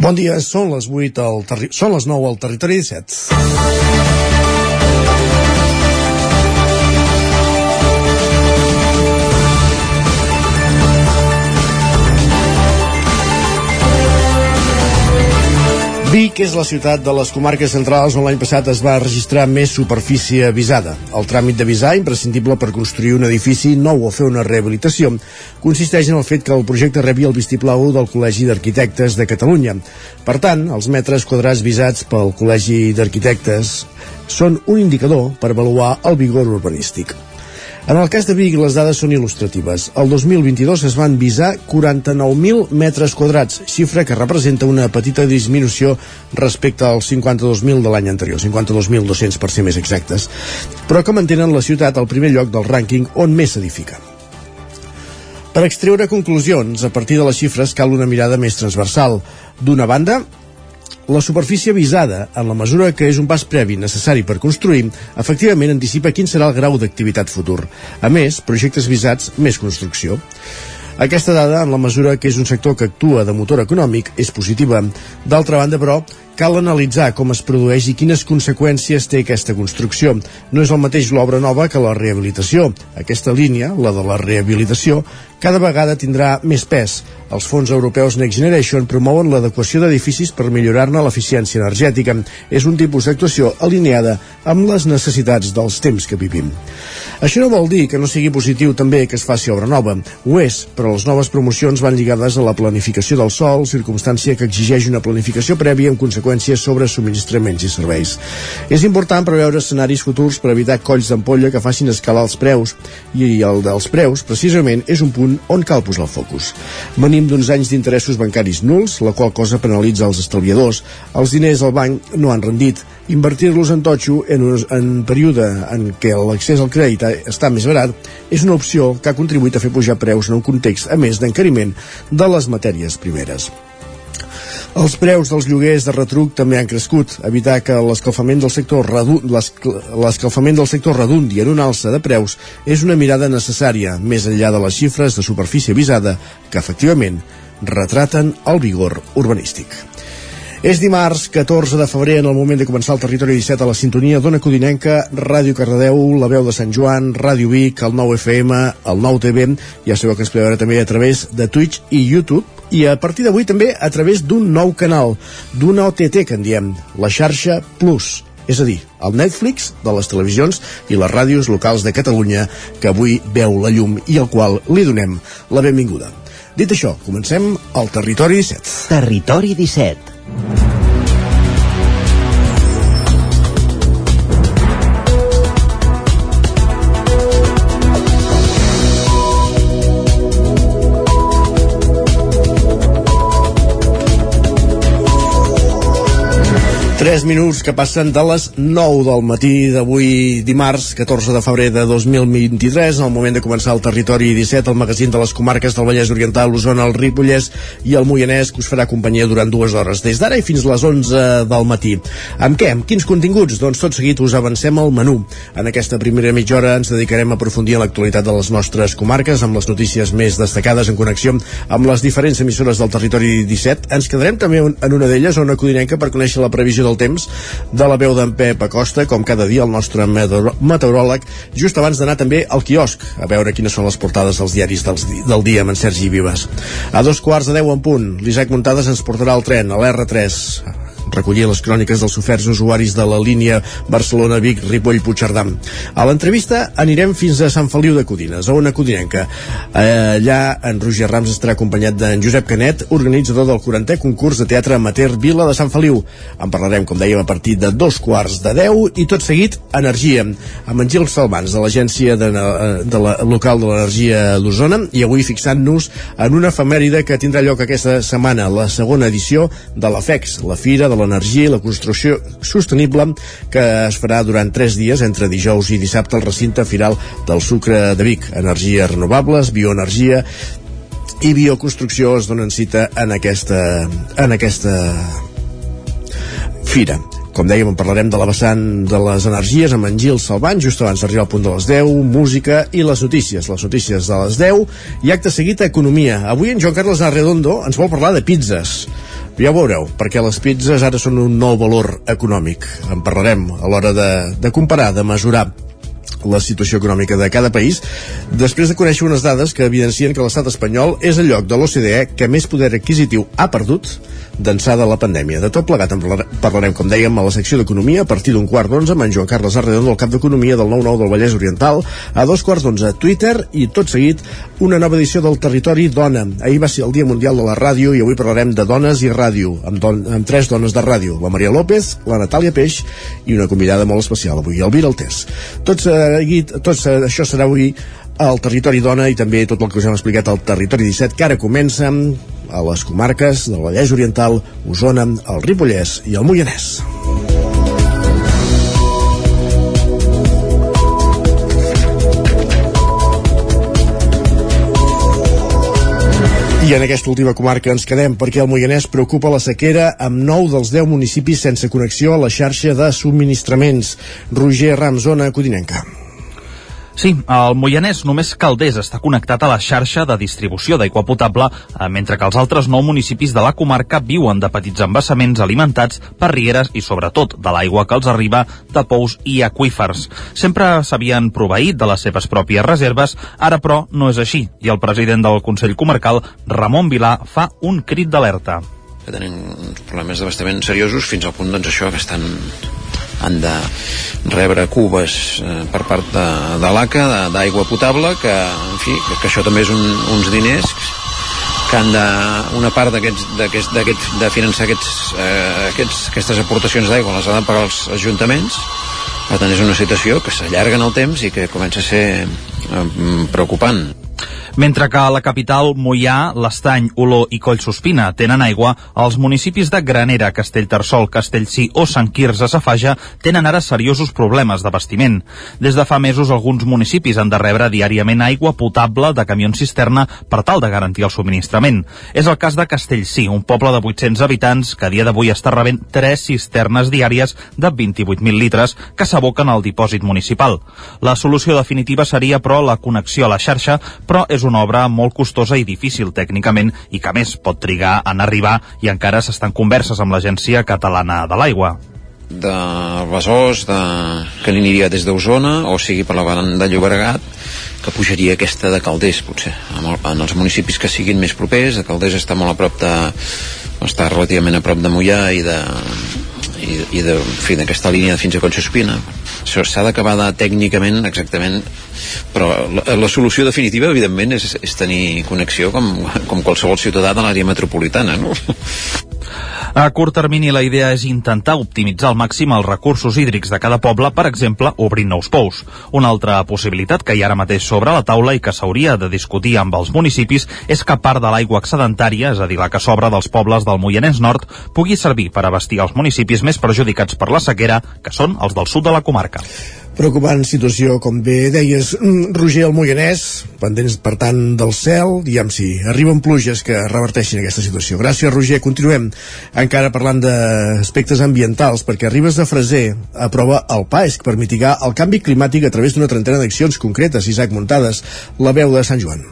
Bon dia, són les 8 al terri... són les 9 al territori 17. Vic és la ciutat de les comarques centrals on l'any passat es va registrar més superfície avisada. El tràmit d'avisar, imprescindible per construir un edifici nou o fer una rehabilitació, consisteix en el fet que el projecte rebi el vistiplau del Col·legi d'Arquitectes de Catalunya. Per tant, els metres quadrats visats pel Col·legi d'Arquitectes són un indicador per avaluar el vigor urbanístic. En el cas de Vic, les dades són il·lustratives. El 2022 es van visar 49.000 metres quadrats, xifra que representa una petita disminució respecte als 52.000 de l'any anterior, 52.200 per ser més exactes, però que mantenen la ciutat al primer lloc del rànquing on més s'edifica. Per extreure conclusions, a partir de les xifres cal una mirada més transversal. D'una banda, la superfície visada, en la mesura que és un pas previ necessari per construir, efectivament anticipa quin serà el grau d'activitat futur. A més, projectes visats, més construcció. Aquesta dada, en la mesura que és un sector que actua de motor econòmic, és positiva. D'altra banda, però, cal analitzar com es produeix i quines conseqüències té aquesta construcció. No és el mateix l'obra nova que la rehabilitació. Aquesta línia, la de la rehabilitació, cada vegada tindrà més pes. Els fons europeus Next Generation promouen l'adequació d'edificis per millorar-ne l'eficiència energètica. És un tipus d'actuació alineada amb les necessitats dels temps que vivim. Això no vol dir que no sigui positiu també que es faci obra nova. Ho és, però les noves promocions van lligades a la planificació del sol, circumstància que exigeix una planificació prèvia amb conseqüències sobre subministraments i serveis. És important preveure escenaris futurs per evitar colls d'ampolla que facin escalar els preus i el dels preus, precisament, és un punt on cal posar el focus. Venim d'uns anys d'interessos bancaris nuls, la qual cosa penalitza els estalviadors. Els diners al banc no han rendit. Invertir-los en totxo en un en període en què l'accés al crèdit està més barat és una opció que ha contribuït a fer pujar preus en un context, a més, d'encariment de les matèries primeres. Els preus dels lloguers de retruc també han crescut. Evitar que l'escalfament del sector l'escalfament del sector redundi en una alça de preus és una mirada necessària, més enllà de les xifres de superfície visada, que efectivament retraten el vigor urbanístic. És dimarts 14 de febrer en el moment de començar el territori 17 a la sintonia d'Ona Codinenca, Ràdio Cardedeu, La Veu de Sant Joan, Ràdio Vic, el 9 FM, el 9 TV, ja sabeu que ens podeu veure també a través de Twitch i YouTube, i a partir d'avui també a través d'un nou canal, d'una OTT que en diem, la xarxa Plus, és a dir, el Netflix de les televisions i les ràdios locals de Catalunya que avui veu la llum i al qual li donem la benvinguda. Dit això, comencem al Territori 17. Territori 17. Tres minuts que passen de les 9 del matí d'avui dimarts 14 de febrer de 2023 en el moment de començar el Territori 17 el magazín de les comarques del Vallès Oriental l'Osona, el Ripollès i el Moianès que us farà companyia durant dues hores des d'ara i fins les 11 del matí amb què? Amb quins continguts? Doncs tot seguit us avancem al menú en aquesta primera mitja hora ens dedicarem a aprofundir en l'actualitat de les nostres comarques amb les notícies més destacades en connexió amb les diferents emissores del Territori 17 ens quedarem també en una d'elles, una codinenca per conèixer la previsió del temps de la veu d'en Pep Acosta, com cada dia el nostre meteoròleg, just abans d'anar també al quiosc, a veure quines són les portades dels diaris dels, del dia amb en Sergi Vives. A dos quarts de deu en punt, l'Isaac Muntades ens portarà el tren a l'R3 recollir les cròniques dels oferts usuaris de la línia Barcelona-Vic-Ripoll-Puigcerdà. A l'entrevista anirem fins a Sant Feliu de Codines, a una codinenca. Allà en Roger Rams estarà acompanyat d'en Josep Canet, organitzador del 40è concurs de teatre amateur Vila de Sant Feliu. En parlarem, com dèiem, a partir de dos quarts de deu i tot seguit Energia, amb en Gil Salvans de l'Agència de, de la, local de l'Energia d'Osona i avui fixant-nos en una efemèride que tindrà lloc aquesta setmana, la segona edició de la FEX, la Fira de l'Energia i la Construcció Sostenible que es farà durant tres dies entre dijous i dissabte al recinte firal del Sucre de Vic. Energies renovables, bioenergia i bioconstrucció es donen cita en aquesta, en aquesta fira. Com dèiem, en parlarem de la vessant de les energies amb en Gil Salvan, just abans d'arribar al punt de les 10, música i les notícies. Les notícies de les 10 i acte seguit a Economia. Avui en Joan Carles Arredondo ens vol parlar de pizzas Ja ho veureu, perquè les pizzas ara són un nou valor econòmic. En parlarem a l'hora de, de comparar, de mesurar la situació econòmica de cada país, després de conèixer unes dades que evidencien que l'estat espanyol és el lloc de l'OCDE que més poder adquisitiu ha perdut d'ençà de la pandèmia. De tot plegat en parlarem, com dèiem, a la secció d'Economia a partir d'un quart d'onze amb en Joan Carles Arredondo, el cap d'Economia del 9-9 del Vallès Oriental, a dos quarts d'onze a Twitter i tot seguit una nova edició del Territori Dona. Ahir va ser el Dia Mundial de la Ràdio i avui parlarem de dones i ràdio, amb, don amb tres dones de ràdio, la Maria López, la Natàlia Peix i una convidada molt especial avui, Elvira Altés. Tots, eh, tots eh, això serà avui al Territori Dona i també tot el que us hem explicat al Territori 17, que ara comença a les comarques del Vallès Oriental, Osona, el Ripollès i el Moianès. I en aquesta última comarca ens quedem perquè el Moianès preocupa la sequera amb 9 dels 10 municipis sense connexió a la xarxa de subministraments. Roger Ramzona, Codinenca. Sí, el Moianès només Calders està connectat a la xarxa de distribució d'aigua potable, eh, mentre que els altres nou municipis de la comarca viuen de petits embassaments alimentats per rieres i sobretot de l'aigua que els arriba de pous i aquífers. Sempre s'havien proveït de les seves pròpies reserves, ara però no és així, i el president del Consell Comarcal, Ramon Vilà, fa un crit d'alerta que tenen problemes d'abastament seriosos fins al punt doncs això que estan han de rebre cubes eh, per part de, de l'ACA d'aigua potable que, en fi, que, això també és un, uns diners que han de, una part d'aquests de finançar aquests, eh, aquests, aquestes aportacions d'aigua les han de pagar els ajuntaments. Per tant és una situació que s'allarga en el temps i que comença a ser eh, preocupant mentre que a la capital, Moià, l'Estany, Oló i Collsospina tenen aigua, els municipis de Granera, Castellterçol, Castellcí o Sant Quirze Safaja tenen ara seriosos problemes d'abastiment. Des de fa mesos, alguns municipis han de rebre diàriament aigua potable de camions cisterna per tal de garantir el subministrament. És el cas de Castellcí, un poble de 800 habitants que a dia d'avui està rebent 3 cisternes diàries de 28.000 litres que s'aboquen al dipòsit municipal. La solució definitiva seria, però, la connexió a la xarxa, però és és una obra molt costosa i difícil tècnicament i que més pot trigar en arribar i encara s'estan converses amb l'Agència Catalana de l'Aigua de Besòs, de... que aniria des d'Osona, o sigui per la banda de Llobregat, que pujaria aquesta de Calders, potser, en els municipis que siguin més propers. De Calders està molt a prop de... està relativament a prop de Mollà i de, i, i de, fi, d'aquesta línia fins a Collsospina s'ha d'acabar tècnicament exactament però la, la solució definitiva evidentment és, és tenir connexió com, com qualsevol ciutadà de l'àrea metropolitana no? A curt termini, la idea és intentar optimitzar al màxim els recursos hídrics de cada poble, per exemple, obrint nous pous. Una altra possibilitat que hi ha ara mateix sobre la taula i que s'hauria de discutir amb els municipis és que part de l'aigua excedentària, és a dir, la que sobra dels pobles del Moianès Nord, pugui servir per abastir els municipis més perjudicats per la sequera, que són els del sud de la comarca. Preocupant situació, com bé deies, mm, Roger el Moianès, pendents per tant del cel, diguem si arriben pluges que reverteixin aquesta situació. Gràcies, Roger. Continuem encara parlant d'aspectes ambientals, perquè Ribes de Freser aprova el PAESC per mitigar el canvi climàtic a través d'una trentena d'accions concretes, Isaac Muntades, la veu de Sant Joan.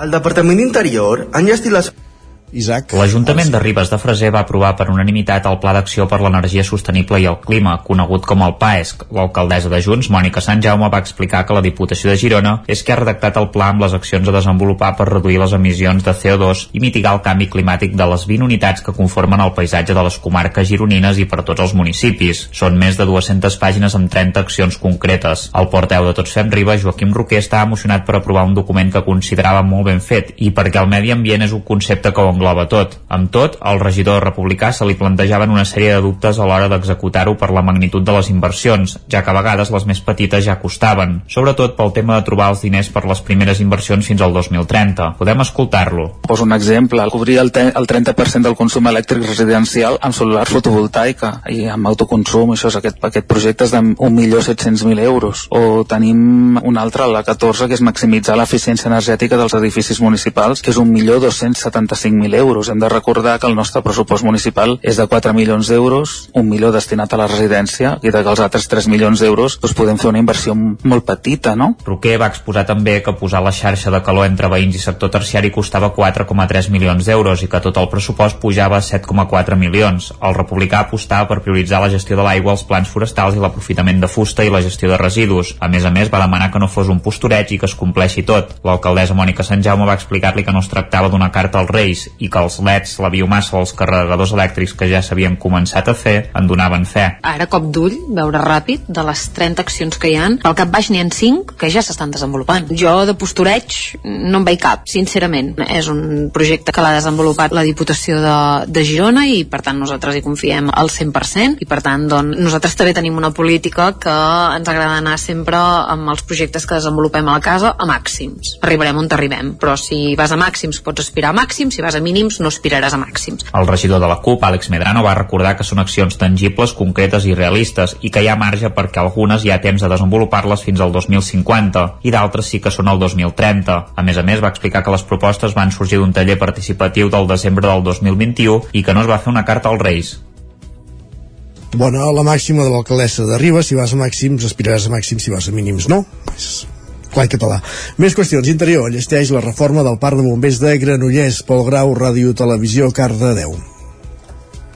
El Departament d'Interior ha enllestit les Isaac. L'Ajuntament de Ribes de Freser va aprovar per unanimitat el Pla d'Acció per l'Energia Sostenible i el Clima, conegut com el PAESC. L'alcaldessa de Junts, Mònica Sant Jaume, va explicar que la Diputació de Girona és que ha redactat el pla amb les accions a desenvolupar per reduir les emissions de CO2 i mitigar el canvi climàtic de les 20 unitats que conformen el paisatge de les comarques gironines i per tots els municipis. Són més de 200 pàgines amb 30 accions concretes. El porteu de Tots Fem Ribes, Joaquim Roquer, està emocionat per aprovar un document que considerava molt ben fet i perquè el medi ambient és un concepte que ho engloba tot. Amb tot, al regidor republicà se li plantejaven una sèrie de dubtes a l'hora d'executar-ho per la magnitud de les inversions, ja que a vegades les més petites ja costaven, sobretot pel tema de trobar els diners per les primeres inversions fins al 2030. Podem escoltar-lo. Poso un exemple, cobrir el, el 30% del consum elèctric residencial amb solar fotovoltaica i amb autoconsum, això és aquest, aquest projecte és de 1.700.000 euros. O tenim un altre, la 14, que és maximitzar l'eficiència energètica dels edificis municipals, que és 1.275.000 700.000 euros. Hem de recordar que el nostre pressupost municipal és de 4 milions d'euros, un milió destinat a la residència i de que els altres 3 milions d'euros doncs podem fer una inversió molt petita, no? Roquer va exposar també que posar la xarxa de calor entre veïns i sector terciari costava 4,3 milions d'euros i que tot el pressupost pujava a 7,4 milions. El republicà apostava per prioritzar la gestió de l'aigua, els plans forestals i l'aprofitament de fusta i la gestió de residus. A més a més, va demanar que no fos un postureig i que es compleixi tot. L'alcaldessa Mònica Sant Jaume va explicar-li que no es tractava d'una carta als Reis i que els leds, la biomassa o els carregadors elèctrics que ja s'havien començat a fer en donaven fe. Ara, cop d'ull, veure ràpid, de les 30 accions que hi han, pel cap baix n'hi ha 5 que ja s'estan desenvolupant. Jo de postureig no en veig cap, sincerament. És un projecte que l'ha desenvolupat la Diputació de, de Girona i per tant nosaltres hi confiem al 100% i per tant doncs, nosaltres també tenim una política que ens agrada anar sempre amb els projectes que desenvolupem a la casa a màxims. Arribarem on arribem, però si vas a màxims pots aspirar a màxims, si vas a mínims no aspiraràs a màxims. El regidor de la CUP, Àlex Medrano, va recordar que són accions tangibles, concretes i realistes i que hi ha marge perquè algunes hi ha temps de desenvolupar-les fins al 2050 i d'altres sí que són el 2030. A més a més, va explicar que les propostes van sorgir d'un taller participatiu del desembre del 2021 i que no es va fer una carta als Reis. Bona, la màxima de l'alcaldessa de Ribes, si vas a màxims, aspiraràs a màxims, si vas a mínims, no? És clar català. Més qüestions. Interior llesteix la reforma del Parc de Bombers de Granollers, Pol Grau, Ràdio Televisió, Cardedeu.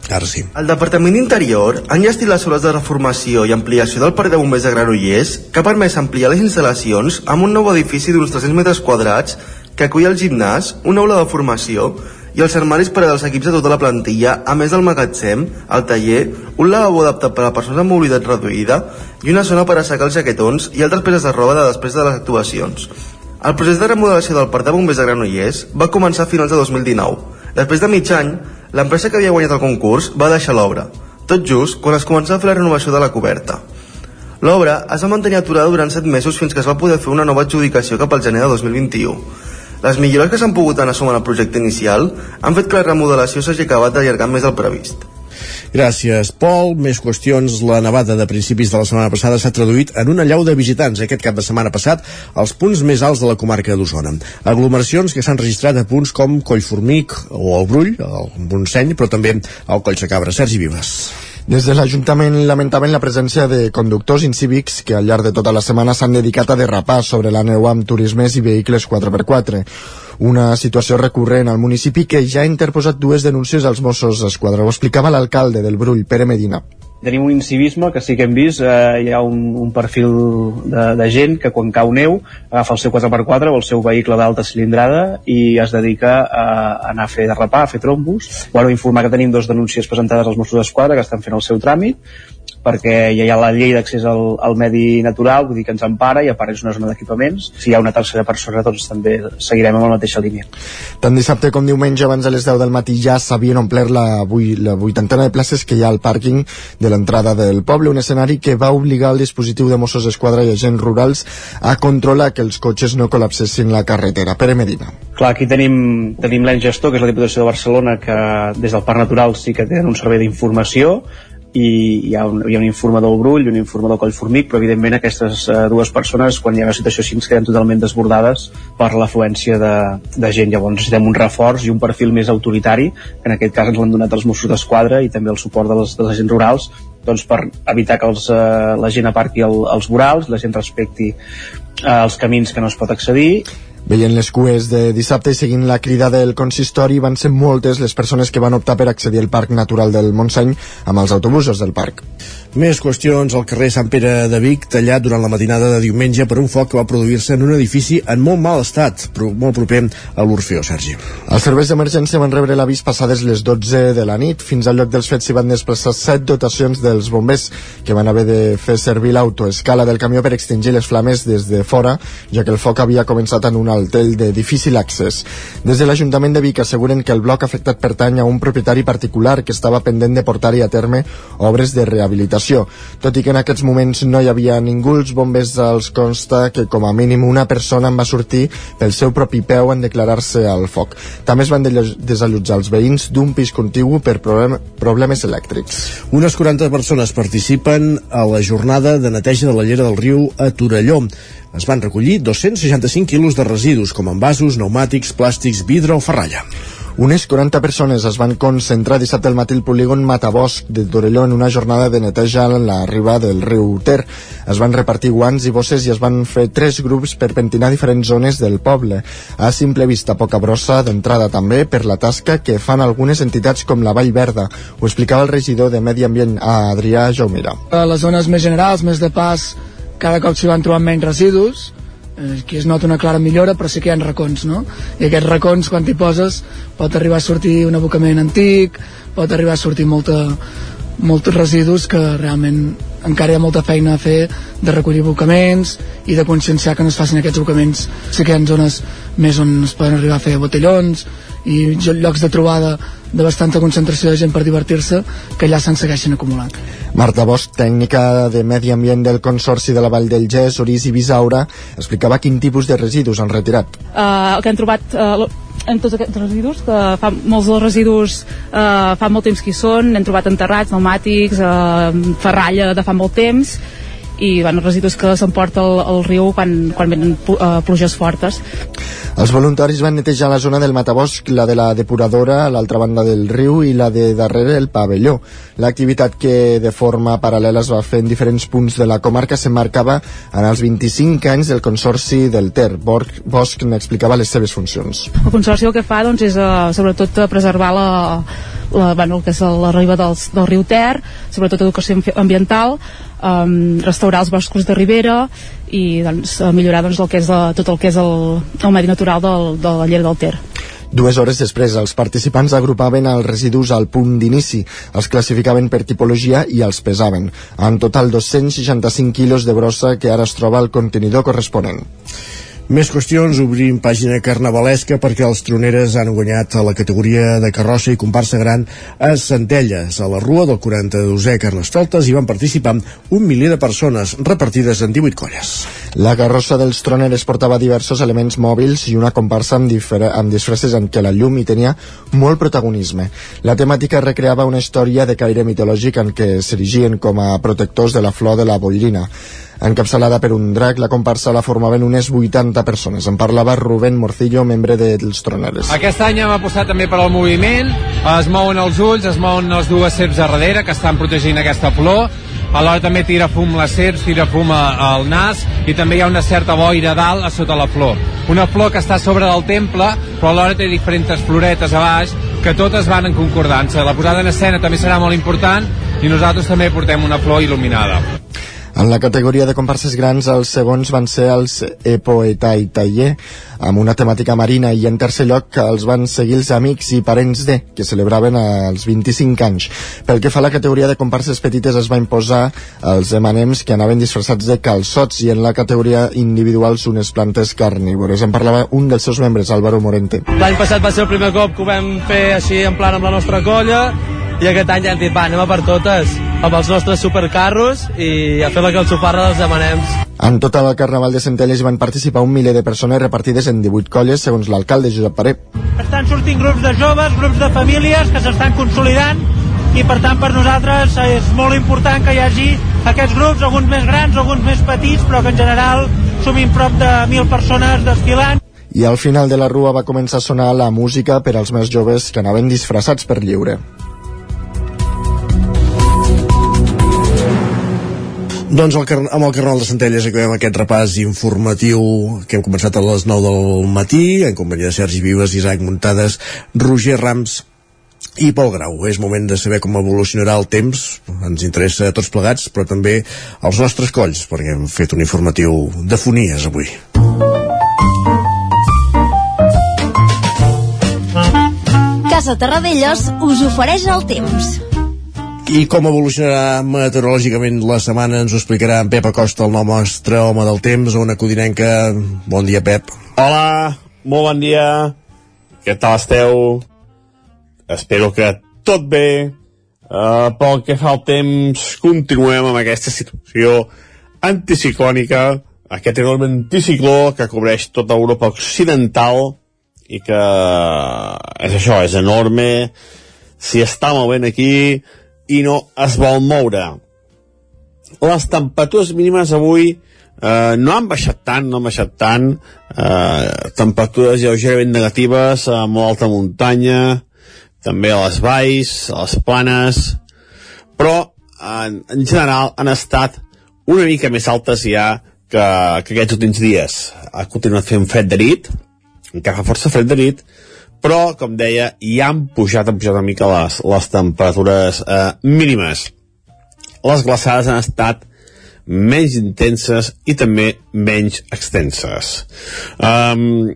Ara sí. El Departament d'Interior ha enllestit les obres de reformació i ampliació del Parc de Bombers de Granollers que ha permès ampliar les instal·lacions amb un nou edifici d'uns 300 metres quadrats que acull el gimnàs, una aula de formació i els armaris per als equips de tota la plantilla, a més del magatzem, el taller, un lavabo adaptat per a persones amb mobilitat reduïda i una zona per assecar els jaquetons i altres peces de roba de després de les actuacions. El procés de remodelació del Parc de Bombers de Granollers va començar a finals de 2019. Després de mig any, l'empresa que havia guanyat el concurs va deixar l'obra, tot just quan es començava a fer la renovació de la coberta. L'obra es va mantenir aturada durant 7 mesos fins que es va poder fer una nova adjudicació cap al gener de 2021. Les millores que s'han pogut anar sumant al projecte inicial han fet que la remodelació s'hagi acabat d'allargar més del previst. Gràcies, Pol. Més qüestions. La nevada de principis de la setmana passada s'ha traduït en una llau de visitants aquest cap de setmana passat als punts més alts de la comarca d'Osona. Aglomeracions que s'han registrat a punts com Collformic o el Brull, el Montseny, però també al Coll Sacabra. Sergi Vives. Des de l'Ajuntament lamentaven la presència de conductors incívics que al llarg de tota la setmana s'han dedicat a derrapar sobre la neu amb turismes i vehicles 4x4. Una situació recurrent al municipi que ja ha interposat dues denúncies als Mossos d'Esquadra. Ho explicava l'alcalde del Brull, Pere Medina tenim un incivisme que sí que hem vist, eh, hi ha un, un perfil de, de gent que quan cau neu agafa el seu 4x4 o el seu vehicle d'alta cilindrada i es dedica a, a anar a fer derrapar, a fer trombos. Bueno, informar que tenim dos denúncies presentades als Mossos d'Esquadra que estan fent el seu tràmit perquè ja hi ha la llei d'accés al, al medi natural, vull dir que ens empara i a part és una zona d'equipaments. Si hi ha una tercera persona, doncs també seguirem amb la mateixa línia. Tant dissabte com diumenge abans de les 10 del matí ja s'havien omplert la, la vuitantena de places que hi ha al pàrquing de l'entrada del poble, un escenari que va obligar el dispositiu de Mossos d'Esquadra i agents rurals a controlar que els cotxes no col·lapsessin la carretera. Pere Medina. Clar, aquí tenim, tenim l'ens gestor, que és la Diputació de Barcelona, que des del Parc Natural sí que tenen un servei d'informació, i hi ha un, hi ha un informador Brull i un informador Collformic, però evidentment aquestes uh, dues persones, quan hi ha una situació així, ens queden totalment desbordades per l'afluència de, de gent. Llavors necessitem un reforç i un perfil més autoritari, que en aquest cas ens l'han donat els Mossos d'Esquadra i també el suport dels, dels agents rurals, doncs per evitar que els, uh, la gent aparqui el, els vorals, la gent respecti uh, els camins que no es pot accedir Veient les cues de dissabte i seguint la crida del consistori, van ser moltes les persones que van optar per accedir al Parc Natural del Montseny amb els autobusos del parc. Més qüestions al carrer Sant Pere de Vic, tallat durant la matinada de diumenge per un foc que va produir-se en un edifici en molt mal estat, però molt proper a l'Orfeo, Sergi. Els serveis d'emergència van rebre l'avís passades les 12 de la nit. Fins al lloc dels fets s'hi van desplaçar set dotacions dels bombers que van haver de fer servir l'autoescala del camió per extingir les flames des de fora, ja que el foc havia començat en un altell de difícil accés. Des de l'Ajuntament de Vic asseguren que el bloc afectat pertany a un propietari particular que estava pendent de portar-hi a terme obres de rehabilitació. Tot i que en aquests moments no hi havia ningú, els bombers els consta que com a mínim una persona en va sortir pel seu propi peu en declarar-se al foc. També es van desallotjar els veïns d'un pis contigu per problem problemes elèctrics. Unes 40 persones participen a la jornada de neteja de la llera del riu a Torelló es van recollir 265 quilos de residus com envasos, pneumàtics, plàstics, vidre o ferralla. Unes 40 persones es van concentrar dissabte al matí al polígon Matabosc de Torelló en una jornada de neteja a la riba del riu Ter. Es van repartir guants i bosses i es van fer tres grups per pentinar diferents zones del poble. A simple vista poca brossa d'entrada també per la tasca que fan algunes entitats com la Vall Verda. Ho explicava el regidor de Medi Ambient a Adrià Jaumira. A les zones més generals, més de pas, cada cop s'hi van trobant menys residus, aquí es nota una clara millora però sí que hi ha racons no? i aquests racons quan t'hi poses pot arribar a sortir un abocament antic pot arribar a sortir molta, molts residus que realment encara hi ha molta feina a fer de recollir abocaments i de conscienciar que no es facin aquests abocaments sí que hi ha zones més on es poden arribar a fer botellons i llocs de trobada de bastanta concentració de gent per divertir-se que allà se'n segueixen acumulant. Marta Bosch, tècnica de Medi Ambient del Consorci de la Vall del Gès, Orís i Bisaura, explicava quin tipus de residus han retirat. Uh, el que han trobat uh, en tots aquests residus, que fa, molts dels residus uh, fa molt temps que hi són, hem trobat enterrats, pneumàtics, uh, ferralla de fa molt temps, i bueno, residus que s'emporta el, el riu quan, quan venen uh, pluges fortes. Els voluntaris van netejar la zona del Matabosc, la de la depuradora a l'altra banda del riu i la de darrere el pavelló. L'activitat que de forma paral·lela es va fer en diferents punts de la comarca s'emmarcava en els 25 anys del Consorci del Ter. Bosch n'explicava les seves funcions. El Consorci el que fa doncs, és uh, sobretot preservar la, la, bueno, el que és la riba del, del riu Ter, sobretot educació ambiental, um, restaurar els boscos de ribera i doncs, millorar doncs, el que és la, tot el que és el, el medi natural del, de la llera del Ter. Dues hores després, els participants agrupaven els residus al punt d'inici, els classificaven per tipologia i els pesaven. En total, 265 quilos de brossa que ara es troba al contenidor corresponent. Més qüestions, obrim pàgina carnavalesca perquè els troneres han guanyat a la categoria de carrossa i comparsa gran a Centelles, a la Rua del 42è Carnestoltes i van participar un miler de persones repartides en 18 colles. La carrossa dels troneres portava diversos elements mòbils i una comparsa amb, amb disfresses en què la llum hi tenia molt protagonisme. La temàtica recreava una història de caire mitològic en què s'erigien com a protectors de la flor de la boirina. Encapçalada per un drac, la comparsa la formaven unes 80 persones. En parlava Rubén Morcillo, membre dels Troneres. Aquest any hem apostat també per al moviment, es mouen els ulls, es mouen les dues serps a darrere que estan protegint aquesta flor, alhora també tira fum les serps, tira fum al nas i també hi ha una certa boira dalt a sota la flor. Una flor que està a sobre del temple, però alhora té diferents floretes a baix que totes van en concordança. La posada en escena també serà molt important i nosaltres també portem una flor il·luminada. En la categoria de comparses grans, els segons van ser els Epoeta i Taller, amb una temàtica marina, i en tercer lloc els van seguir els amics i parents de, que celebraven els 25 anys. Pel que fa a la categoria de comparses petites, es va imposar els emanems que anaven disfressats de calçots, i en la categoria individuals unes plantes carnívores. En parlava un dels seus membres, Álvaro Morente. L'any passat va ser el primer cop que ho vam fer així en plan amb la nostra colla, i aquest any ja hem dit, va, anem a per totes amb els nostres supercarros i a fer la calçofarra dels demanems. En tot el Carnaval de Centelles van participar un miler de persones repartides en 18 colles, segons l'alcalde Josep Paré. Estan sortint grups de joves, grups de famílies que s'estan consolidant i per tant per nosaltres és molt important que hi hagi aquests grups, alguns més grans, alguns més petits, però que en general sumim prop de 1.000 persones desfilant. I al final de la rua va començar a sonar la música per als més joves que anaven disfressats per lliure. Doncs el, amb el Carnaval de Centelles acabem aquest repàs informatiu que hem començat a les 9 del matí en companyia de Sergi Vives, Isaac Muntades, Roger Rams i Pol Grau. És moment de saber com evolucionarà el temps, ens interessa a tots plegats, però també als nostres colls, perquè hem fet un informatiu de fonies avui. Casa Terradellos us ofereix el temps. I com evolucionarà meteorològicament la setmana ens ho explicarà en Pep Acosta, el nostre home del temps, una codinenca. Bon dia, Pep. Hola, molt bon dia. Què tal esteu? Espero que tot bé. Uh, pel que fa al temps, continuem amb aquesta situació anticiclònica, aquest enorme anticicló que cobreix tota Europa occidental i que és això, és enorme, si està movent aquí, i no es vol moure. Les temperatures mínimes avui eh, no han baixat tant, no han baixat tant, eh, temperatures lleugerament negatives a molt alta muntanya, també a les valls, a les planes, però en, en general han estat una mica més altes ja que, que aquests últims dies. Ha continuat fent fred de nit, encara fa força fred de nit, però, com deia, ja han pujat, han pujat una mica les, les temperatures eh, mínimes. Les glaçades han estat menys intenses i també menys extenses. Um,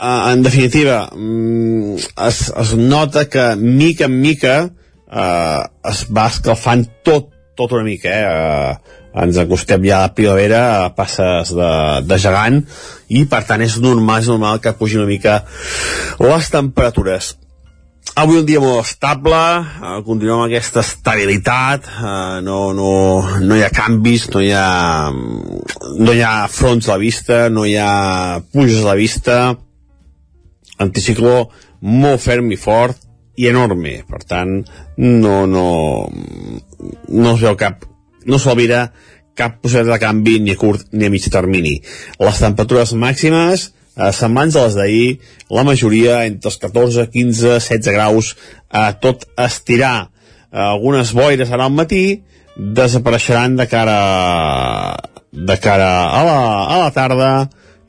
en definitiva, um, es, es nota que mica en mica uh, es va escalfant tot, tot una mica, eh? Uh, ens acostem ja a la primavera a passes de, de gegant i per tant és normal, és normal que pugi una mica les temperatures. Avui un dia molt estable eh, continuem amb aquesta estabilitat eh, no, no, no hi ha canvis no hi ha, no hi ha fronts a la vista no hi ha puges a la vista. Anticicló molt ferm i fort i enorme per tant no, no, no es veu cap no s'alvira cap possibilitat de canvi ni a curt ni a mig termini. Les temperatures màximes eh, semblants a les d'ahir, la majoria entre els 14, 15, 16 graus, eh, tot estirar. Eh, algunes boires ara al matí desapareixeran de cara de cara a la, a la tarda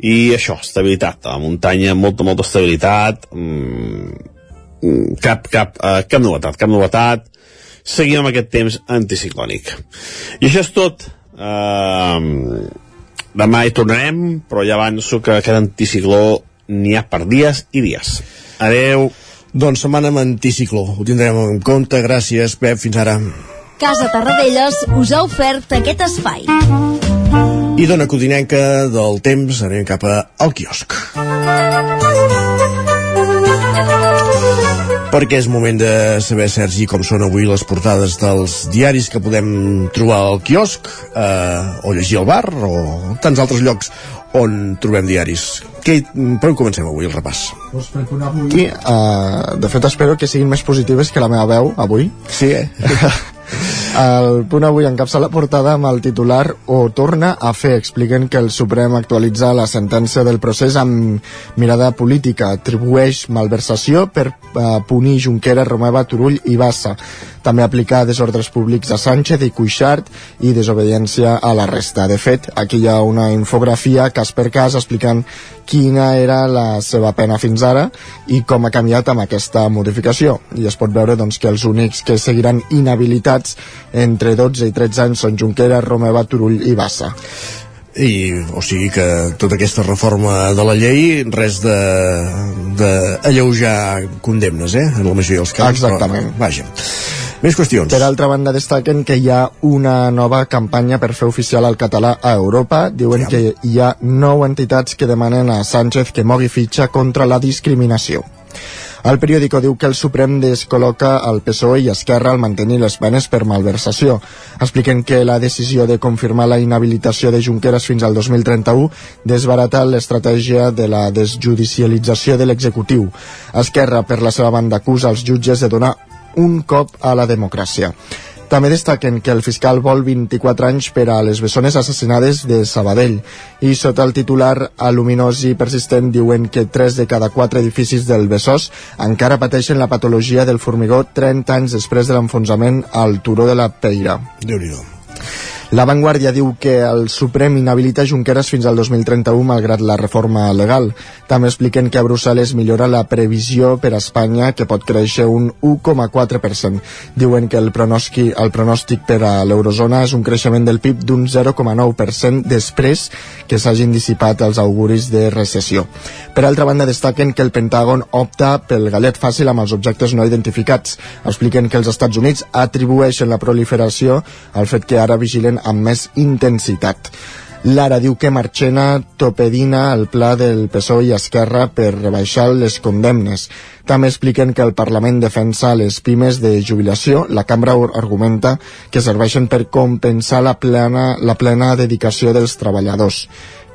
i això, estabilitat a la muntanya, molta, molta estabilitat mm, cap, cap, eh, cap novetat cap novetat seguim amb aquest temps anticiclònic i això és tot Uh, demà hi tornarem, però ja avanço que aquest anticicló n'hi ha per dies i dies. Adeu. Doncs setmana amb anticicló. Ho tindrem en compte. Gràcies, Pep. Fins ara. Casa Tarradellas us ha ofert aquest espai. I dona codinenca del temps anem cap al quiosc. Perquè és moment de saber, Sergi, com són avui les portades dels diaris que podem trobar al quiosc eh, o llegir al bar o tants altres llocs on trobem diaris. Que, per on comencem avui el repàs? Pues per avui, uh, de fet espero que siguin més positives que la meva veu avui. Sí, eh? El punt avui encapça la portada amb el titular o torna a fer, expliquen que el Suprem actualitza la sentència del procés amb mirada política, atribueix malversació per uh, punir Junquera, Romeva, Turull i Bassa. També aplicar desordres públics a Sánchez i Cuixart i desobediència a la resta. De fet, aquí hi ha una infografia cas per cas explicant quina era la seva pena fins ara i com ha canviat amb aquesta modificació. I es pot veure doncs, que els únics que seguiran inhabilitats entre 12 i 13 anys són Junqueras, Romeva, Turull i Bassa i o sigui que tota aquesta reforma de la llei res de, de alleujar condemnes eh? en la majoria dels casos exactament però, vaja més qüestions. Per altra banda, destaquen que hi ha una nova campanya per fer oficial el català a Europa. Diuen ja. que hi ha nou entitats que demanen a Sánchez que mogui fitxa contra la discriminació. El periòdico diu que el Suprem descol·loca el PSOE i Esquerra al mantenir les penes per malversació. Expliquen que la decisió de confirmar la inhabilitació de Junqueras fins al 2031 desbarata l'estratègia de la desjudicialització de l'executiu. Esquerra, per la seva banda, acusa els jutges de donar un cop a la democràcia. També destaquen que el fiscal vol 24 anys per a les bessones assassinades de Sabadell i sota el titular aluminós i persistent diuen que 3 de cada 4 edificis del Besòs encara pateixen la patologia del formigó 30 anys després de l'enfonsament al turó de la Peira. déu nhi la Vanguardia diu que el Suprem inhabilita Junqueras fins al 2031 malgrat la reforma legal. També expliquen que a Brussel·les millora la previsió per a Espanya que pot créixer un 1,4%. Diuen que el pronòstic, el pronòstic per a l'eurozona és un creixement del PIB d'un 0,9% després que s'hagin dissipat els auguris de recessió. Per altra banda, destaquen que el Pentàgon opta pel galet fàcil amb els objectes no identificats. Expliquen que els Estats Units atribueixen la proliferació al fet que ara vigilen amb més intensitat. Lara diu que Marchena topedina el pla del PSOE i Esquerra per rebaixar les condemnes. També expliquen que el Parlament defensa les pimes de jubilació. La cambra argumenta que serveixen per compensar la plena, la plena dedicació dels treballadors.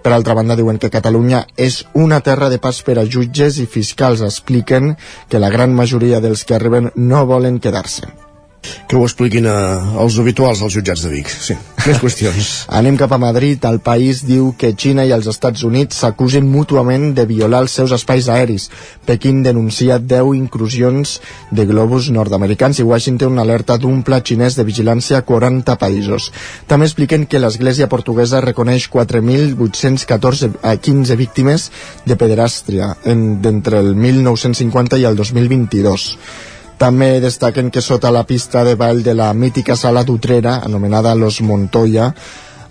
Per altra banda, diuen que Catalunya és una terra de pas per a jutges i fiscals. Expliquen que la gran majoria dels que arriben no volen quedar-se. Que ho expliquin a, als habituals als jutjats de Vic. Sí, més qüestions. Anem cap a Madrid. El país diu que Xina i els Estats Units s'acusen mútuament de violar els seus espais aeris. Pequín denuncia 10 incursions de globus nord-americans i Washington alerta d'un pla xinès de vigilància a 40 països. També expliquen que l'Església portuguesa reconeix 4.814 a 15 víctimes de pederàstria d'entre el 1950 i el 2022. També destaquen que sota la pista de ball de la mítica sala d'Utrera, anomenada Los Montoya,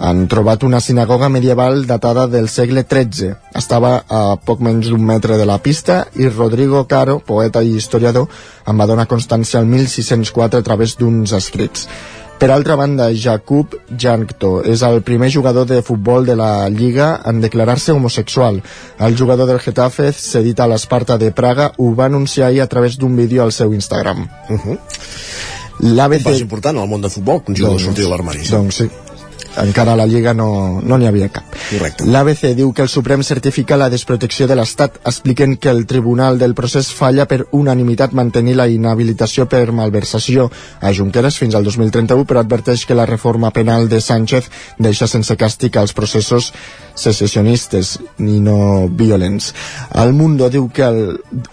han trobat una sinagoga medieval datada del segle XIII. Estava a poc menys d'un metre de la pista i Rodrigo Caro, poeta i historiador, en va donar constància el 1604 a través d'uns escrits. Per altra banda, Jakub Jankto és el primer jugador de futbol de la Lliga en declarar-se homosexual. El jugador del Getafe, cedit a l'Esparta de Praga, ho va anunciar ahir a través d'un vídeo al seu Instagram. Uh -huh. L'ABC... Un pas important al món de futbol, que un jugador doncs, sortir de l'armari. Doncs sí encara a la Lliga no n'hi no havia cap. Correcte. L'ABC diu que el Suprem certifica la desprotecció de l'Estat, expliquen que el Tribunal del Procés falla per unanimitat mantenir la inhabilitació per malversació a Junqueras fins al 2031, però adverteix que la reforma penal de Sánchez deixa sense càstig els processos secessionistes ni no violents. El Mundo diu que el,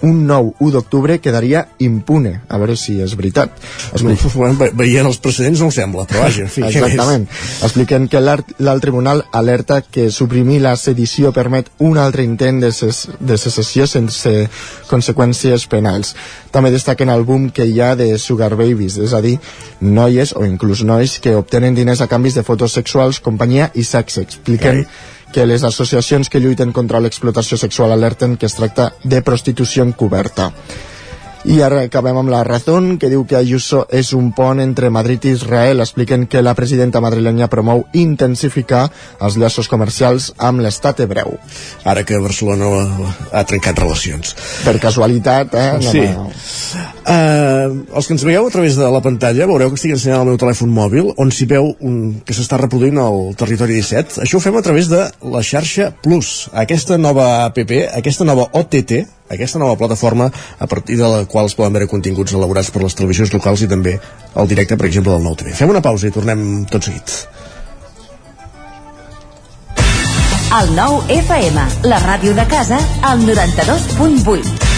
un nou 1 d'octubre quedaria impune, a veure si és veritat. Explica... Ve veient els precedents no ho sembla, però vaja, en fi, Exactament. Expliquen que l'alt tribunal alerta que suprimir la sedició permet un altre intent de, ses, de secessió sense conseqüències penals. També destaquen el boom que hi ha de sugar babies, és a dir, noies o inclús nois que obtenen diners a canvis de fotos sexuals, companyia i sexe. Expliquen Ai que les associacions que lluiten contra l'explotació sexual alerten que es tracta de prostitució encoberta. I ara acabem amb la Razón, que diu que Ayuso és un pont entre Madrid i Israel. Expliquen que la presidenta madrilenya promou intensificar els llaços comercials amb l'estat hebreu. Ara que Barcelona ha trencat relacions. Per casualitat, eh? No, sí. No. Uh, els que ens veieu a través de la pantalla veureu que estic ensenyant el meu telèfon mòbil on s'hi veu un, que s'està reproduint el Territori 17. Això ho fem a través de la xarxa Plus, aquesta nova app, aquesta nova OTT, aquesta nova plataforma a partir de la qual es poden veure continguts elaborats per les televisions locals i també el directe, per exemple, del Nou TV. Fem una pausa i tornem tot seguit. El nou FM, la ràdio de casa, al 92.8.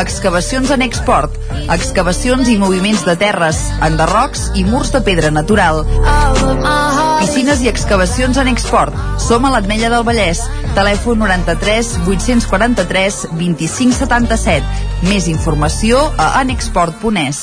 Excavacions en export. Excavacions i moviments de terres, enderrocs i murs de pedra natural. Piscines i excavacions en export. Som a l'Atmella del Vallès. Telèfon 93 843 2577. Més informació a anexport.es.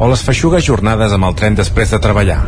o les feixugues jornades amb el tren després de treballar.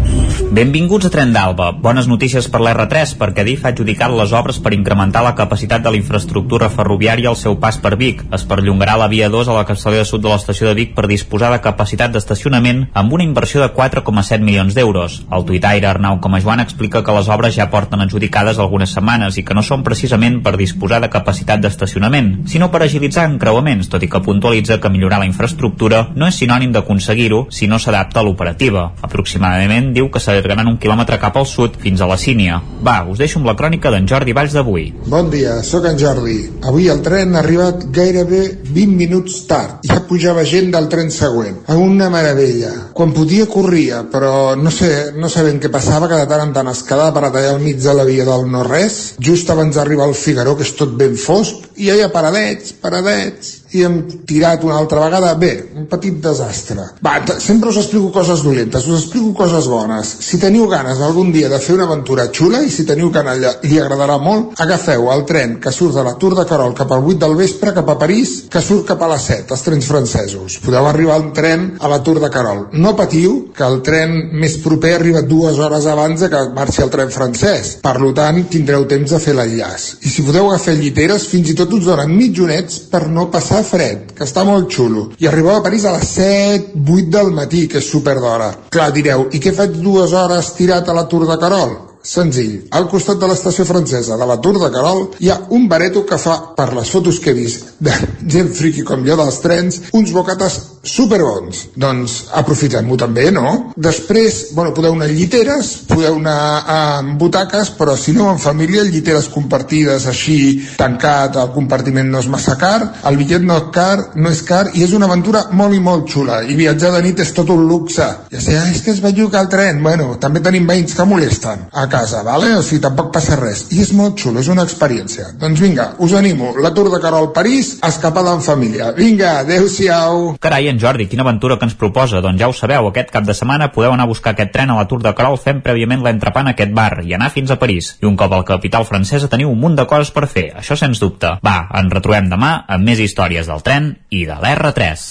Benvinguts a Tren d'Alba. Bones notícies per l'R3 perquè DIF ha adjudicat les obres per incrementar la capacitat de la infraestructura ferroviària al seu pas per Vic. Es perllongarà la via 2 a la capçalera sud de l'estació de Vic per disposar de capacitat d'estacionament amb una inversió de 4,7 milions d'euros. El tuitaire Arnau Comajoan explica que les obres ja porten adjudicades algunes setmanes i que no són precisament per disposar de capacitat d'estacionament, sinó per agilitzar encreuaments, tot i que puntualitza que millorar la infraestructura no és sinònim d'aconseguir-ho si no s'adapta a l'operativa. Aproximadament diu que s'allargaran un quilòmetre cap al sud fins a la Sínia. Va, us deixo amb la crònica d'en Jordi Valls d'avui. Bon dia, sóc en Jordi. Avui el tren ha arribat gairebé 20 minuts tard. Ja pujava gent del tren següent. A una meravella. Quan podia corria, però no sé, no sabem què passava, que de tant en tant es quedava per a tallar al mig de la via del no-res, just abans d'arribar al Figaró, que és tot ben fosc, i ha paradets, paradets, i hem tirat una altra vegada. Bé, un petit desastre. Va, sempre us explico coses dolentes, us explico coses bones. Si teniu ganes algun dia de fer una aventura xula i si teniu allà li agradarà molt, agafeu el tren que surt de la Tour de Carol cap al 8 del vespre cap a París, que surt cap a les 7, els trens francesos. Podeu arribar en tren a la Tour de Carol. No patiu, que el tren més proper arriba dues hores abans de que marxi el tren francès. Per tant, tindreu temps de fer l'enllaç. I si podeu agafar lliteres, fins i tot us donen mitjonets per no passar fred, que està molt xulo. I arribeu a París a les 7, 8 del matí, que és super d'hora. Clar, direu, i què faig dues hores tirat a la Tour de Carol? Senzill. Al costat de l'estació francesa de la Tour de Carol hi ha un bareto que fa, per les fotos que he vist de gent friqui com jo dels trens, uns bocates superbons. Doncs aprofitem-ho també, no? Després, bueno, podeu anar lliteres, podeu anar amb butaques, però si no en família, lliteres compartides així, tancat, el compartiment no és massa car, el bitllet no és car, no és car, i és una aventura molt i molt xula. I viatjar de nit és tot un luxe. Ja sé, ah, és que es belluga el tren. Bueno, també tenim veïns que molesten a casa, vale? O sigui, tampoc passa res. I és molt xulo, és una experiència. Doncs vinga, us animo. La Tour de Carol París, escapada en família. Vinga, adeu-siau. Carai, en Jordi, quina aventura que ens proposa. Doncs ja ho sabeu, aquest cap de setmana podeu anar a buscar aquest tren a la Tour de Carol fent prèviament l'entrepà en aquest bar i anar fins a París. I un cop a la capital francesa teniu un munt de coses per fer, això sens dubte. Va, ens retrobem demà amb més històries del tren i de l'R3.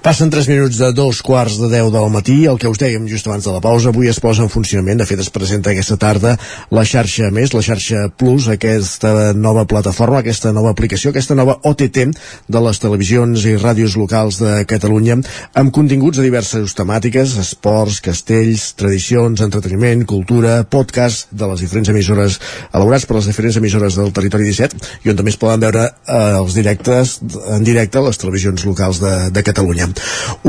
Passen 3 minuts de dos quarts de 10 del matí. El que us dèiem just abans de la pausa, avui es posa en funcionament. De fet, es presenta aquesta tarda la xarxa més, la xarxa Plus, aquesta nova plataforma, aquesta nova aplicació, aquesta nova OTT de les televisions i ràdios locals de Catalunya, amb continguts de diverses temàtiques, esports, castells, tradicions, entreteniment, cultura, podcast de les diferents emissores elaborats per les diferents emissores del territori 17 i on també es poden veure eh, els directes en directe les televisions locals de, de Catalunya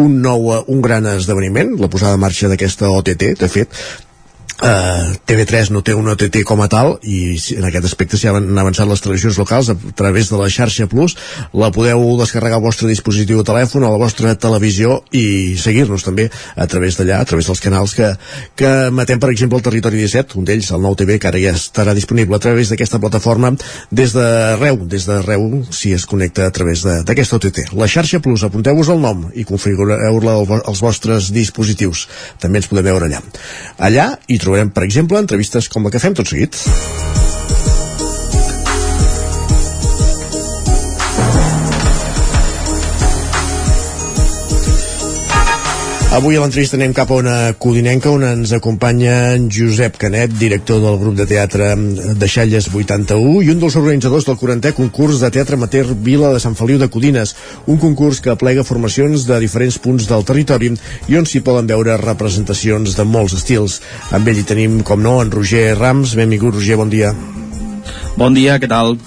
un nou, eh, un gran esdeveniment, la posada en marxa d'aquesta OTT, de fet, Uh, TV3 no té una OTT com a tal i en aquest aspecte s'hi han avançat les televisions locals a través de la xarxa Plus. La podeu descarregar al vostre dispositiu de telèfon a la vostra televisió i seguir-nos també a través d'allà, a través dels canals que, que emetem per exemple el Territori 17 un d'ells, el nou TV, que ara ja estarà disponible a través d'aquesta plataforma des d'arreu, des d'arreu si es connecta a través de- d'aquesta OTT la xarxa Plus, apunteu-vos el nom i configureu-la als vostres dispositius. També ens podeu veure allà. Allà hi trobarem, per exemple, entrevistes com la que fem tot seguit. Avui a l'entrevista anem cap a una codinenca on ens acompanya en Josep Canet, director del grup de teatre de Xalles 81 i un dels organitzadors del 40è concurs de teatre amateur Vila de Sant Feliu de Codines, un concurs que aplega formacions de diferents punts del territori i on s'hi poden veure representacions de molts estils. Amb ell hi tenim, com no, en Roger Rams. Benvingut, Roger, bon dia. Bon dia, què tal?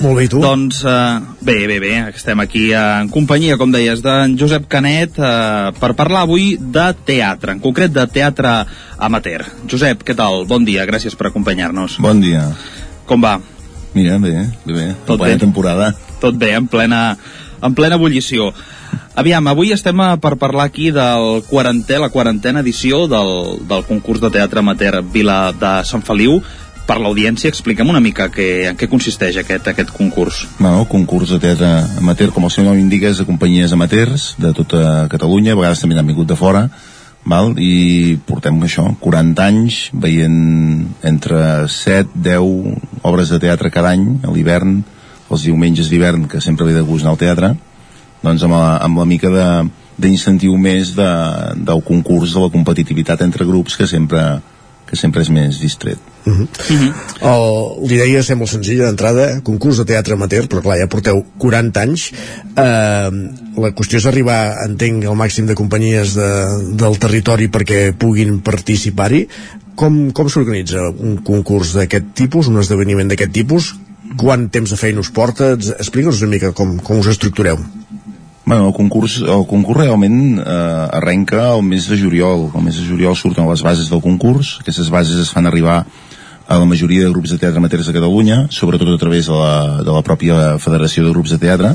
Molt bé, tu? Doncs uh, bé, bé, bé, estem aquí uh, en companyia, com deies, d'en Josep Canet uh, per parlar avui de teatre, en concret de teatre amateur. Josep, què tal? Bon dia, gràcies per acompanyar-nos. Bon dia. Com va? Mira, bé, bé, bé. Tot en plena bé? temporada. Tot bé, en plena, en plena ebullició. Aviam, avui estem uh, per parlar aquí del quarantè, la quarantena edició del, del concurs de teatre amateur Vila de Sant Feliu. Per l'audiència, explica'm una mica què, en què consisteix aquest, aquest concurs. Bueno, concurs de teatre amateur, com el seu nom indica, és de companyies amateurs de tota Catalunya, a vegades també n'han vingut de fora, val? i portem això, 40 anys veient entre 7, 10 obres de teatre cada any, a l'hivern, els diumenges d'hivern, que sempre ve de gust anar al teatre, doncs amb la, amb la mica de d'incentiu més de, del concurs de la competitivitat entre grups que sempre, que sempre és més distret. Uh -huh. Uh -huh. El, li deia, sembla senzill d'entrada, concurs de teatre amateur, però clar, ja porteu 40 anys. Eh, la qüestió és arribar, entenc, al màxim de companyies de, del territori perquè puguin participar-hi. Com, com s'organitza un concurs d'aquest tipus, un esdeveniment d'aquest tipus? Quant temps de feina us porta? Explica'ns una mica com, com us estructureu. Bueno, el concurs, el concurs realment eh, arrenca el mes de juliol. El mes de juliol surten les bases del concurs. Aquestes bases es fan arribar a la majoria de grups de teatre amateurs de Catalunya, sobretot a través de la, de la pròpia Federació de Grups de Teatre,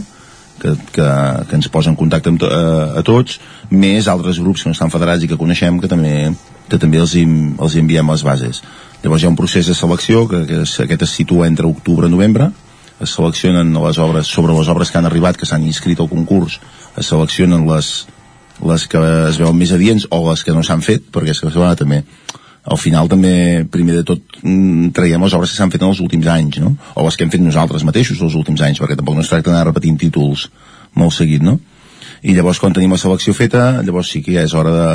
que, que, que ens posa en contacte amb to, a, a tots, més altres grups que no estan federats i que coneixem que també, que també els, hi, els hi enviem les bases. Llavors hi ha un procés de selecció que, que es, aquest es situa entre octubre i novembre, es seleccionen les obres, sobre les obres que han arribat, que s'han inscrit al concurs, es seleccionen les, les que es veuen més adients o les que no s'han fet, perquè és que bueno, també al final també, primer de tot, mm, traiem les obres que s'han fet en els últims anys, no? O les que hem fet nosaltres mateixos els últims anys, perquè tampoc no es tracta d'anar repetint títols molt seguit, no? I llavors, quan tenim la selecció feta, llavors sí que ja és hora de,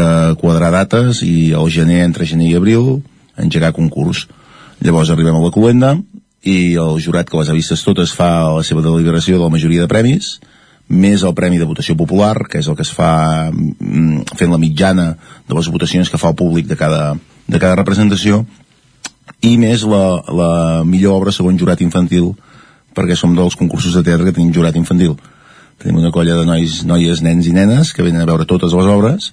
de quadrar dates i al gener, entre gener i abril, engegar concurs. Llavors arribem a la cluenda i el jurat que les ha vistes totes fa la seva deliberació de la majoria de premis, més el Premi de Votació Popular, que és el que es fa mm, fent la mitjana de les votacions que fa el públic de cada, de cada representació, i més la, la millor obra segons jurat infantil, perquè som dels concursos de teatre que tenim jurat infantil. Tenim una colla de nois, noies, nens i nenes que venen a veure totes les obres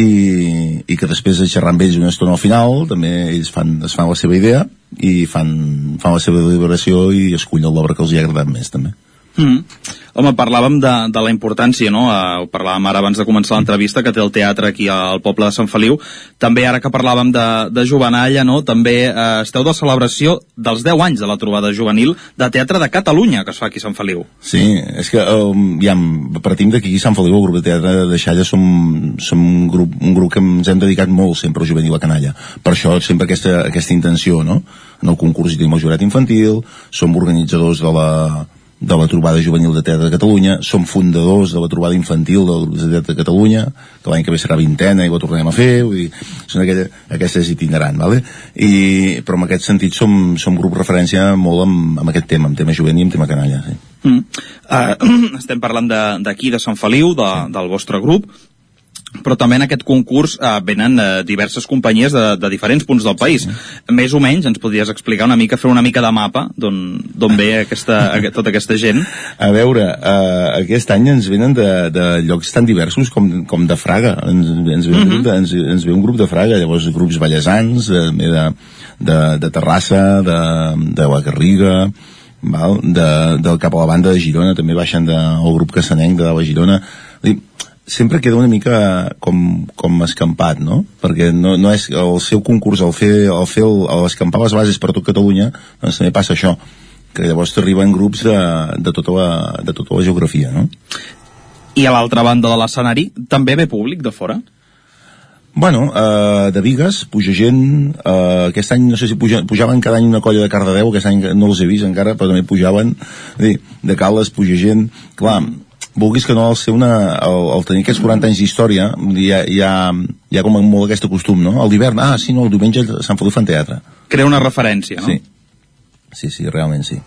i, i que després de xerrar amb ells una estona al final també ells fan, es fan la seva idea i fan, fan la seva deliberació i escullen l'obra que els hi ha agradat més també. Mm. Home, parlàvem de, de la importància, no? Uh, parlàvem ara abans de començar l'entrevista que té el teatre aquí al poble de Sant Feliu. També ara que parlàvem de, de Jovenalla, no? També uh, esteu de celebració dels 10 anys de la trobada juvenil de teatre de Catalunya que es fa aquí a Sant Feliu. Sí, és que um, ja, partim d'aquí a Sant Feliu, el grup de teatre de Xalla som, som un, grup, un grup que ens hem dedicat molt sempre a juvenil a canalla. Per això sempre aquesta, aquesta intenció, no? En el concurs hi tenim el jurat infantil, som organitzadors de la, de la trobada juvenil de teatre de Catalunya, som fundadors de la trobada infantil de teatre de Catalunya, que l'any que ve serà vintena i ho tornarem a fer, vull dir, són aquella, aquestes itinerant, vale? I, però en aquest sentit som, som grup referència molt amb, amb aquest tema, amb tema juvenil i amb tema canalla, sí. Mm. Uh, estem parlant d'aquí, de, de Sant Feliu, de, del vostre grup, però també en aquest concurs eh, venen eh, diverses companyies de, de diferents punts del país. Sí. Més o menys ens podries explicar una mica, fer una mica de mapa d'on ve aquesta, aquest, tota aquesta gent? A veure, uh, aquest any ens venen de, de llocs tan diversos com, com de Fraga. Ens, ens, ve un grup de, ens, ens ve un grup de Fraga, llavors grups ballesans, de, de, de, de Terrassa, de, de la Garriga, val? De, del cap a la banda de Girona, també baixen del de, grup cassanenc de la Girona. Dir, sempre queda una mica com, com escampat, no? Perquè no, no és el seu concurs, el fer, el fer el, el escampar les bases per tot Catalunya, doncs també passa això, que llavors t'arriben grups de, de, tota la, de tota la geografia, no? I a l'altra banda de l'escenari també ve públic de fora? Bueno, uh, de Vigues puja gent, uh, aquest any no sé si puja, pujaven cada any una colla de Cardedeu, aquest any no els he vist encara, però també pujaven, dir, de Cales puja gent, clar, vulguis que no, el, ser una, el, el tenir aquests 40 anys d'història, hi ha, hi, ha, hi ha com molt aquest costum, no? El d'hivern, ah, sí, no, el diumenge Sant Feliu fan teatre. Crea una referència, no? Sí, sí, sí realment sí.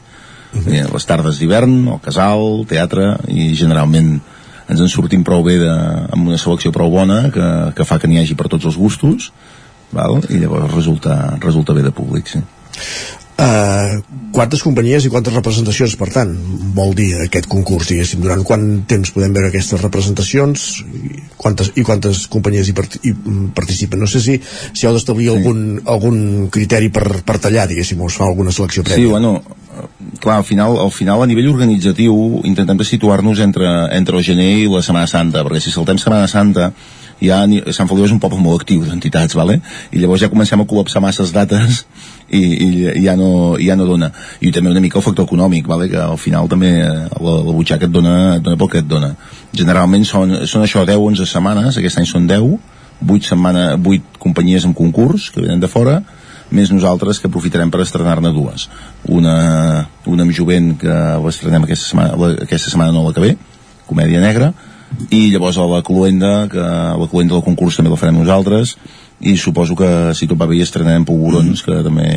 Uh -huh. Les tardes d'hivern, el casal, teatre, i generalment ens en sortim prou bé de, amb una selecció prou bona que, que fa que n'hi hagi per tots els gustos val? i llavors resulta, resulta bé de públic sí. Uh, quantes companyies i quantes representacions? Per tant vol dir aquest concurs diguéssim durant quant temps podem veure aquestes representacions? I quantes, i quantes companyies hi, part, hi participen? No sé si, si heu d'establir sí. algun, algun criteri per, per tallar diguéssim o es fa alguna selecció prèvia. Sí, bueno, clar, al final, al final a nivell organitzatiu intentem situar-nos entre, entre el gener i la Setmana Santa perquè si saltem Setmana Santa ja Sant Feliu és un poble molt actiu d'entitats, vale? i llavors ja comencem a col·lapsar masses dates i, i, ja, no, ja no dona i també una mica el factor econòmic vale? que al final també eh, la, la butxaca et dona, et dona pel que et dona generalment són, són això 10-11 setmanes aquest any són 10 8, setmana, 8 companyies en concurs que venen de fora més nosaltres que aprofitarem per estrenar-ne dues una, una amb jovent que l'estrenem aquesta setmana, aquesta setmana no la que ve comèdia negra i llavors a la Cluenda que la Cluenda del concurs també la farem nosaltres i suposo que si tot va bé estrenarem Polvorons que també,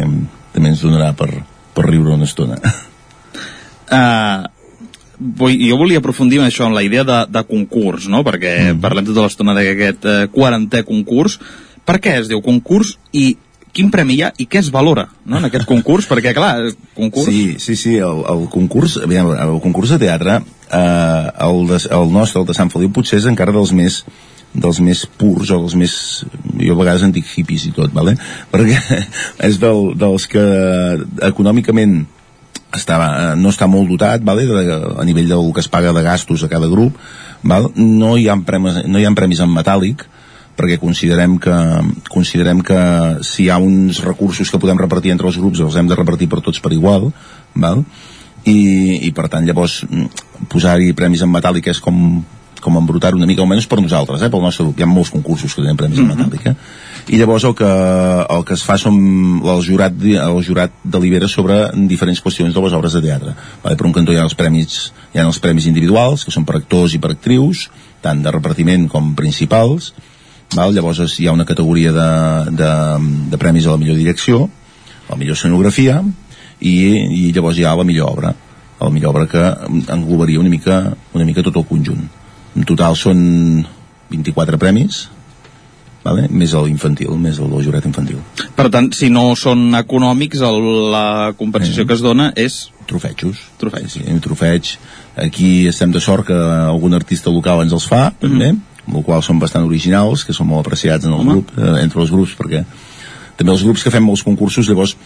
també ens donarà per, per riure una estona uh, vull, jo volia aprofundir en això, en la idea de, de concurs, no? perquè mm. parlem tota l'estona d'aquest uh, quarantè concurs per què es diu concurs i quin premi hi ha i què es valora no, en aquest concurs, perquè clar, concurs... Sí, sí, sí, el, el concurs, aviam, el concurs de teatre, eh, el, de, el nostre, el de Sant Feliu, potser és encara dels més dels més purs o dels més jo a vegades en dic hippies i tot vale? perquè és del, dels que econòmicament està, no està molt dotat vale? de, a nivell del que es paga de gastos a cada grup val? no hi ha premis, no hi ha premis en metàl·lic perquè considerem que, considerem que si hi ha uns recursos que podem repartir entre els grups els hem de repartir per tots per igual val? I, i per tant llavors posar-hi premis en metàl·lic és com, com embrutar una mica, almenys per nosaltres, eh, pel nostre grup. Hi ha molts concursos que tenen premis mm -hmm. en metàl·lic, eh? I llavors el que, el que es fa som el jurat, el jurat delibera sobre diferents qüestions de les obres de teatre. Vale, per un cantó hi ha els premis, hi ha els premis individuals, que són per actors i per actrius, tant de repartiment com principals, Val? Llavors hi ha una categoria de, de, de premis a la millor direcció, a la millor escenografia, i, i llavors hi ha la millor obra, la millor obra que englobaria una mica, una mica tot el conjunt. En total són 24 premis, vale? més el infantil, més el del jurat infantil. Per tant, si no són econòmics, el, la compensació eh. que es dona és... Trofetxos. Trofeig. Sí, trofeig. Aquí estem de sort que algun artista local ens els fa, mm -hmm. també, amb el qual són bastant originals, que són molt apreciats en el Home. grup, eh, entre els grups, perquè també els grups que fem molts concursos, llavors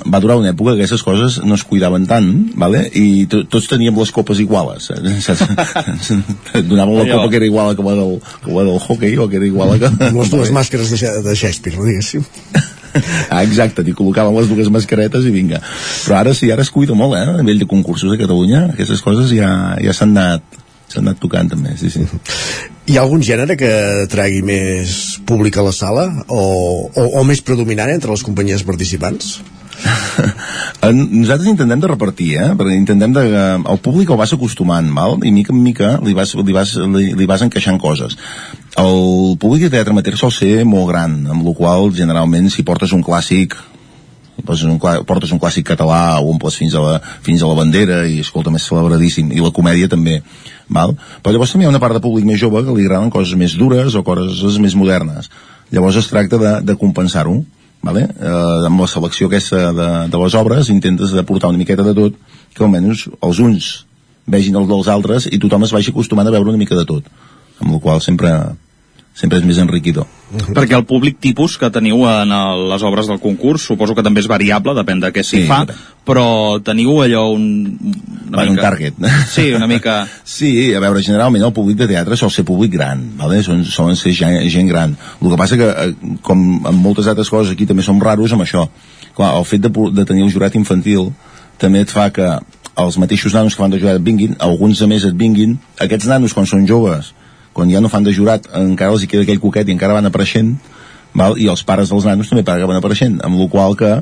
va durar una època que aquestes coses no es cuidaven tant, vale? i to tots teníem les copes iguales. Eh? Donaven la copa que era igual que la del, que la del hockey o que era igual que... Les dues màscares de, de Shakespeare, no diguéssim. ah, exacte, t'hi col·locaven les dues mascaretes i vinga. Però ara sí, ara es cuida molt, eh? A nivell de concursos a Catalunya, aquestes coses ja, ja s'han anat s'han anat tocant també, sí, sí. Hi ha algun gènere que tragui més públic a la sala o, o, o més predominant entre les companyies participants? Nosaltres intentem de repartir, eh? perquè intentem de... El públic el vas acostumant, val? i mica en mica li vas, li vas, li, li vas encaixant coses. El públic de teatre amateur sol ser molt gran, amb la qual generalment si portes un clàssic portes un, portes un clàssic català o omples fins a la, fins a la bandera i escolta, més celebradíssim, i la comèdia també val? però llavors també hi ha una part de públic més jove que li agraden coses més dures o coses més modernes llavors es tracta de, de compensar-ho vale? eh, amb la selecció aquesta de, de les obres intentes de portar una miqueta de tot que almenys els uns vegin els dels altres i tothom es vagi acostumant a veure una mica de tot amb la qual sempre sempre és més enriquidor. Uh -huh. Perquè el públic tipus que teniu en el, les obres del concurs suposo que també és variable, depèn de què s'hi sí, fa, però teniu allò un... Una bueno, mica... un target. Sí, una mica... sí, a veure, generalment el públic de teatre sol ser públic gran, vale? Són, solen ser gent, gent gran. El que passa que, eh, com en moltes altres coses aquí també som raros amb això. Clar, el fet de, de tenir el jurat infantil també et fa que els mateixos nanos que van de jurat et vinguin, alguns a més et vinguin, aquests nanos quan són joves quan ja no fan de jurat encara els hi queda aquell coquet i encara van apareixent val? i els pares dels nanos també van apareixent amb la qual que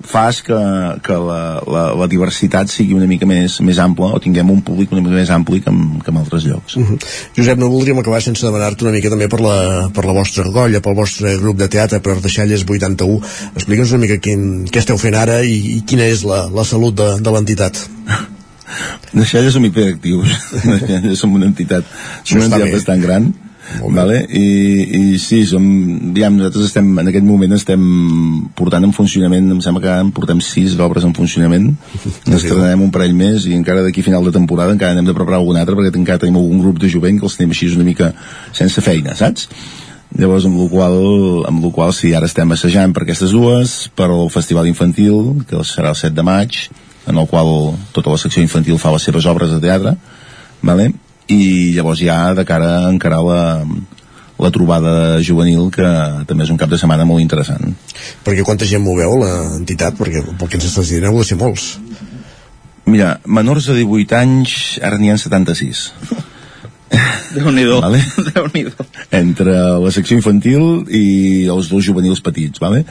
fas que, que la, la, la diversitat sigui una mica més, més ampla o tinguem un públic una mica més ampli que en, que en altres llocs. Uh -huh. Josep, no voldríem acabar sense demanar-te una mica també per la, per la vostra colla, pel vostre grup de teatre, per Deixalles 81. Explica'ns una mica quin, què esteu fent ara i, i quina és la, la salut de, de l'entitat. Deixalles som hiperactius. som una entitat, som una entitat bastant gran vale? I, i sí, som, diguem, nosaltres estem, en aquest moment estem portant en funcionament, em sembla que en portem sis obres en funcionament, estrenarem un parell més i encara d'aquí final de temporada encara hem de preparar algun altre perquè encara tenim algun grup de jovent que els tenim així una mica sense feina, saps? Llavors, amb la qual, amb la qual sí, ara estem assajant per aquestes dues, per al Festival Infantil, que serà el 7 de maig, en el qual tota la secció infantil fa les seves obres de teatre, vale? i llavors ja de cara a encarar la, la trobada juvenil que també és un cap de setmana molt interessant. Perquè quanta gent moveu l'entitat perquè pel que ens estàs dient heu de ser molts. Mira, menors de 18 anys ara n'hi ha 76 Déu-n'hi-do. Vale? déu nhi entre la secció infantil i els dos juvenils petits, vale?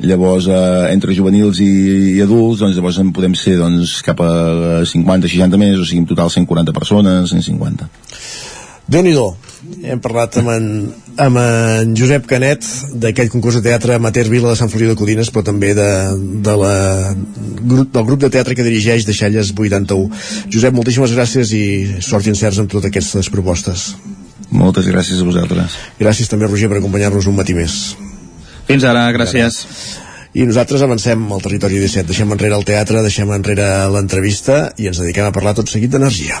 Llavors, eh, entre juvenils i, i adults, doncs llavors en podem ser doncs, cap a 50-60 més, o sigui, en total 140 persones, 150 déu nhi hem parlat amb en, amb en Josep Canet d'aquell concurs de teatre Amater Vila de Sant Feliu de Codines però també de, de la, del grup de teatre que dirigeix de Xalles 81 Josep, moltíssimes gràcies i sort i encerts amb totes aquestes propostes. Moltes gràcies a vosaltres. Gràcies també Roger per acompanyar-nos un matí més. Fins ara, gràcies. I nosaltres avancem al territori 17 deixem enrere el teatre, deixem enrere l'entrevista i ens dediquem a parlar tot seguit d'energia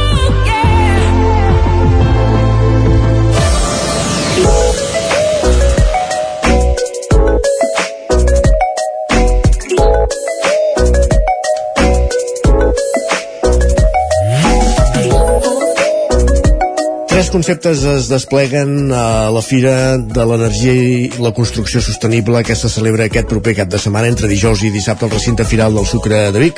Tres conceptes es despleguen a la Fira de l'Energia i la Construcció Sostenible que se celebra aquest proper cap de setmana entre dijous i dissabte al recinte firal del Sucre de Vic,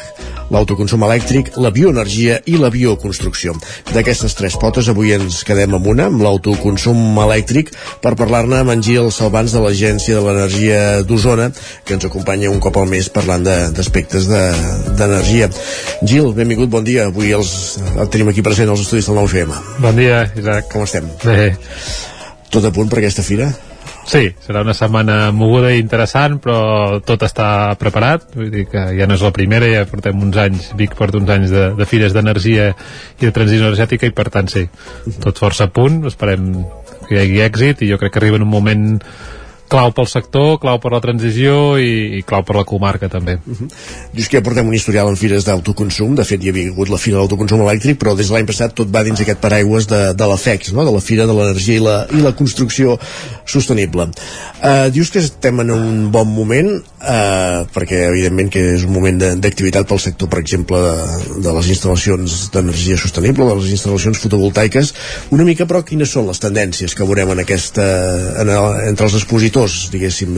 l'autoconsum elèctric, la bioenergia i la bioconstrucció. D'aquestes tres potes avui ens quedem amb una, amb l'autoconsum elèctric, per parlar-ne amb en Gil Salvans de l'Agència de l'Energia d'Osona, que ens acompanya un cop al mes parlant d'aspectes d'energia. De, Gil, benvingut, bon dia. Avui els, el tenim aquí present als estudis del 9FM. Bon dia, Isaac. Com estem? Bé. Tot a punt per aquesta fira? Sí, serà una setmana moguda i interessant, però tot està preparat, vull dir que ja no és la primera, ja portem uns anys, Vic porta uns anys de, de fires d'energia i de transició energètica i per tant sí, tot força a punt, esperem que hi hagi èxit i jo crec que arriba en un moment clau pel sector, clau per la transició i, i clau per la comarca també. Uh -huh. Dius que ja portem un historial en fires d'autoconsum, de fet hi havia hagut la fira de l'autoconsum elèctric, però des de l'any passat tot va dins aquest paraigües de, de la FEX, no? de la Fira de l'Energia i, la, i la Construcció Sostenible. Uh, dius que estem en un bon moment, uh, perquè evidentment que és un moment d'activitat pel sector, per exemple, de, de les instal·lacions d'energia sostenible, de les instal·lacions fotovoltaiques, una mica però quines són les tendències que veurem en aquesta, en el, entre els expositors sectors, diguéssim,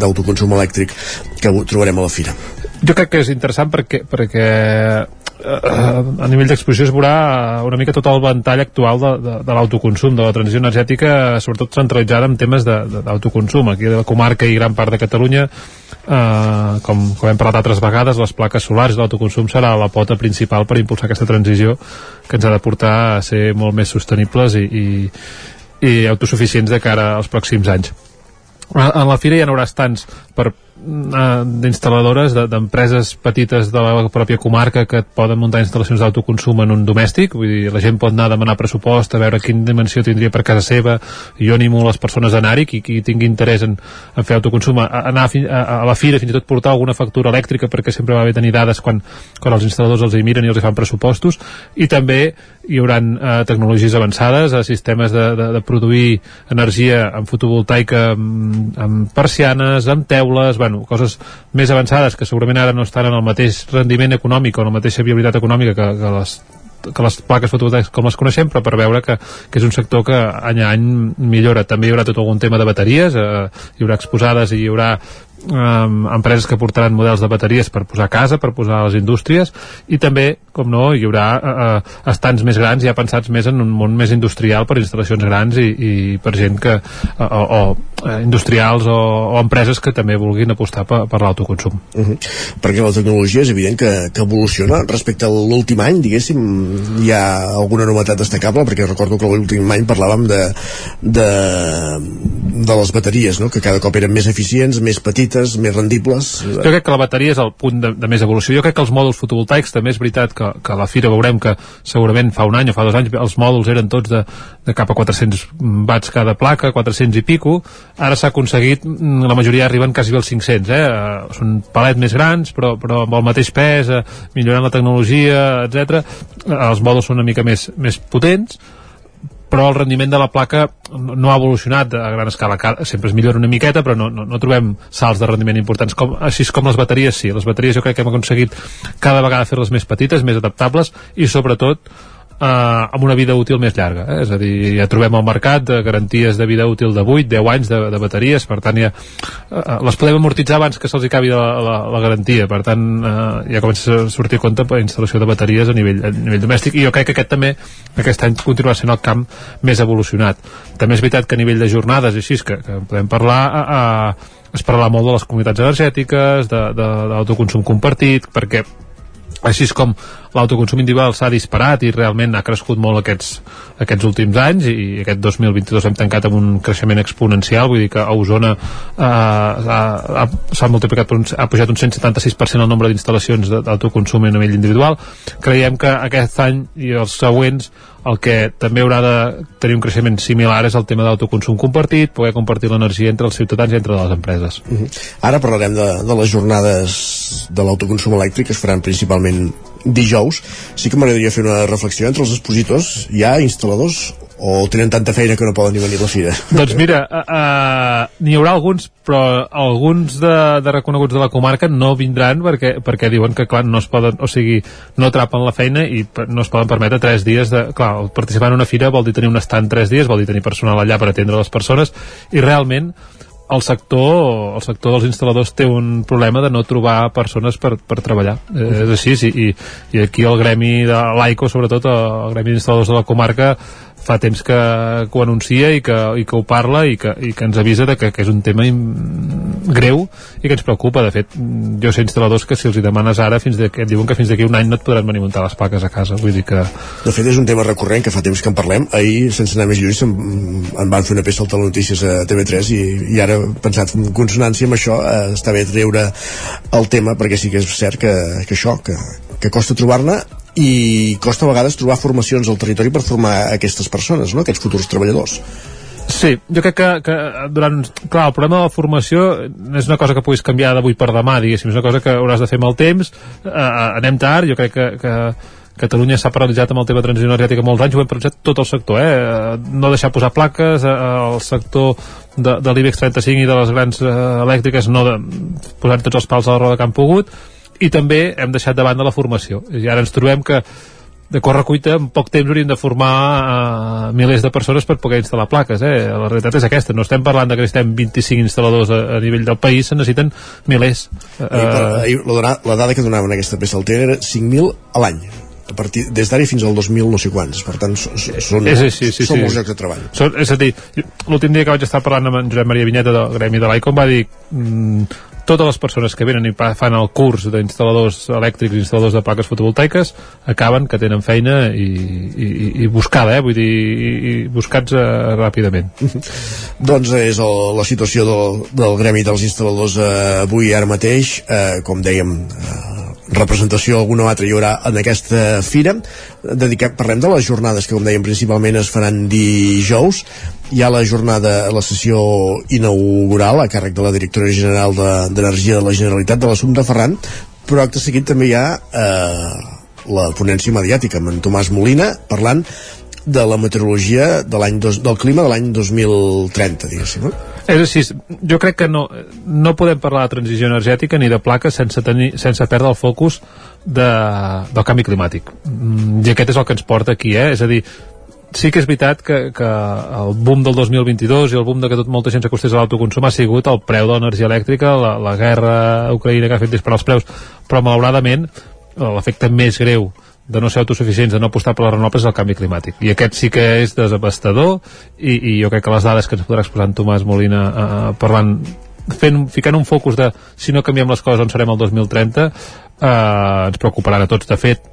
d'autoconsum elèctric que trobarem a la fira. Jo crec que és interessant perquè, perquè eh, a nivell d'exposició es veurà una mica tot el ventall actual de, de, de l'autoconsum, de la transició energètica, sobretot centralitzada en temes d'autoconsum. Aquí a la comarca i gran part de Catalunya, eh, com, com hem parlat altres vegades, les plaques solars i l'autoconsum serà la pota principal per impulsar aquesta transició que ens ha de portar a ser molt més sostenibles i, i, i autosuficients de cara als pròxims anys a la fira ja n'hauràs tants per uh, d'instal·ladores, d'empreses de, petites de la pròpia comarca que et poden muntar instal·lacions d'autoconsum en un domèstic, vull dir, la gent pot anar a demanar pressupost, a veure quina dimensió tindria per casa seva, jo animo les persones a anar-hi, qui, qui tingui interès en, en fer autoconsum, a, anar a, a, a la fira, fins i tot portar alguna factura elèctrica, perquè sempre va bé tenir dades quan, quan els instal·ladors els hi miren i els hi fan pressupostos, i també hi haurà eh, tecnologies avançades, a sistemes de, de, de produir energia amb fotovoltaica, amb, amb persianes, amb teules, bueno, coses més avançades que segurament ara no estan en el mateix rendiment econòmic o en la mateixa viabilitat econòmica que, que les que les plaques fotovoltaiques com les coneixem, però per veure que, que és un sector que any a any millora. També hi haurà tot algun tema de bateries, eh, hi haurà exposades i hi haurà um, empreses que portaran models de bateries per posar a casa, per posar a les indústries i també, com no, hi haurà uh, estants més grans ja pensats més en un món més industrial per instal·lacions grans i, i per gent que uh, o, o uh, industrials o, o empreses que també vulguin apostar per, per l'autoconsum. Uh -huh. Perquè la tecnologia és evident que, que evoluciona respecte a l'últim any, diguéssim, hi ha alguna novetat destacable, perquè recordo que l'últim any parlàvem de, de, de les bateries, no? que cada cop eren més eficients, més petites petites, més rendibles. Jo crec que la bateria és el punt de, de més evolució. Jo crec que els mòduls fotovoltaics també és veritat que, que a la fira veurem que segurament fa un any o fa dos anys els mòduls eren tots de, de cap a 400 watts cada placa, 400 i pico. Ara s'ha aconseguit, la majoria arriben quasi als 500, eh? eh? Són palets més grans, però, però amb el mateix pes, eh, millorant la tecnologia, etc. Els mòduls són una mica més, més potents, però el rendiment de la placa no ha evolucionat a gran escala, sempre es millora una miqueta, però no, no, no trobem salts de rendiment importants, com, així com les bateries sí, les bateries jo crec que hem aconseguit cada vegada fer-les més petites, més adaptables i sobretot eh, amb una vida útil més llarga eh? és a dir, ja trobem al mercat de garanties de vida útil de 8, 10 anys de, de bateries, per tant ja eh, les podem amortitzar abans que se'ls acabi la, la, la garantia, per tant eh, ja comença a sortir a compte per instal·lació de bateries a nivell, a nivell domèstic i jo crec que aquest també, aquest any continuarà sent el camp més evolucionat. També és veritat que a nivell de jornades així, que, que podem parlar a, a, es parlarà molt de les comunitats energètiques, de, de, compartit, perquè així com l'autoconsum individual s'ha disparat i realment ha crescut molt aquests, aquests últims anys i aquest 2022 hem tancat amb un creixement exponencial vull dir que a Osona eh, s'ha multiplicat per un, ha pujat un 176% el nombre d'instal·lacions d'autoconsum a nivell individual creiem que aquest any i els següents el que també haurà de tenir un creixement similar és el tema d'autoconsum compartit, poder compartir l'energia entre els ciutadans i entre les empreses. Uh -huh. Ara parlarem de, de les jornades de l'autoconsum elèctric que es faran principalment dijous, sí que m'agradaria fer una reflexió entre els expositors. Hi ha instal·ladors o tenen tanta feina que no poden ni venir a la fira? Doncs mira, uh, uh, n'hi haurà alguns, però alguns de, de reconeguts de la comarca no vindran perquè, perquè diuen que, clar, no es poden, o sigui, no atrapen la feina i no es poden permetre tres dies de... Clar, participar en una fira vol dir tenir un estant tres dies, vol dir tenir personal allà per atendre les persones i realment el sector, el sector dels instal·ladors té un problema de no trobar persones per, per treballar. Eh, és així, i, i aquí el gremi de l'AICO, sobretot el gremi d'instal·ladors de la comarca, fa temps que, que ho anuncia i que, i que ho parla i que, i que ens avisa de que, que és un tema greu i que ens preocupa. De fet, jo sé instal·ladors que si els hi demanes ara, fins de, et diuen que fins d'aquí un any no et podran venir muntar les plaques a casa. Vull dir que... De fet, és un tema recurrent que fa temps que en parlem. Ahir, sense anar més lluny, em van fer una peça al Telenotícies a TV3 i, i ara, pensat en consonància amb això, eh, està bé treure el tema perquè sí que és cert que, que això, que, que costa trobar-ne i costa a vegades trobar formacions al territori per formar aquestes persones, no? aquests futurs treballadors. Sí, jo crec que, que durant... Clar, el problema de la formació és una cosa que puguis canviar d'avui per demà, diguéssim, és una cosa que hauràs de fer amb el temps, eh, anem tard, jo crec que, que Catalunya s'ha paralitzat amb el tema de transició energètica molts anys, ho hem paralitzat tot el sector, eh? no deixar posar plaques, eh, el sector de, de l'IBEX 35 i de les grans eh, elèctriques no de, tots els pals a la roda que han pogut, i també hem deixat de banda la formació. I ara ens trobem que de cuita, en poc temps hauríem de formar uh, milers de persones per poder instal·lar plaques eh? la realitat és aquesta, no estem parlant de que necessitem 25 instal·ladors a, a nivell del país se necessiten milers uh, ahir, la, la dada que donaven aquesta peça al era 5.000 a l'any. A partir des d'ara fins al 2000 no sé quants. Per tant són, són, sí, sí, sí, són sí. molts llocs de treball. Són, és a dir, l'últim dia que vaig estar parlant amb en Josep Maria Vinyeta del Gremi de l'ICOM va dir mm, totes les persones que venen i fan el curs d'instal·ladors elèctrics i instal·ladors de plaques fotovoltaiques acaben que tenen feina i, i, i buscada, eh? vull dir, i, i buscats uh, ràpidament. doncs és el, la situació del, del gremi dels instal·ladors uh, avui ara mateix, uh, com dèiem, uh, representació alguna altra hi haurà en aquesta fira dedicat, parlem de les jornades que com dèiem principalment es faran dijous hi ha la jornada, la sessió inaugural a càrrec de la directora general d'Energia de, de la Generalitat de l'Assumpte Ferran però acte seguit també hi ha eh, la ponència mediàtica amb en Tomàs Molina parlant de la meteorologia de l'any del clima de l'any 2030 diguéssim no? És així, jo crec que no, no podem parlar de transició energètica ni de plaques sense, tenir, sense perdre el focus de, del canvi climàtic. Mm, I aquest és el que ens porta aquí, eh? És a dir, sí que és veritat que, que el boom del 2022 i el boom de que tot, molta gent s'acostés a l'autoconsum ha sigut el preu de l'energia elèctrica, la, la guerra Ucraïna que ha fet disparar els preus, però malauradament l'efecte més greu de no ser autosuficients, de no apostar per les renovables és el canvi climàtic. I aquest sí que és desabastador i, i jo crec que les dades que ens podrà exposar en Tomàs Molina eh, parlant fent, ficant un focus de si no canviem les coses on serem el 2030 eh, ens preocuparan a tots. De fet,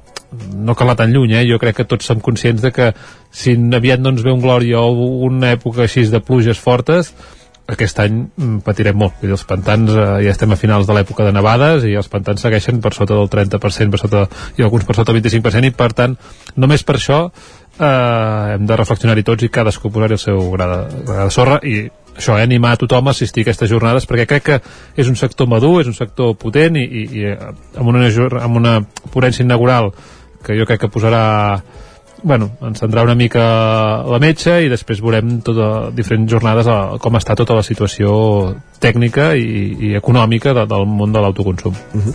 no cal anar tan lluny, eh? jo crec que tots som conscients de que si aviat no ens ve un glòria o una època així de pluges fortes, aquest any mm, patirem molt. Dir, els pantans eh, ja estem a finals de l'època de nevades i els pantans segueixen per sota del 30%, per sota, i alguns per sota del 25%, i per tant, només per això eh, hem de reflexionar-hi tots i cadascú posar-hi el seu gra de, gra de sorra i això, eh, animar a tothom a assistir a aquestes jornades perquè crec que és un sector madur, és un sector potent i, i, i eh, amb, una, amb una ponència inaugural que jo crec que posarà bueno, ens tindrà una mica la metge i després veurem tota, diferents jornades a, com està tota la situació tècnica i, i econòmica de, del món de l'autoconsum. Uh -huh.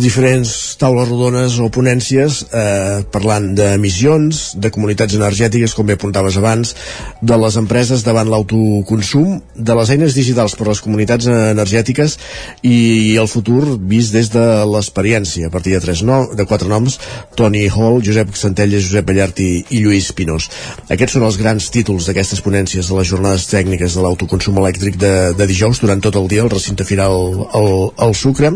Diferents taules rodones o ponències eh, parlant d'emissions, de comunitats energètiques, com bé apuntaves abans, de les empreses davant l'autoconsum, de les eines digitals per a les comunitats energètiques i, i el futur vist des de l'experiència, a partir de, tres no, de quatre noms, Toni Hall, Josep Centelles, Josep Ballart i, i Lluís Pinós. Aquests són els grans títols d'aquestes ponències de les jornades tècniques de l'autoconsum elèctric de, de dijous durant tot el dia el recinte final el, el sucre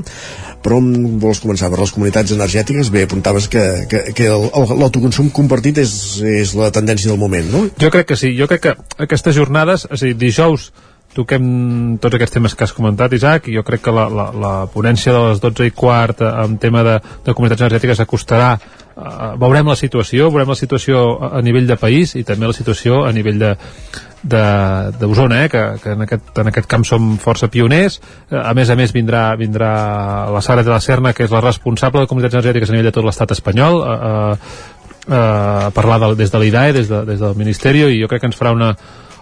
però on vols començar? Per les comunitats energètiques? Bé, apuntaves que, que, que l'autoconsum compartit és, és la tendència del moment, no? Jo crec que sí, jo crec que aquestes jornades, és a dir, dijous toquem tots aquests temes que has comentat, Isaac, i jo crec que la, la, la ponència de les 12 i quart en tema de, de comunitats energètiques acostarà uh, veurem la situació, veurem la situació a, a nivell de país i també la situació a nivell de, d'Osona, eh, que, que en, aquest, en aquest camp som força pioners. Eh, a més a més vindrà, vindrà la Sara de la Serna, que és la responsable de comunitats energètiques a nivell de tot l'estat espanyol, a, a, a parlar de, des de l'IDAE, des, de, des del Ministeri, i jo crec que ens farà una,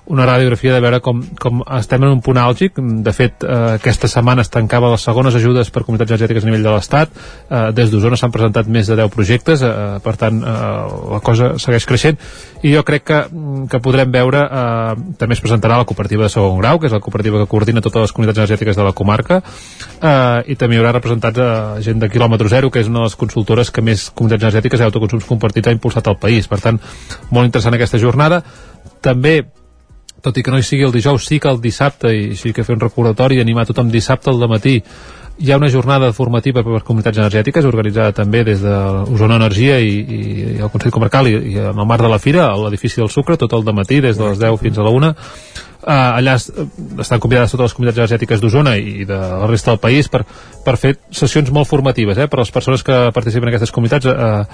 una radiografia de veure com, com estem en un punt àlgic. De fet, eh, aquesta setmana es tancava les segones ajudes per comunitats energètiques a nivell de l'Estat. Eh, des d'Osona s'han presentat més de 10 projectes, eh, per tant, eh, la cosa segueix creixent. I jo crec que, que podrem veure, eh, també es presentarà la cooperativa de segon grau, que és la cooperativa que coordina totes les comunitats energètiques de la comarca, eh, i també hi haurà representats eh, gent de quilòmetre zero, que és una de les consultores que més comunitats energètiques i autoconsums compartits ha impulsat al país. Per tant, molt interessant aquesta jornada. També tot i que no hi sigui el dijous, sí que el dissabte, i sí que fer un recordatori i animar tothom dissabte al matí. Hi ha una jornada formativa per les comunitats energètiques organitzada també des de Osona Energia i, i el Consell Comarcal i, i en el marc de la Fira, a l'edifici del Sucre, tot el matí des de les 10 fins a la 1 Uh, allà estan convidades totes les comunitats energètiques d'Osona i de la resta del país per, per fer sessions molt formatives eh, per a les persones que participen en aquestes comunitats uh,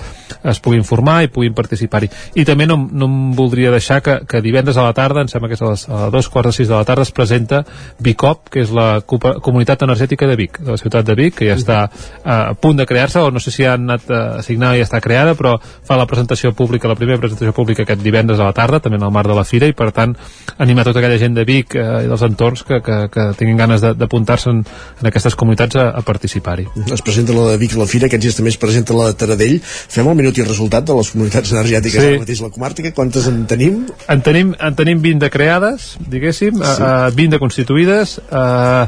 es puguin formar i puguin participar-hi. I també no, no em voldria deixar que, que divendres a la tarda, em sembla que és a, les, a dos quarts de sis de la tarda es presenta Bicop, que és la comunitat energètica de Vic, de la ciutat de Vic que ja està uh, a punt de crear-se o no sé si ha anat a signar i està creada però fa la presentació pública, la primera presentació pública aquest divendres a la tarda, també en el marc de la Fira i per tant anima tota aquella gent de Vic eh, i dels entorns que, que, que tinguin ganes d'apuntar-se en, en aquestes comunitats a, a participar-hi. Es presenta la de Vic la Fira, aquests dies també es presenta la de Taradell. Fem el minut i el resultat de les comunitats energètiques sí. mateix la comarca. Quantes en tenim? En tenim, en tenim 20 de creades, diguéssim, sí. uh, 20 de constituïdes, uh,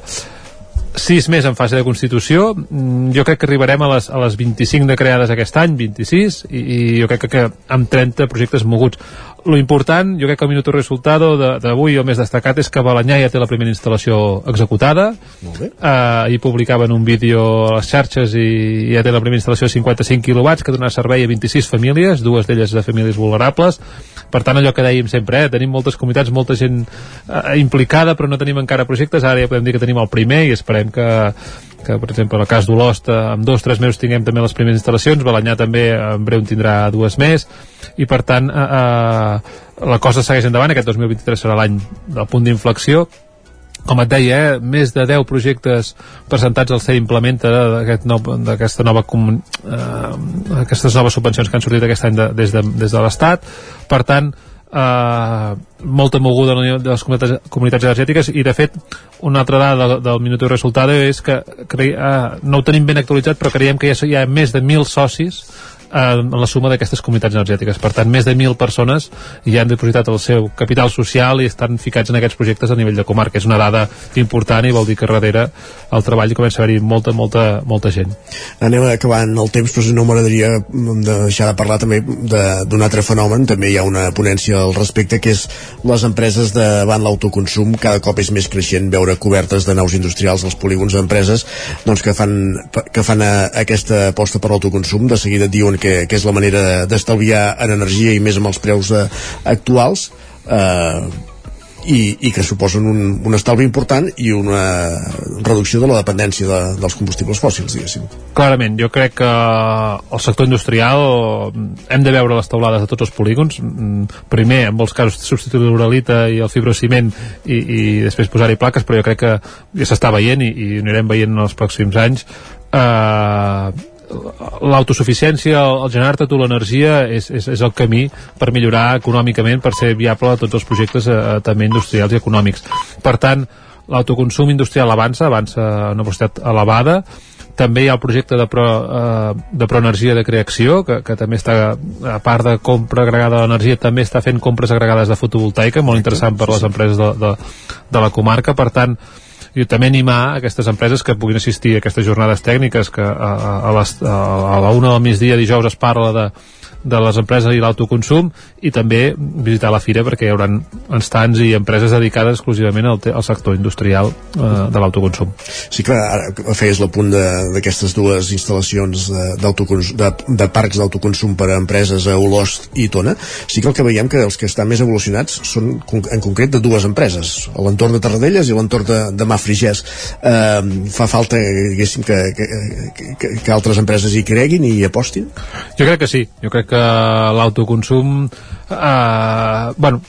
sis més en fase de constitució mm, jo crec que arribarem a les, a les 25 de creades aquest any, 26 i, i jo crec que, que amb 30 projectes moguts lo important, jo crec que el minut resultado d'avui el més destacat és que Balanyà ja té la primera instal·lació executada Molt bé. Uh, i publicaven un vídeo a les xarxes i ja té la primera instal·lació de 55 quilowatts que donarà servei a 26 famílies dues d'elles de famílies vulnerables per tant allò que dèiem sempre, eh, tenim moltes comunitats molta gent uh, implicada però no tenim encara projectes, ara ja podem dir que tenim el primer i esperem que que per exemple en el cas d'Olost amb dos tres mesos tinguem també les primeres instal·lacions. Balanyà també en breu en tindrà dues més. I per tant eh, eh, la cosa segueix endavant, aquest 2023 serà l'any del punt d'inflexió com et deia, eh, més de 10 projectes presentats al CER implementa d'aquesta aquest nova eh, aquestes noves subvencions que han sortit aquest any de, des de, des de l'Estat. Per tant eh, molta moguda de les comunitats, comunitats energètiques i de fet una altra dada del, del Minuto Resultado és que cre, eh, no ho tenim ben actualitzat però creiem que ja hi ha més de 1.000 socis en la suma d'aquestes comunitats energètiques. Per tant, més de 1.000 persones ja han depositat el seu capital social i estan ficats en aquests projectes a nivell de comarca. És una dada important i vol dir que darrere el treball comença a haver-hi molta, molta, molta gent. Anem acabant el temps, però no m'agradaria de deixar de parlar també d'un altre fenomen, també hi ha una ponència al respecte, que és les empreses davant l'autoconsum, cada cop és més creixent veure cobertes de naus industrials als polígons d'empreses doncs que fan, que fan a aquesta aposta per l'autoconsum, de seguida diuen que, que és la manera d'estalviar en energia i més amb els preus eh, actuals eh, i, i que suposen un, un estalvi important i una reducció de la dependència de, dels combustibles fòssils, diguéssim. Clarament, jo crec que el sector industrial hem de veure les taulades de tots els polígons, primer amb els casos de substituir l'uralita i el fibrociment i, i després posar-hi plaques, però jo crec que ja s'està veient i, i anirem veient en els pròxims anys eh, l'autosuficiència, el generar-te tu l'energia és, és, és el camí per millorar econòmicament, per ser viable a tots els projectes eh, també industrials i econòmics. Per tant, l'autoconsum industrial avança, avança a una velocitat elevada, també hi ha el projecte de, pro, eh, de proenergia de creació, que, que també està, a part de compra agregada d'energia, també està fent compres agregades de fotovoltaica, molt interessant per les empreses de, de, de la comarca, per tant, i també animar aquestes empreses que puguin assistir a aquestes jornades tècniques que a, a, a, les, a, a la una del migdia dijous es parla de, de les empreses i l'autoconsum i també visitar la fira perquè hi haurà estants i empreses dedicades exclusivament al, al sector industrial eh, de l'autoconsum. Sí que ara feies l'apunt d'aquestes dues instal·lacions de, de, de parcs d'autoconsum per a empreses a Olost i Tona. Sí que el que veiem que els que estan més evolucionats són en concret de dues empreses, a l'entorn de Tarradellas i a l'entorn de, de Mafrigès. Eh, fa falta, diguéssim, que, que, que, que altres empreses hi creguin i hi apostin? Jo crec que sí. Jo crec que l'autoconsum eh, bueno,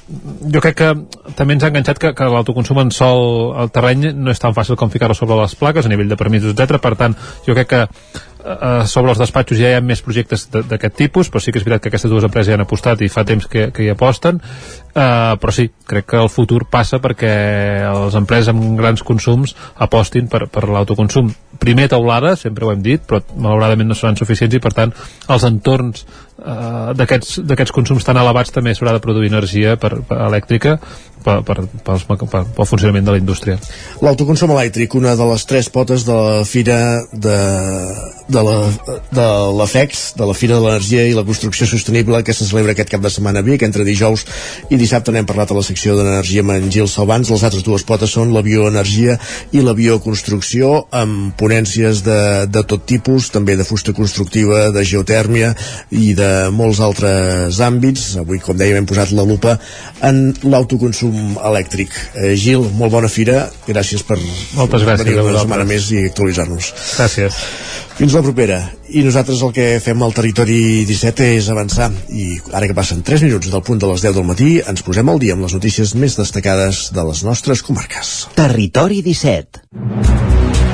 jo crec que també ens ha enganxat que, que l'autoconsum en sol el terreny no és tan fàcil com ficar-lo sobre les plaques a nivell de permisos, etc. Per tant, jo crec que eh, sobre els despatxos ja hi ha més projectes d'aquest tipus, però sí que és veritat que aquestes dues empreses ja han apostat i fa temps que, que hi aposten, eh, però sí, crec que el futur passa perquè les empreses amb grans consums apostin per, per l'autoconsum. Primer taulada, sempre ho hem dit, però malauradament no seran suficients i per tant els entorns eh, d'aquests consums tan elevats també s'haurà de produir energia per, per elèctrica per, per, per, per, pel funcionament de la indústria. L'autoconsum elèctric, una de les tres potes de la fira de, de la de l'AFEX, de la Fira de l'Energia i la Construcció Sostenible que se celebra aquest cap de setmana a Vic, entre dijous i dissabte n'hem parlat a la secció d'energia amb en Gil Salvans. Les altres dues potes són la bioenergia i la bioconstrucció amb ponències de, de tot tipus, també de fusta constructiva, de geotèrmia i de molts altres àmbits. Avui, com dèiem, hem posat la lupa en l'autoconsum elèctric. Eh, Gil, molt bona fira, gràcies per Moltes gràcies venir una setmana més i actualitzar-nos. Gràcies. Fins la propera. I nosaltres el que fem al territori 17 és avançar. I ara que passen 3 minuts del punt de les 10 del matí, ens posem al dia amb les notícies més destacades de les nostres comarques. Territori 17.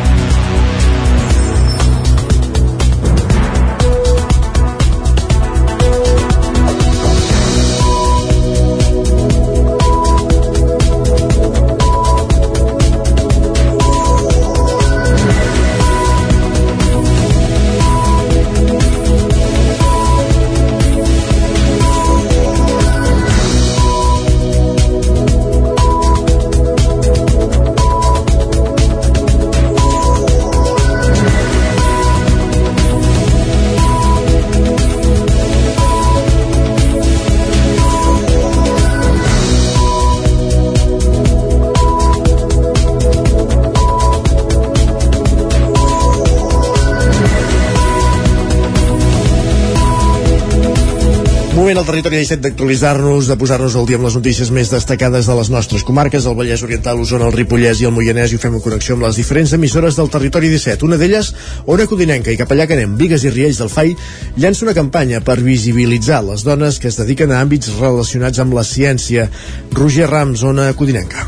Moment al territori 17 d'actualitzar-nos, de posar-nos al dia amb les notícies més destacades de les nostres comarques, el Vallès Oriental, Osona, el Ripollès i el Moianès, i ho fem en connexió amb les diferents emissores del territori 17. Una d'elles, Ona Codinenca, i cap allà que anem, Vigues i Riells del FAI, llança una campanya per visibilitzar les dones que es dediquen a àmbits relacionats amb la ciència. Roger Rams, Ona Codinenca.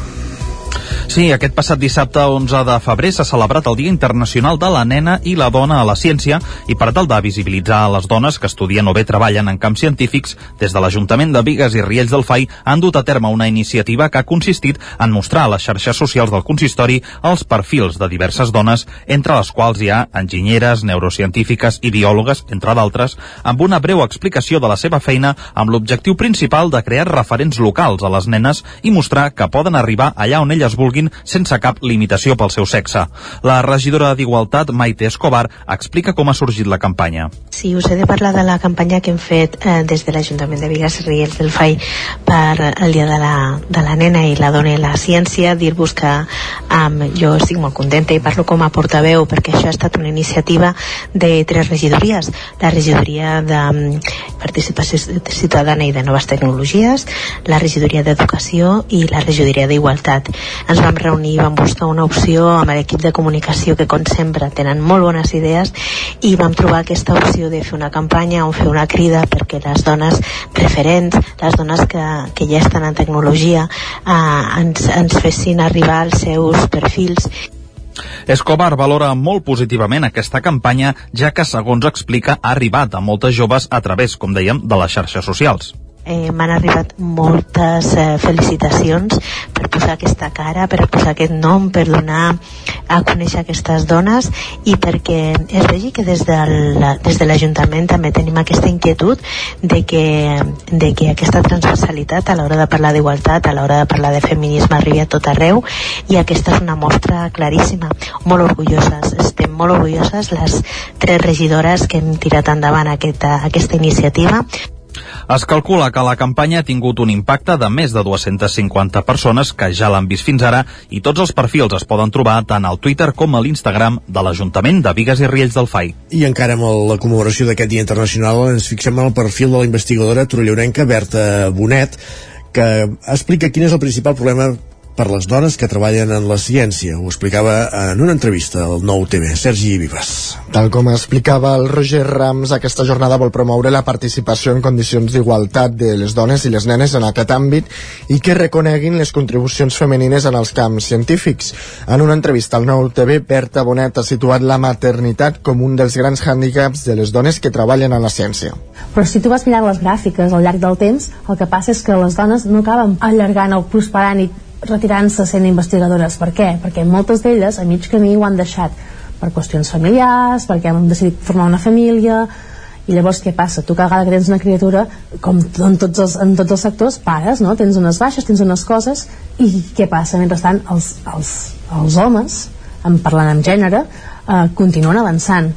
Sí, aquest passat dissabte 11 de febrer s'ha celebrat el Dia Internacional de la Nena i la Dona a la Ciència i per tal de visibilitzar les dones que estudien o bé treballen en camps científics, des de l'Ajuntament de Vigues i Riells del FAI han dut a terme una iniciativa que ha consistit en mostrar a les xarxes socials del consistori els perfils de diverses dones, entre les quals hi ha enginyeres, neurocientífiques i biòlogues, entre d'altres, amb una breu explicació de la seva feina amb l'objectiu principal de crear referents locals a les nenes i mostrar que poden arribar allà on elles vulguin sense cap limitació pel seu sexe. La regidora d'Igualtat, Maite Escobar, explica com ha sorgit la campanya. Sí, us he de parlar de la campanya que hem fet eh, des de l'Ajuntament de Vigas Riells del FAI per el Dia de la, de la Nena i la Dona i la Ciència, dir-vos que um, jo estic molt contenta i parlo com a portaveu perquè això ha estat una iniciativa de tres regidories. La regidoria de um, Participació Ciutadana i de Noves Tecnologies, la regidoria d'Educació i la regidoria d'Igualtat. Ens vam reunir i vam buscar una opció amb l'equip de comunicació que com sempre tenen molt bones idees i vam trobar aquesta opció de fer una campanya on fer una crida perquè les dones referents, les dones que, que ja estan en tecnologia eh, ens, ens fessin arribar els seus perfils. Escobar valora molt positivament aquesta campanya, ja que, segons explica, ha arribat a moltes joves a través, com dèiem, de les xarxes socials eh, m'han arribat moltes eh, felicitacions per posar aquesta cara, per posar aquest nom, per donar a conèixer aquestes dones i perquè es vegi que des, del, des de l'Ajuntament també tenim aquesta inquietud de que, de que aquesta transversalitat a l'hora de parlar d'igualtat, a l'hora de parlar de feminisme arribi a tot arreu i aquesta és una mostra claríssima, molt orgulloses, estem molt orgulloses les tres regidores que hem tirat endavant aquesta, aquesta iniciativa es calcula que la campanya ha tingut un impacte de més de 250 persones que ja l'han vist fins ara i tots els perfils es poden trobar tant al Twitter com a l'Instagram de l'Ajuntament de Vigues i Riells del FAI. I encara amb la commemoració d'aquest Dia Internacional ens fixem en el perfil de la investigadora torellonenca Berta Bonet que explica quin és el principal problema per les dones que treballen en la ciència. Ho explicava en una entrevista al Nou TV. Sergi Vives. Tal com explicava el Roger Rams, aquesta jornada vol promoure la participació en condicions d'igualtat de les dones i les nenes en aquest àmbit i que reconeguin les contribucions femenines en els camps científics. En una entrevista al Nou TV, Berta Bonet ha situat la maternitat com un dels grans hàndicaps de les dones que treballen en la ciència. Però si tu vas mirar les gràfiques al llarg del temps, el que passa és que les dones no acaben allargant o prosperant i retirant-se sent investigadores. Per què? Perquè moltes d'elles a mig camí ho han deixat per qüestions familiars, perquè han decidit formar una família, i llavors què passa? Tu cada vegada que tens una criatura, com en tots els, en tots els sectors, pares, no? Tens unes baixes, tens unes coses, i què passa? Mentrestant, els, els, els homes, en parlant amb gènere, eh, continuen avançant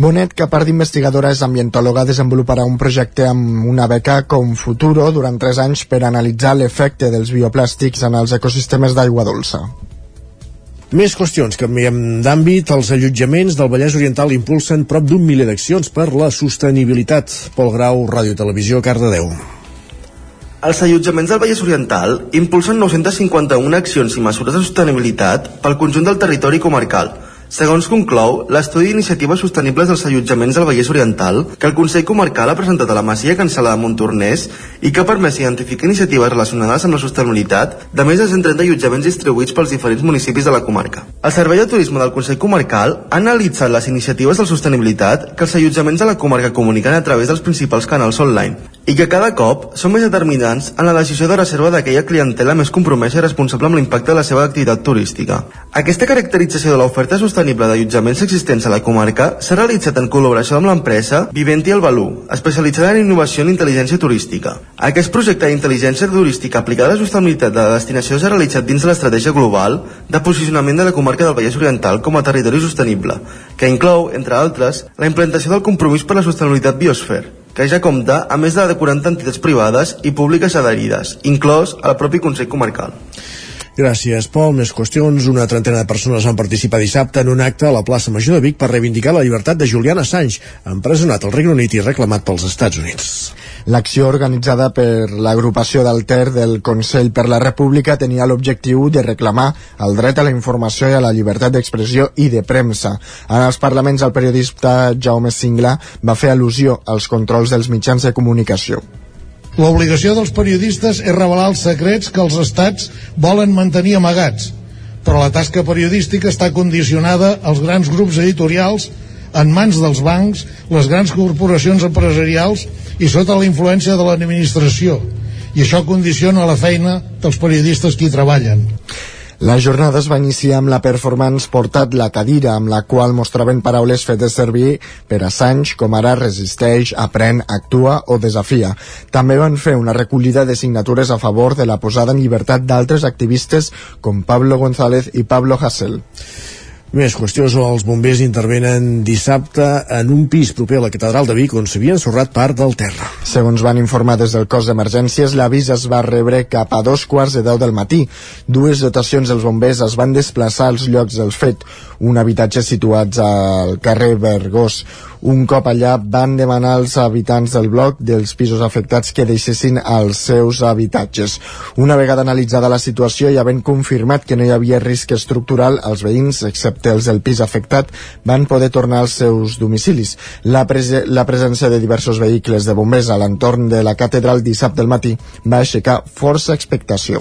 Bonet, que a part d'investigadora és ambientòloga, desenvoluparà un projecte amb una beca com Futuro durant 3 anys per analitzar l'efecte dels bioplàstics en els ecosistemes d'aigua dolça. Més qüestions. Canviem d'àmbit. Els allotjaments del Vallès Oriental impulsen prop d'un miler d'accions per la sostenibilitat. Pol Grau, Ràdio Televisió, Cardedeu. Els allotjaments del Vallès Oriental impulsen 951 accions i mesures de sostenibilitat pel conjunt del territori comarcal – Segons conclou, l'estudi d'iniciatives sostenibles dels allotjaments del Vallès Oriental, que el Consell Comarcal ha presentat a la Masia Cancela de Montornès i que ha permès identificar iniciatives relacionades amb la sostenibilitat de més de 130 allotjaments distribuïts pels diferents municipis de la comarca. El Servei de Turisme del Consell Comarcal ha analitzat les iniciatives de sostenibilitat que els allotjaments de la comarca comuniquen a través dels principals canals online i que cada cop són més determinants en la decisió de reserva d'aquella clientela més compromesa i responsable amb l'impacte de la seva activitat turística. Aquesta caracterització de l'oferta sostenible d'allotjaments existents a la comarca s'ha realitzat en col·laboració amb l'empresa Viventi el Balú, especialitzada en innovació en intel·ligència turística. Aquest projecte d'intel·ligència turística aplicada a la sostenibilitat de la destinació s'ha realitzat dins de l'estratègia global de posicionament de la comarca del Vallès Oriental com a territori sostenible, que inclou, entre altres, la implantació del compromís per la sostenibilitat biosfer, que ja compta a més de 40 entitats privades i públiques adherides, inclòs el propi Consell Comarcal. Gràcies, Pol. Més qüestions. Una trentena de persones van participar dissabte en un acte a la plaça Major de Vic per reivindicar la llibertat de Julian Assange, empresonat al Regne Unit i reclamat pels Estats Units. L'acció organitzada per l'agrupació d'Alter del Consell per la República tenia l'objectiu de reclamar el dret a la informació i a la llibertat d'expressió i de premsa. En els parlaments el periodista Jaume Singla va fer al·lusió als controls dels mitjans de comunicació L'obligació dels periodistes és revelar els secrets que els estats volen mantenir amagats, però la tasca periodística està condicionada als grans grups editorials en mans dels bancs, les grans corporacions empresarials i sota la influència de l'administració. I això condiciona la feina dels periodistes que hi treballen. La jornada es va iniciar amb la performance Portat la cadira, amb la qual mostraven paraules fetes servir per Assange, com ara resisteix, aprèn, actua o desafia. També van fer una recollida de signatures a favor de la posada en llibertat d'altres activistes com Pablo González i Pablo Hassel. Més qüestions, els bombers intervenen dissabte en un pis proper a la catedral de Vic on s'havia ensorrat part del terra. Segons van informar des del cos d'emergències, l'avís es va rebre cap a dos quarts de deu del matí. Dues dotacions dels bombers es van desplaçar als llocs del fet, un habitatge situat al carrer Vergós. Un cop allà van demanar als habitants del bloc dels pisos afectats que deixessin els seus habitatges. Una vegada analitzada la situació i havent confirmat que no hi havia risc estructural, els veïns, excepte els del pis afectat, van poder tornar als seus domicilis. La, prese la presència de diversos vehicles de bombers a l'entorn de la catedral dissabte al matí va aixecar força expectació.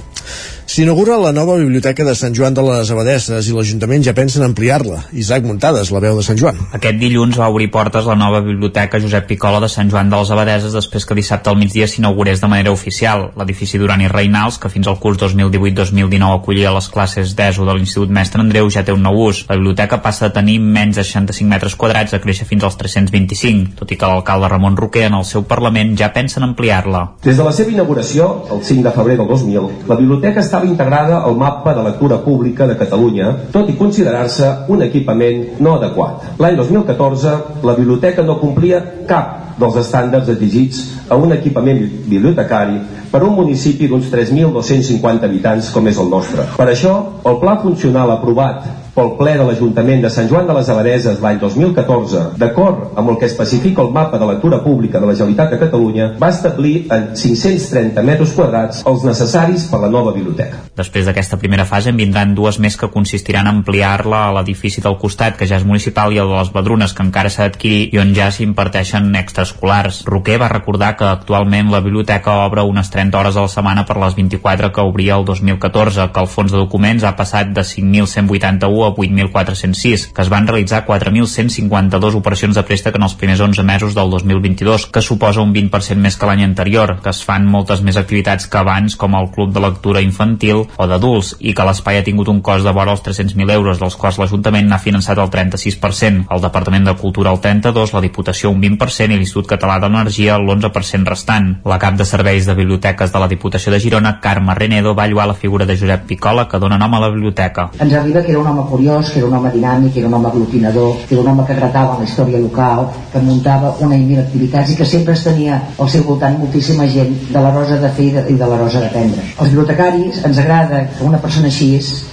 S'inaugura la nova biblioteca de Sant Joan de les Abadesses i l'Ajuntament ja pensa en ampliar-la. Isaac Muntades, la veu de Sant Joan. Aquest dilluns va obrir portes la nova biblioteca Josep Picola de Sant Joan de les Abadeses després que dissabte al migdia s'inaugurés de manera oficial. L'edifici Duran i Reinals, que fins al curs 2018-2019 acollia les classes d'ESO de l'Institut Mestre Andreu, ja té un nou ús. La biblioteca passa de tenir menys de 65 metres quadrats a créixer fins als 325, tot i que l'alcalde Ramon Roquer en el seu Parlament ja pensa en ampliar-la. Des de la seva inauguració, el 5 de febrer del 2000, la biblioteca estava integrada al mapa de lectura pública de Catalunya, tot i considerar-se un equipament no adequat. L'any 2014, la biblioteca no complia cap dels estàndards exigits a un equipament bibliotecari per un municipi d'uns 3.250 habitants com és el nostre. Per això, el pla funcional aprovat pel ple de l'Ajuntament de Sant Joan de les Abadeses l'any 2014, d'acord amb el que especifica el mapa de lectura pública de la Generalitat de Catalunya, va establir en 530 metres quadrats els necessaris per la nova biblioteca. Després d'aquesta primera fase en vindran dues més que consistiran en ampliar-la a l'edifici del costat, que ja és municipal, i el de les Badrunes, que encara s'ha d'adquirir i on ja s'imparteixen extraescolars. Roquer va recordar que actualment la biblioteca obre unes 30 hores a la setmana per les 24 que obria el 2014, que el fons de documents ha passat de 5.181 a 8.406, que es van realitzar 4.152 operacions de préstec en els primers 11 mesos del 2022, que suposa un 20% més que l'any anterior, que es fan moltes més activitats que abans, com el Club de Lectura Infantil o d'adults, i que l'espai ha tingut un cost de vora els 300.000 euros, dels quals l'Ajuntament n'ha finançat el 36%, el Departament de Cultura el 32%, la Diputació un 20% i l'Institut Català d'Energia l'11% restant. La cap de serveis de biblioteques de la Diputació de Girona, Carme Renedo, va lluar la figura de Josep Picola, que dona nom a la biblioteca. Ens arriba que era un home curiós, que era un home dinàmic, era un home aglutinador, que era un home que agradava la història local, que muntava una i mil activitats i que sempre es tenia al seu voltant moltíssima gent de la rosa de fer i de, i de la rosa d'aprendre. Els bibliotecaris ens agrada que una persona així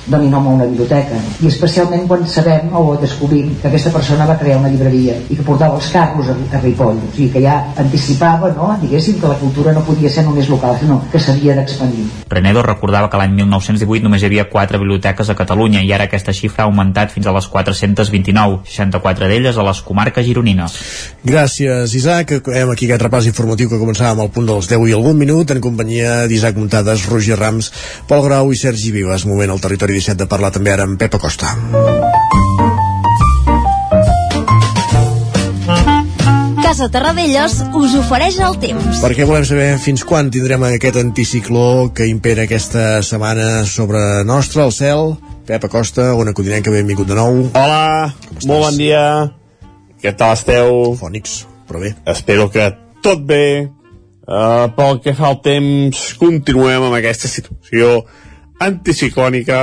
doni nom a una biblioteca i especialment quan sabem o descobrim que aquesta persona va crear una llibreria i que portava els carros a, a Ripoll, o sigui que ja anticipava, no?, diguéssim que la cultura no podia ser només local, sinó que s'havia d'expandir. Renedo recordava que l'any 1918 només hi havia quatre biblioteques a Catalunya i ara aquesta xifra ha augmentat fins a les 429, 64 d'elles a les comarques gironines. Gràcies, Isaac. Acabem aquí aquest repàs informatiu que començàvem al punt dels 10 i algun minut en companyia d'Isaac Muntades, Roger Rams, Pol Grau i Sergi Vives. Moment al territori 17 de parlar també ara amb Pep Acosta. Casa Terradellos us ofereix el temps. Perquè volem saber fins quan tindrem aquest anticicló que impera aquesta setmana sobre nostre, el cel. Pep Acosta, Ona Codinenca, benvingut de nou. Hola, molt bon dia. Què tal esteu? Fònics, però bé. Espero que tot bé. Uh, pel que fa al temps, continuem amb aquesta situació anticiclònica,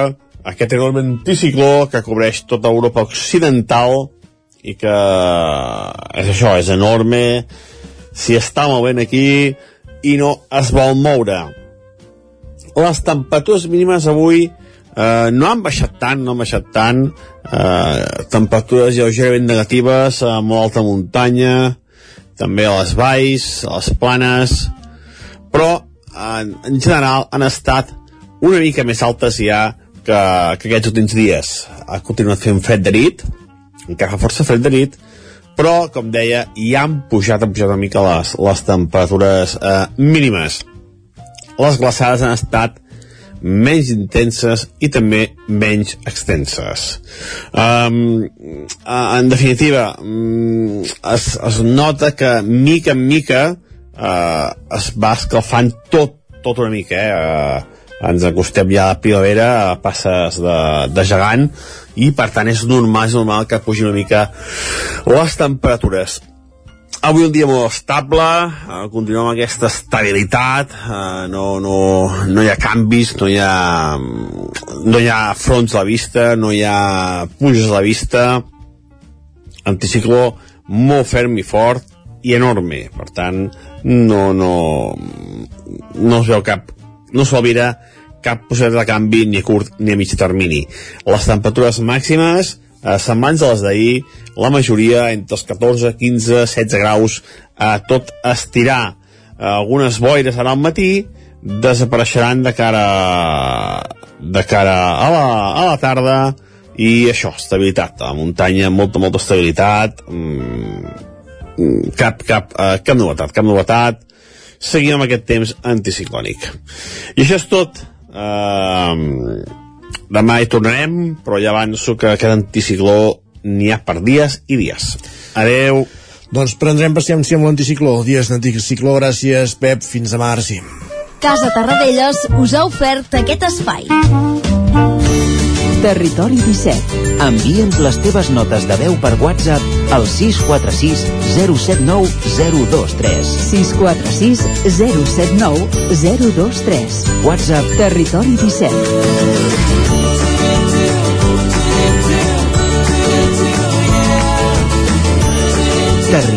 aquest enorme anticicló que cobreix tota Europa occidental i que és això, és enorme, s'hi està movent aquí i no es vol moure. Les temperatures mínimes avui eh, no han baixat tant, no han baixat tant, eh, temperatures lleugerament negatives a molt alta muntanya, també a les valls, a les planes, però en, en general han estat una mica més altes ja que, que aquests últims dies. Ha continuat fent fred de nit, encara fa força fred de nit, però, com deia, hi han pujat, han pujat una mica les, les temperatures eh, mínimes. Les glaçades han estat menys intenses i també menys extenses. Um, en definitiva, um, es, es nota que mica en mica uh, es va escalfant tot, tot una mica, eh? Uh, ens acostem ja a la primavera a passes de, de gegant i per tant és normal, és normal que pugi una mica les temperatures Avui un dia molt estable, eh, continuem amb aquesta estabilitat, eh, no, no, no hi ha canvis, no hi ha, no hi ha fronts a la vista, no hi ha puges a la vista, anticicló molt ferm i fort i enorme, per tant, no, no, no es veu cap, no s'alvira cap possibilitat de canvi ni a curt ni a mig termini. Les temperatures màximes eh, setmanes de les d'ahir, la majoria entre els 14, 15, 16 graus, eh, tot estirar. Eh, algunes boires ara al matí desapareixeran de cara de cara a la, a la tarda i això, estabilitat. A la muntanya, molta, molta estabilitat. Mm, cap, cap, eh, cap novetat cap novetat. Seguim amb aquest temps anticiclònic. I això és tot. Eh, demà hi tornarem, però ja avanço que aquest anticicló n'hi ha per dies i dies. Adeu. Doncs prendrem paciència amb l'anticicló. Dies d'anticicló, gràcies, Pep. Fins demà, sí. Casa Tarradellas us ha ofert aquest espai. Territori 17. Envia'ns les teves notes de veu per WhatsApp al 646 079 023. 646 079 023. WhatsApp Territori 17.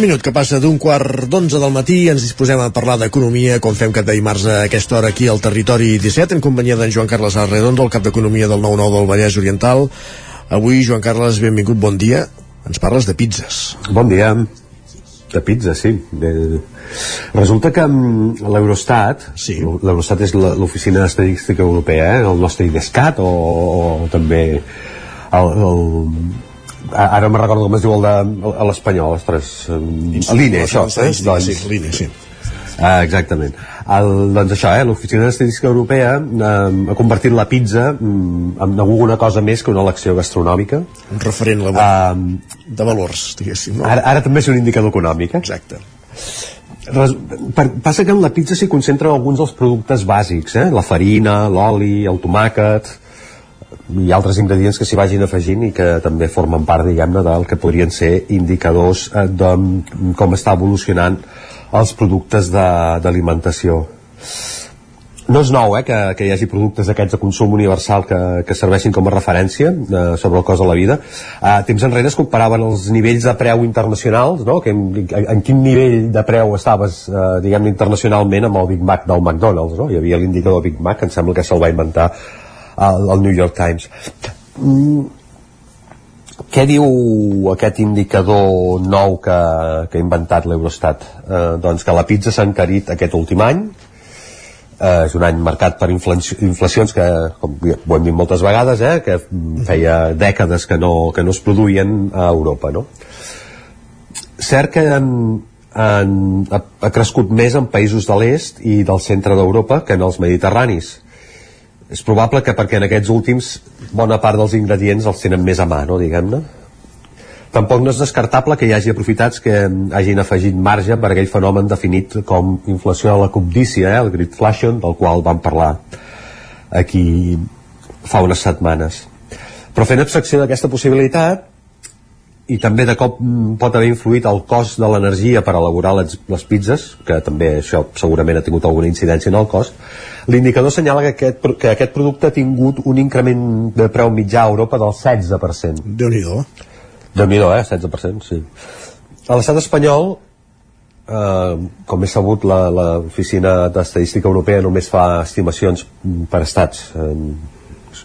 Un minut que passa d'un quart d'onze del matí ens disposem a parlar d'economia com fem cada dimarts a aquesta hora aquí al Territori 17 en companyia d'en Joan Carles Arredondo, el cap d'Economia del 9-9 del Vallès Oriental. Avui, Joan Carles, benvingut, bon dia. Ens parles de pizzas. Bon dia. De pizza, sí. De... Resulta que mm, l'Eurostat, sí. l'Eurostat és l'oficina d'estadística europea, eh? el nostre IDESCAT o, o, o també el, el, ara me recordo com es diu el de l'espanyol, ostres, l'INE, això, eh? Doncs... Sí, l'INE, sí. Ah, exactament. El, doncs això, eh, l'Oficina d'Estadística Europea eh, ha convertit la pizza mm, en alguna cosa més que una elecció gastronòmica. Un referent laboral. de valors, diguéssim. No? Ara, ara també és un indicador econòmic. Eh? Exacte. Res, per, passa que en la pizza s'hi concentren alguns dels productes bàsics, eh? la farina, l'oli, el tomàquet i altres ingredients que s'hi vagin afegint i que també formen part, diguem-ne, del que podrien ser indicadors eh, de com està evolucionant els productes d'alimentació. No és nou eh, que, que hi hagi productes d'aquests de consum universal que, que serveixin com a referència eh, sobre el cost de la vida. Eh, temps enrere es comparaven els nivells de preu internacionals, no? que en, en, en quin nivell de preu estaves, eh, diguem internacionalment amb el Big Mac del McDonald's. No? Hi havia l'indicador Big Mac, que em sembla que se'l va inventar el, el New York Times. Mm, què diu aquest indicador nou que, que ha inventat l'Eurostat? Eh, doncs que la pizza s'ha encarit aquest últim any, eh, és un any marcat per inflaci- inflacions que, com ho hem dit moltes vegades, eh, que feia dècades que no, que no es produïen a Europa, no? Cert que en, en, ha, ha crescut més en països de l'est i del centre d'Europa que en els mediterranis. És probable que perquè en aquests últims bona part dels ingredients els tenen més a mà, no, diguem-ne? Tampoc no és descartable que hi hagi aprofitats que hagin afegit marge per aquell fenomen definit com inflació de la cobdícia, eh, el gridflation, del qual vam parlar aquí fa unes setmanes. Però fent abstracció d'aquesta possibilitat, i també de cop mm, pot haver influït el cost de l'energia per elaborar les, les pizzas, que també això segurament ha tingut alguna incidència en el cost, l'indicador senyala que aquest, que aquest producte ha tingut un increment de preu mitjà a Europa del 16%. Déu-n'hi-do. Déu-n'hi-do, eh? 16%, sí. A l'estat espanyol, eh, com és sabut, l'Oficina d'Estadística Europea només fa estimacions per estats. Eh,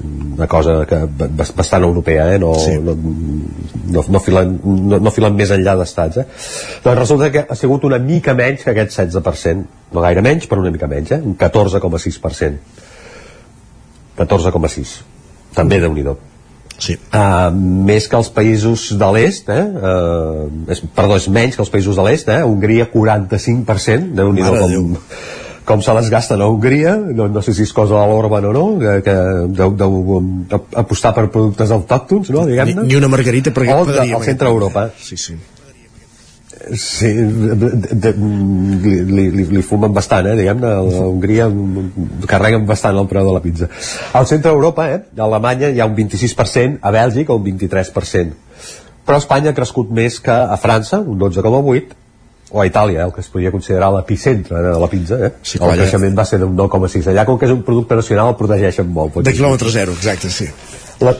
una cosa que ba- bastant europea eh? no, Sí. no, no, no, filen, no, no filen més enllà d'estats eh? doncs resulta que ha sigut una mica menys que aquest 16% no gaire menys però una mica menys eh? un 14,6% 14,6 també déu nhi Sí. Uh, més que els països de l'est eh? uh, és, perdó, és menys que els països de l'est eh? Hongria 45% déu nhi Mare de com, se les gasten a Hongria no, no sé si és cosa de l'Orban o no que, que deu, deu um, apostar per productes autòctons no, Ni, diguem-ne ni una margarita perquè o de, al centre d'Europa Sí, sí. Sí, de, de, li, li, li, li fumen bastant, eh, diguem-ne, a Hongria carreguen bastant el preu de la pizza. Al centre d'Europa, eh, a Alemanya hi ha un 26%, a Bèlgica un 23%. Però Espanya ha crescut més que a França, un 12,8%, o a Itàlia, el que es podria considerar l'epicentre de la pizza, eh? Sí, el creixement va ser d'un 9,6. Allà, com que és un producte nacional, el protegeixen molt. De quilòmetre zero, exacte, sí. La...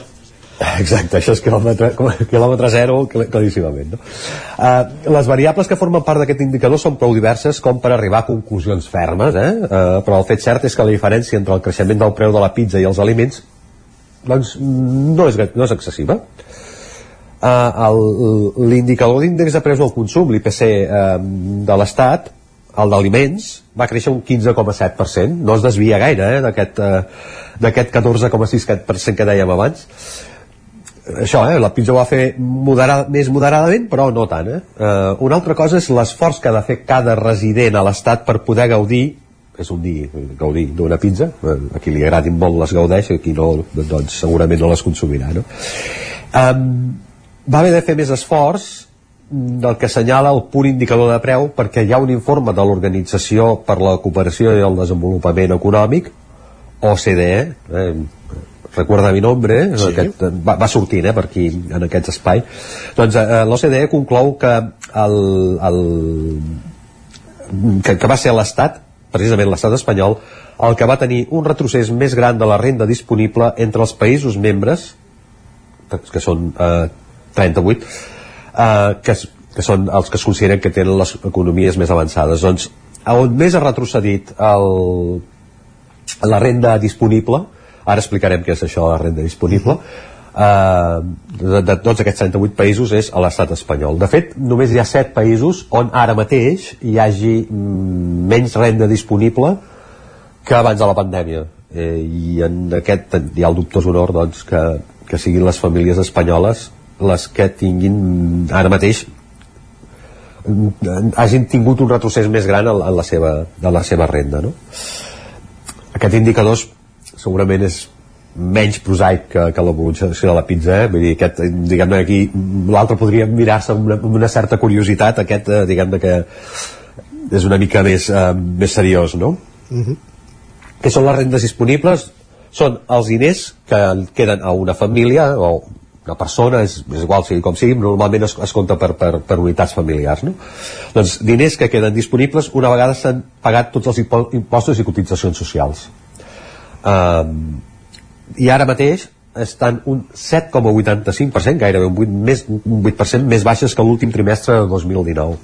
Exacte, això és quilòmetre, quilòmetre zero cl- claríssimament. No? Uh, les variables que formen part d'aquest indicador són prou diverses com per arribar a conclusions fermes, eh? uh, però el fet cert és que la diferència entre el creixement del preu de la pizza i els aliments doncs, no, és, no és excessiva. Uh, el- L'indicador d'índex de preus al consum, l'IPC uh, de l'Estat, el d'aliments, va créixer un 15,7%, no es desvia gaire eh, d'aquest d'aquest 14,6% que dèiem abans això, eh, la pizza ho va fer moderada, més moderadament, però no tant. Eh? Uh, una altra cosa és l'esforç que ha de fer cada resident a l'Estat per poder gaudir és un dir, gaudir d'una pizza Eh, a qui li agradin molt les gaudeix a qui no, doncs segurament no les consumirà no? um, va haver de fer més esforç del que assenyala el punt indicador de preu perquè hi ha un informe de l'Organització per la Cooperació i el Desenvolupament Econòmic OCDE eh, recuerda mi nombre eh? Sí. aquest, va, va sortint eh, per aquí en aquest espai doncs eh, l'OCDE conclou que el, el, que, que va ser l'Estat precisament l'estat espanyol el que va tenir un retrocés més gran de la renda disponible entre els països membres que són eh, 38 eh, que, que són els que es consideren que tenen les economies més avançades. Doncs on més ha retrocedit el, la renda disponible ara explicarem què és això la renda disponible eh, de, de tots aquests 38 països és a l'estat espanyol. De fet només hi ha 7 països on ara mateix hi hagi mm, menys renda disponible que abans de la pandèmia. Eh, i en aquest hi ha el dubtós honor doncs, que, que siguin les famílies espanyoles les que tinguin ara mateix hagin tingut un retrocés més gran en, en la seva, de la seva renda no? aquest indicador segurament és menys prosaic que, que l'evolució de la pizza eh? vull dir, aquest, diguem-ne aquí l'altre podria mirar-se amb, una, amb una certa curiositat aquest, eh, diguem-ne que és una mica més, eh, més seriós no? què són les rendes disponibles? Són els diners que queden a una família o una persona, és, és igual sigui com sigui, normalment es, es compta per, per, per unitats familiars. No? Doncs diners que queden disponibles una vegada s'han pagat tots els impo- impostos i cotitzacions socials. Um, I ara mateix estan un 7,85%, gairebé un 8%, més, un 8% més baixes que l'últim trimestre de 2019.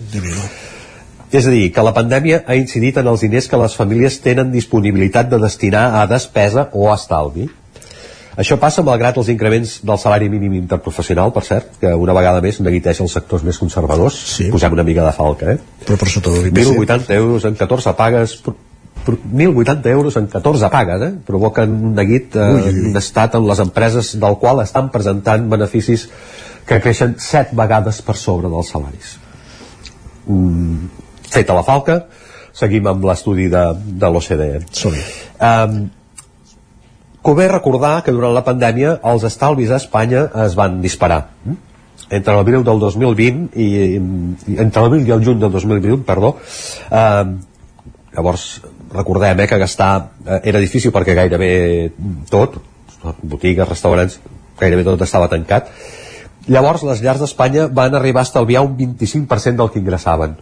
És a dir, que la pandèmia ha incidit en els diners que les famílies tenen disponibilitat de destinar a despesa o a estalvi. Això passa malgrat els increments del salari mínim interprofessional, per cert, que una vegada més neguiteja els sectors més conservadors. Sí. Posem una mica de falca, eh? Però per sota de l'IPC. 1.080 euros en 14 pagues... pro- pro- 1.080 euros en 14 pagues, eh? Provoquen un neguit eh, estat en les empreses del qual estan presentant beneficis que creixen 7 vegades per sobre dels salaris. Mm, feta la falca, seguim amb l'estudi de, de l'OCDE. Um, Convé recordar que durant la pandèmia els estalvis a Espanya es van disparar. Entre l'abril del 2020 i, i entre l'abril i el juny del 2021, perdó, eh, llavors recordem eh, que gastar eh, era difícil perquè gairebé tot, botigues, restaurants, gairebé tot estava tancat. Llavors les llars d'Espanya van arribar a estalviar un 25% del que ingressaven.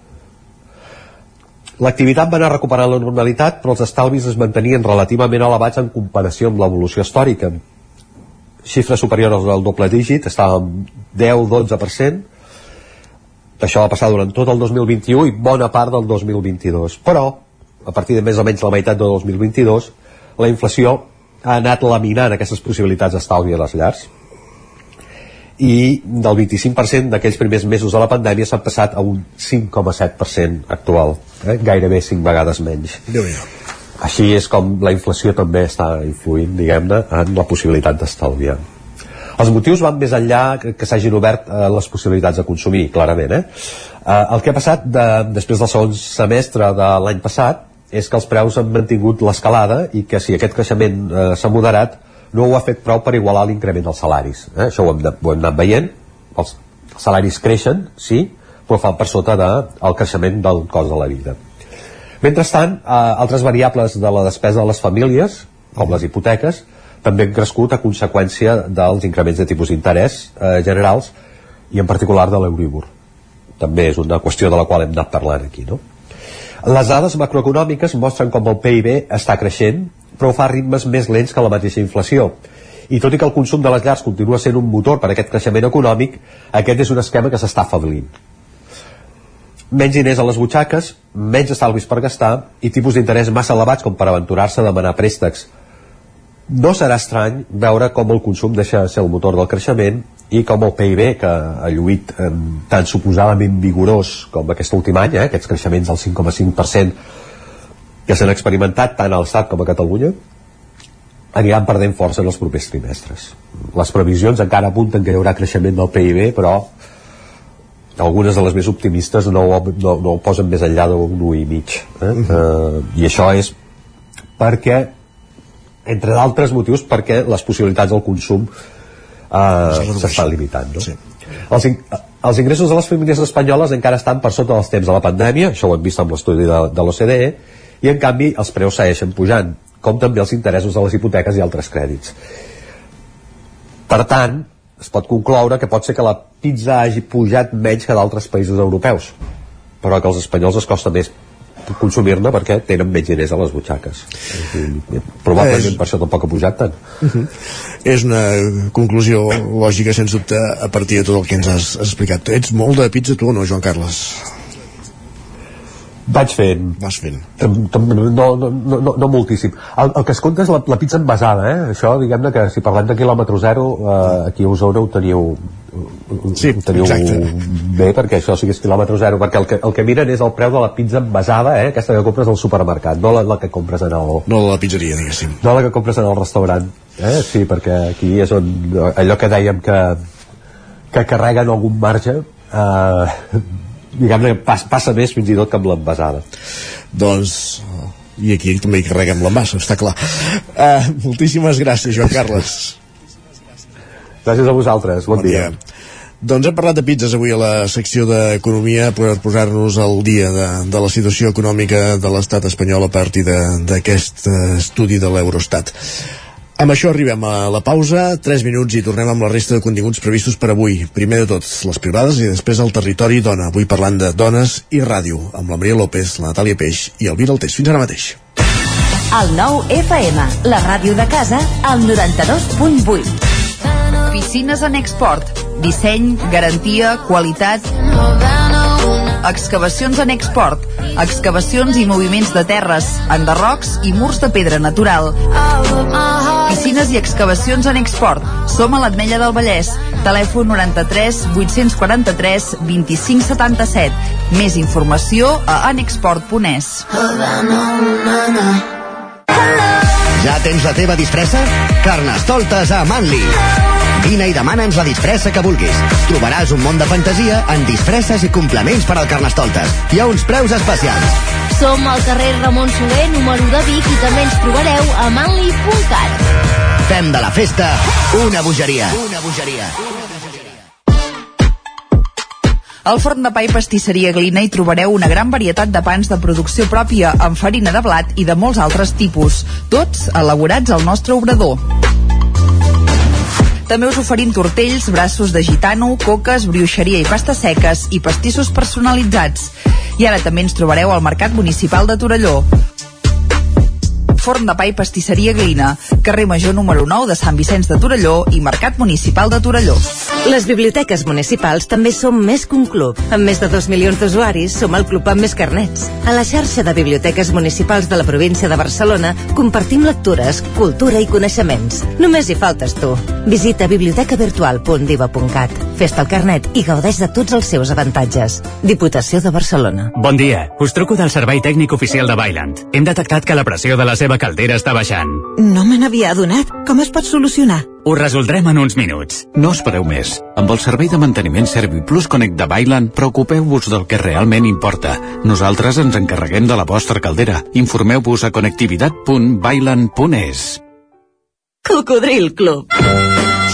L'activitat va anar recuperant la normalitat, però els estalvis es mantenien relativament elevats en comparació amb l'evolució històrica. Xifres superiors al doble dígit, estàvem 10-12%, això va passar durant tot el 2021 i bona part del 2022. Però, a partir de més o menys la meitat del 2022, la inflació ha anat laminant aquestes possibilitats d'estalvi a les llars i del 25% d'aquells primers mesos de la pandèmia s'ha passat a un 5,7% actual, eh? gairebé 5 vegades menys. déu nhi Així és com la inflació també està influint, diguem-ne, en la possibilitat d'estalviar. Els motius van més enllà que, que s'hagin obert eh, les possibilitats de consumir, clarament. Eh? Eh, el que ha passat de, després del segon semestre de l'any passat és que els preus han mantingut l'escalada i que si aquest creixement eh, s'ha moderat no ho ha fet prou per igualar l'increment dels salaris. Eh? Això ho hem, de, ho hem anat veient. Els, salaris creixen, sí, però fan per sota del de, creixement del cost de la vida. Mentrestant, eh, altres variables de la despesa de les famílies, com les hipoteques, també han crescut a conseqüència dels increments de tipus d'interès eh, generals i en particular de l'Euribor. També és una qüestió de la qual hem anat parlant aquí, no? Les dades macroeconòmiques mostren com el PIB està creixent, però fa ritmes més lents que la mateixa inflació. I tot i que el consum de les llars continua sent un motor per a aquest creixement econòmic, aquest és un esquema que s'està afablint menys diners a les butxaques, menys estalvis per gastar i tipus d'interès massa elevats com per aventurar-se a demanar préstecs. No serà estrany veure com el consum deixa de ser el motor del creixement i com el PIB, que ha lluït eh, tan suposadament vigorós com aquest últim any, eh, aquests creixements del 5,5% que s'han experimentat tant a l'Estat com a Catalunya, aniran perdent força en els propers trimestres. Les previsions encara apunten que hi haurà creixement del PIB, però algunes de les més optimistes no, no, no ho posen més enllà d'un 1 i mig eh? Uh -huh. uh, i això és perquè entre d'altres motius perquè les possibilitats del consum uh, s'estan limitant no? sí. els, in els ingressos de les famílies espanyoles encara estan per sota dels temps de la pandèmia això ho hem vist amb l'estudi de, de l'OCDE i en canvi els preus segueixen pujant com també els interessos de les hipoteques i altres crèdits per tant es pot concloure que pot ser que la pizza hagi pujat menys que d'altres països europeus però que als espanyols es costa més consumir-ne perquè tenen menys diners a les butxaques probablement és... per això tampoc ha pujat tant uh -huh. és una conclusió lògica sens dubte a partir de tot el que ens has, has explicat ets molt de pizza tu o no Joan Carles? Vaig fent. Vas fent. No, no, no, no moltíssim. El, el que es compta és la, la pizza envasada, eh? Això, diguem-ne que si parlem de quilòmetre zero, eh, aquí a Osona ho teniu sí, ho teniu exacte. bé perquè això sigui quilòmetre zero perquè el que, el que miren és el preu de la pizza envasada eh? aquesta que compres al supermercat no la, la que compres en el... no la pizzeria diguéssim no la que compres en el restaurant eh? sí, perquè aquí és on allò que dèiem que que carreguen algun marge eh, diguem-ne pas, passa més fins i tot que amb l'envasada doncs i aquí també hi carreguem l'envasa, està clar uh, moltíssimes gràcies Joan Carles gràcies a vosaltres, bon, bon dia. dia doncs hem parlat de pizzas avui a la secció d'Economia per posar-nos al dia de, de la situació econòmica de l'estat espanyol a partir d'aquest estudi de l'Eurostat. Amb això arribem a la pausa, 3 minuts i tornem amb la resta de continguts previstos per avui. Primer de tot, les privades i després el territori dona. Avui parlant de dones i ràdio, amb la Maria López, la Natàlia Peix i el Vira Altés. Fins ara mateix. El nou FM, la ràdio de casa, al 92.8. Piscines en export. Disseny, garantia, qualitat excavacions en export, excavacions i moviments de terres, enderrocs i murs de pedra natural. Piscines i excavacions en export. Som a l'Atmella del Vallès. Telèfon 93 843 2577. Més informació a anexport.es. Ja tens la teva disfressa? Carnestoltes a Manli. Vine i demana'ns la disfressa que vulguis. Trobaràs un món de fantasia en disfresses i complements per al Carnestoltes. Hi ha uns preus especials. Som al carrer Ramon Soler, número de Vic, i també ens trobareu a manli.cat. Fem de la festa una bogeria. Una bogeria. Al forn de pa i pastisseria Glina hi trobareu una gran varietat de pans de producció pròpia amb farina de blat i de molts altres tipus, tots elaborats al nostre obrador. També us oferim tortells, braços de gitano, coques, brioixeria i pastes seques i pastissos personalitzats. I ara també ens trobareu al Mercat Municipal de Torelló. Forn de Pa i Pastisseria Glina, carrer Major número 9 de Sant Vicenç de Torelló i Mercat Municipal de Torelló. Les biblioteques municipals també som més que un club. Amb més de 2 milions d'usuaris, som el club amb més carnets. A la xarxa de biblioteques municipals de la província de Barcelona compartim lectures, cultura i coneixements. Només hi faltes tu. Visita bibliotecavirtual.diva.cat. Fes-te el carnet i gaudeix de tots els seus avantatges. Diputació de Barcelona. Bon dia, us truco del servei tècnic oficial de Bailand. Hem detectat que la pressió de la seva caldera està baixant. No me n'havia adonat. Com es pot solucionar? Ho resoldrem en uns minuts. No espereu més. Amb el servei de manteniment ServiPlus Connect de Bailand, preocupeu-vos del que realment importa. Nosaltres ens encarreguem de la vostra caldera. Informeu-vos a connectivitat.bailand.es. Cocodril Club.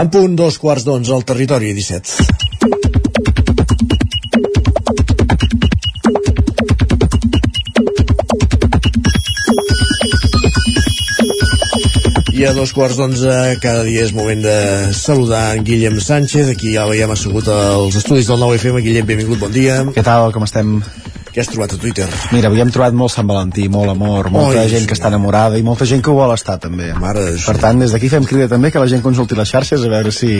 En punt, dos quarts d'onze al territori 17. I a dos quarts d'onze cada dia és moment de saludar en Guillem Sánchez, aquí ja veiem assegut als estudis del 9FM. Guillem, benvingut, bon dia. Què tal, com estem? Què has trobat a Twitter? Mira, avui hem trobat molt Sant Valentí, molt amor, molta Oi, gent que està enamorada i molta gent que ho vol estar també. Mare de Per tant, des d'aquí fem crida també que la gent consulti les xarxes a veure si,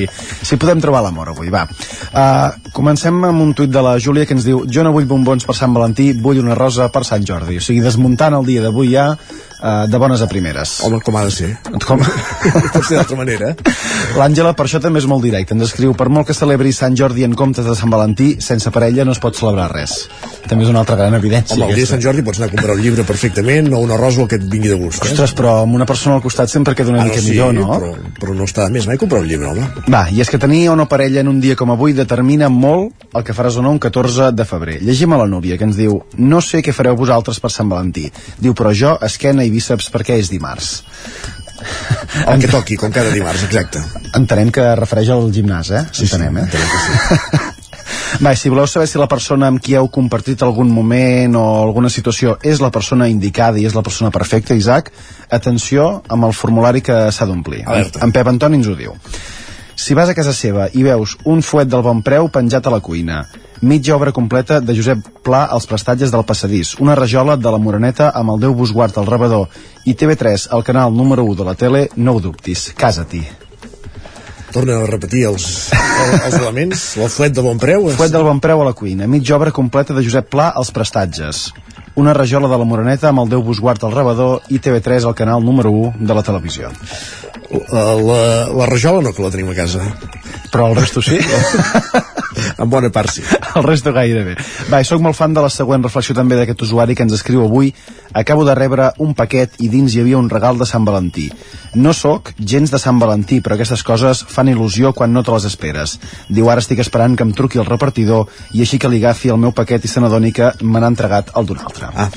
si podem trobar l'amor avui. Va. Uh, comencem amb un tuit de la Júlia que ens diu Jo no vull bombons per Sant Valentí, vull una rosa per Sant Jordi. O sigui, desmuntant el dia d'avui ja uh, de bones a primeres. Home, com ha de ser. Com? Pot ser d'altra manera. L'Àngela per això també és molt directe. Ens escriu, per molt que celebri Sant Jordi en comptes de Sant Valentí, sense parella no es pot celebrar res. També és una altra gran evidència. Home, el dia de. Sant Jordi pots anar a comprar un llibre perfectament o una rosa o el que et vingui de gust. Eh? Ostres, però amb una persona al costat sempre queda una Ah, mica sí, millor, no? Però, però no està de més mai comprar un llibre, home. Va, i és que tenir no parella en un dia com avui determina molt el que faràs o no un 14 de febrer. Llegim a la Núvia, que ens diu No sé què fareu vosaltres per Sant Valentí. Diu, però jo, esquena i bíceps perquè és dimarts. El que toqui, com cada dimarts, exacte. Entenem que refereix al gimnàs, eh? Sí, Entenem, eh? Sí. Va, si voleu saber si la persona amb qui heu compartit algun moment o alguna situació és la persona indicada i és la persona perfecta, Isaac, atenció amb el formulari que s'ha d'omplir. En Pep Antoni ens ho diu. Si vas a casa seva i veus un fuet del bon preu penjat a la cuina, mitja obra completa de Josep Pla als prestatges del passadís, una rajola de la Moreneta amb el Déu vos guard al rebedor i TV3, el canal número 1 de la tele, no ho dubtis, casa-t'hi. Torna a repetir els, els elements. El fuet de bon preu. És... Fuet del bon preu a la cuina, mitja obra completa de Josep Pla als prestatges, una rajola de la Moreneta amb el Déu vos guard al rebedor i TV3, el canal número 1 de la televisió. La, la, la rajola no, que la tenim a casa. Però el resto sí? en bona part sí. El resto gairebé. Va, i soc molt fan de la següent reflexió també d'aquest usuari que ens escriu avui. Acabo de rebre un paquet i dins hi havia un regal de Sant Valentí. No sóc gens de Sant Valentí, però aquestes coses fan il·lusió quan no te les esperes. Diu, ara estic esperant que em truqui el repartidor i així que li agafi el meu paquet i se n'adoni que me n'ha entregat el d'un altre. Ah.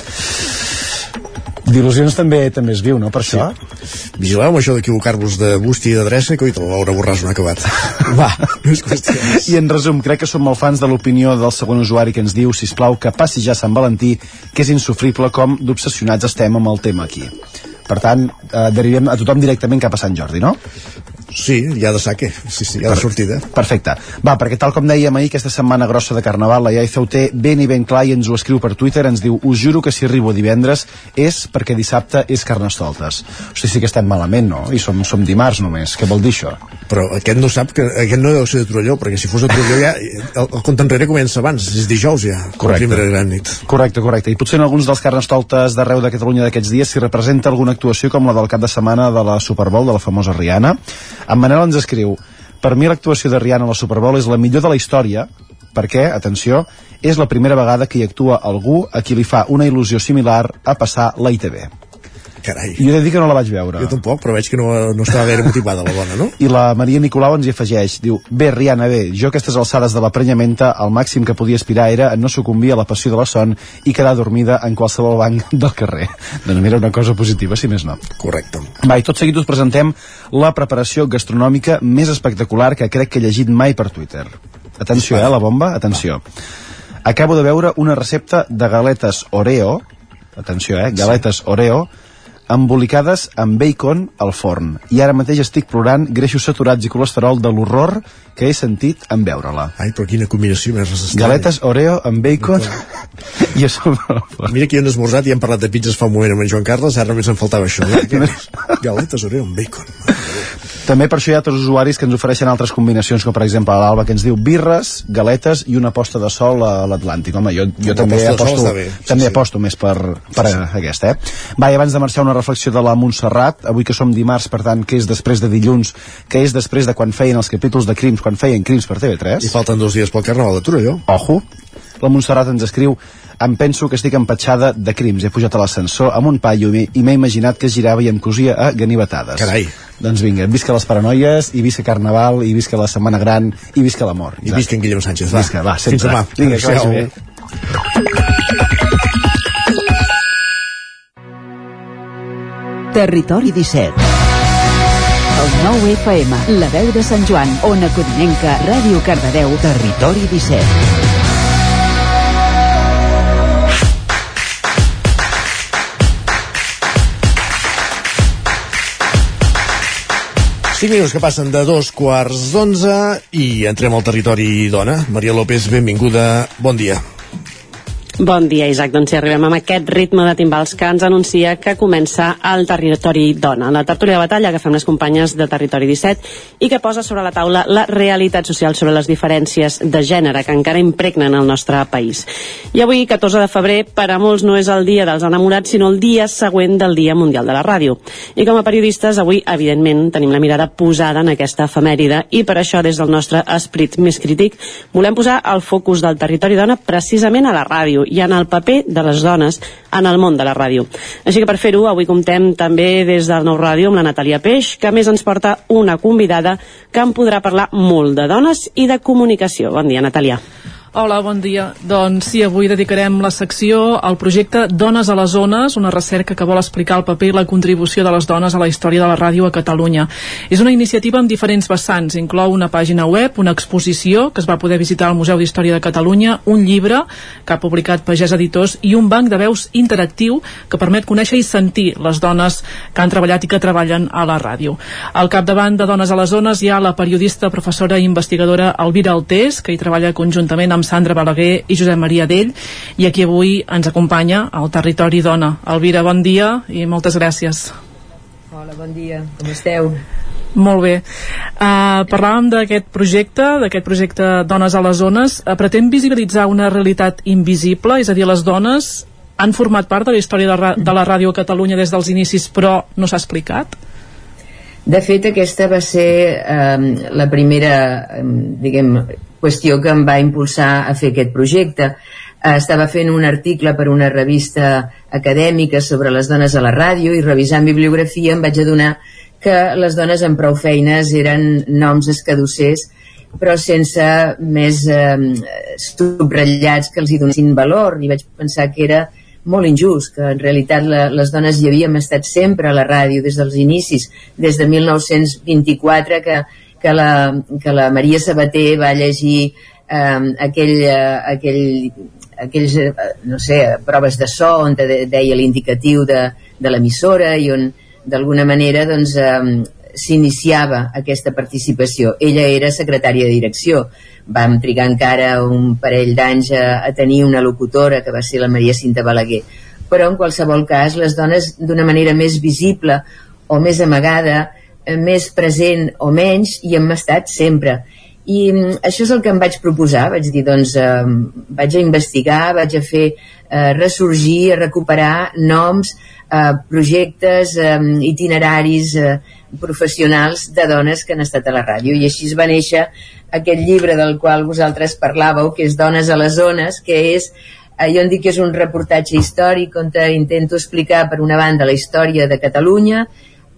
D'il·lusions també també es viu, no, per això? Vigileu amb això d'equivocar-vos de busti i d'adreça, que oi, l'Aura Borràs no ha acabat. Va, no és qüestió. I en resum, crec que som molt fans de l'opinió del segon usuari que ens diu, si plau que passi ja Sant Valentí, que és insufrible com d'obsessionats estem amb el tema aquí. Per tant, eh, derivem a tothom directament cap a Sant Jordi, no? Sí, ja de saque. Sí, sí, ja de sortida. Perfecte. Va, perquè tal com dèiem ahir, aquesta setmana grossa de Carnaval, la Iaisa ho té ben i ben clar i ens ho escriu per Twitter, ens diu, us juro que si arribo divendres és perquè dissabte és Carnestoltes. O sigui, sí que estem malament, no? I som, som dimarts només. Què vol dir això? Però aquest no sap que aquest no deu ser de Torelló, perquè si fos de Torelló ja el, el compte enrere comença abans, és dijous ja, la primera gran nit. Correcte, correcte. I potser en alguns dels carnestoltes d'arreu de Catalunya d'aquests dies s'hi representa alguna actuació com la del cap de setmana de la Super Bowl, de la famosa Rihanna. En Manel ens escriu Per mi l'actuació de Rihanna a la Super Bowl és la millor de la història, perquè, atenció, és la primera vegada que hi actua algú a qui li fa una il·lusió similar a passar la ITV. Carai. Jo he de dir que no la vaig veure. Jo tampoc, però veig que no, no estava gaire motivada la dona, no? I la Maria Nicolau ens hi afegeix, diu, bé, Rihanna, bé, jo aquestes alçades de l'aprenyamenta, el màxim que podia aspirar era no sucumbir a la passió de la son i quedar dormida en qualsevol banc del carrer. Doncs mira, una cosa positiva, si més no. Correcte. Va, i tot seguit us presentem la preparació gastronòmica més espectacular que crec que he llegit mai per Twitter. Atenció, eh, la bomba, atenció. Acabo de veure una recepta de galetes Oreo, atenció, eh, galetes Oreo, embolicades amb bacon al forn. I ara mateix estic plorant greixos saturats i colesterol de l'horror que he sentit en veure-la. Ai, però quina combinació més resistent. Galetes Oreo amb bacon i a sobre. Mira que hi hem esmorzat i hem parlat de pizzas fa un moment amb en Joan Carles, ara només em faltava això. Eh? Galetes Oreo amb bacon. També per això hi ha altres usuaris que ens ofereixen altres combinacions, com per exemple l'Alba que ens diu birres, galetes i una posta de sol a l'Atlàntic. Home, jo, jo Una també aposto, està bé, sí, també sí. aposto més per, per sí, sí. aquesta, eh? Va, i abans de marxar una reflexió de la Montserrat, avui que som dimarts, per tant, que és després de dilluns, que és després de quan feien els capítols de Crims, quan feien Crims per TV3. I falten dos dies pel Carnaval de Torelló. Ojo. La Montserrat ens escriu em penso que estic empatxada de crims. He pujat a l'ascensor amb un paio i m'he- i m'he imaginat que girava i em cosia a ganivetades. Carai. Doncs vinga, visca les paranoies, i visca Carnaval, i visca la Setmana Gran, i visca l'amor. I visca en Guillem Sánchez, va. Visca, va, Fins sempre. demà. Vinga, que vagi bé. Territori 17 El 9 FM, la veu de Sant Joan, Ona Codinenca, Ràdio Cardedeu, Territori 17 5 minuts que passen de dos quarts d'onze i entrem al territori dona. Maria López, benvinguda, bon dia. Bon dia, Isaac. Doncs si arribem amb aquest ritme de timbals que ens anuncia que comença el territori dona, la tertúlia de batalla que fem les companyes de Territori 17 i que posa sobre la taula la realitat social sobre les diferències de gènere que encara impregnen el nostre país. I avui, 14 de febrer, per a molts no és el dia dels enamorats, sinó el dia següent del Dia Mundial de la Ràdio. I com a periodistes, avui, evidentment, tenim la mirada posada en aquesta efemèride i per això, des del nostre esperit més crític, volem posar el focus del territori dona precisament a la ràdio i en el paper de les dones en el món de la ràdio. Així que per fer-ho, avui comptem també des del Nou Ràdio amb la Natàlia Peix, que més ens porta una convidada que en podrà parlar molt de dones i de comunicació. Bon dia, Natàlia. Hola, bon dia. Doncs sí, avui dedicarem la secció al projecte Dones a les Zones, una recerca que vol explicar el paper i la contribució de les dones a la història de la ràdio a Catalunya. És una iniciativa amb diferents vessants. Inclou una pàgina web, una exposició que es va poder visitar al Museu d'Història de Catalunya, un llibre que ha publicat Pagès Editors i un banc de veus interactiu que permet conèixer i sentir les dones que han treballat i que treballen a la ràdio. Al capdavant de Dones a les Zones hi ha la periodista, professora i investigadora Elvira Altés, que hi treballa conjuntament amb Sandra Balaguer i Josep Maria Dell, i aquí avui ens acompanya al Territori Dona. Elvira, bon dia i moltes gràcies. Hola, bon dia, com esteu? Molt bé. Uh, parlàvem d'aquest projecte, d'aquest projecte Dones a les Zones. Uh, pretén visibilitzar una realitat invisible, és a dir, les dones han format part de la història de, ra- de la ràdio a Catalunya des dels inicis, però no s'ha explicat? De fet, aquesta va ser eh, la primera, eh, diguem, qüestió que em va impulsar a fer aquest projecte. Eh, estava fent un article per una revista acadèmica sobre les dones a la ràdio i revisant bibliografia em vaig adonar que les dones amb prou feines eren noms escadossers però sense més eh, subratllats que els hi donessin valor i vaig pensar que era molt injust, que en realitat la, les dones hi havíem estat sempre a la ràdio des dels inicis, des de 1924 que, que, la, que la Maria Sabater va llegir eh, aquell, eh, aquell, aquells, eh, no sé, proves de so on de, deia l'indicatiu de, de l'emissora i on d'alguna manera doncs, eh, s'iniciava aquesta participació. Ella era secretària de direcció. Vam trigar encara un parell d'anys a, a tenir una locutora, que va ser la Maria Cinta Balaguer. Però, en qualsevol cas, les dones, d'una manera més visible o més amagada, més present o menys, hi hem estat sempre. I mm, això és el que em vaig proposar, vaig dir, doncs, eh, vaig a investigar, vaig a fer eh, ressorgir, a recuperar noms, eh, projectes, eh, itineraris, eh, professionals de dones que han estat a la ràdio i així es va néixer aquest llibre del qual vosaltres parlàveu que és Dones a les zones que és eh, jo en dic que és un reportatge històric on intento explicar per una banda la història de Catalunya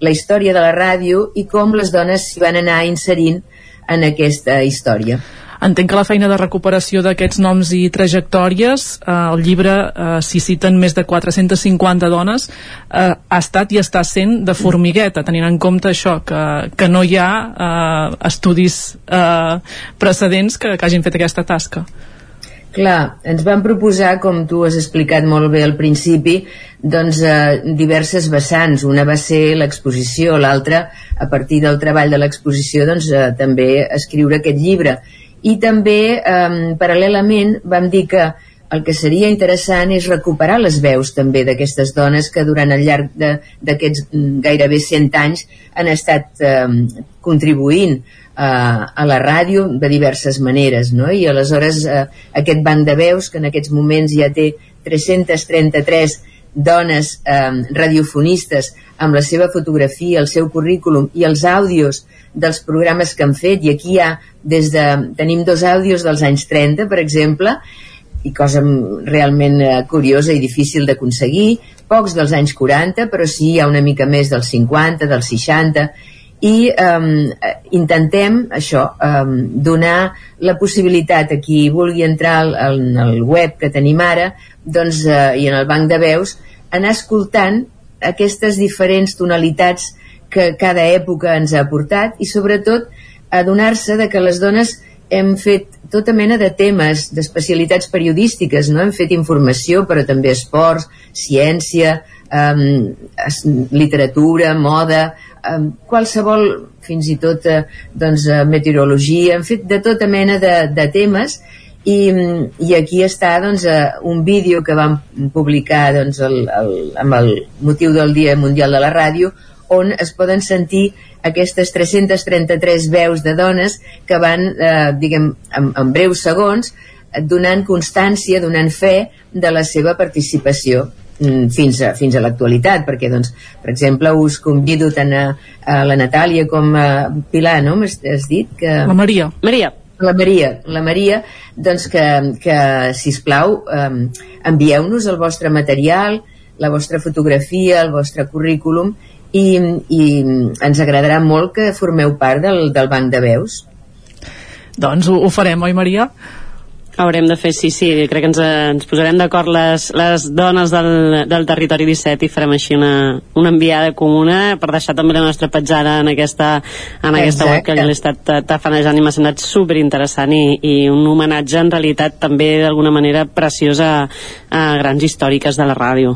la història de la ràdio i com les dones s'hi van anar inserint en aquesta història. Entenc que la feina de recuperació d'aquests noms i trajectòries, eh, el llibre eh, s'hi citen més de 450 dones, eh, ha estat i està sent de formigueta, tenint en compte això, que, que no hi ha eh, estudis eh, precedents que, que hagin fet aquesta tasca. Clar, ens van proposar, com tu has explicat molt bé al principi, doncs eh, diverses vessants. Una va ser l'exposició, l'altra, a partir del treball de l'exposició, doncs eh, també escriure aquest llibre. I també, eh, paral·lelament, vam dir que el que seria interessant és recuperar les veus també d'aquestes dones que durant el llarg d'aquests mm, gairebé 100 anys han estat eh, contribuint a, a la ràdio de diverses maneres, no? I aleshores eh, aquest banc de veus, que en aquests moments ja té 333 dones eh, radiofonistes amb la seva fotografia, el seu currículum i els àudios dels programes que han fet, i aquí ha des de... tenim dos àudios dels anys 30, per exemple, i cosa realment eh, curiosa i difícil d'aconseguir, pocs dels anys 40, però sí hi ha una mica més dels 50, dels 60, i um, intentem això, um, donar la possibilitat a qui vulgui entrar al, al, al web que tenim ara doncs, uh, i en el banc de veus anar escoltant aquestes diferents tonalitats que cada època ens ha portat i sobretot adonar-se de que les dones hem fet tota mena de temes, d'especialitats periodístiques, no? hem fet informació però també esports, ciència, um, literatura, moda, qualsevol, fins i tot uh, doncs, uh, meteorologia, hem fet de tota mena de, de temes. I, i aquí està doncs, uh, un vídeo que vam publicar doncs, el, el, amb el motiu del Dia Mundial de la Ràdio on es poden sentir aquestes 333 veus de dones que van, eh, diguem, en, en breus segons, donant constància, donant fe de la seva participació. Mm, fins a, fins a l'actualitat perquè doncs, per exemple us convido tant a, a la Natàlia com a Pilar no? has dit que... la Maria Maria la Maria, la Maria doncs que, que sisplau um, envieu-nos el vostre material la vostra fotografia, el vostre currículum i, i ens agradarà molt que formeu part del, del banc de veus doncs ho, ho farem, oi Maria? Haurem de fer, sí, sí, crec que ens, ens posarem d'acord les, les dones del, del territori 17 i farem així una, una enviada comuna per deixar també la nostra petjada en aquesta, en aquesta web que l'he estat tafanejant i m'ha semblat superinteressant i, i un homenatge en realitat també d'alguna manera preciosa a, a grans històriques de la ràdio.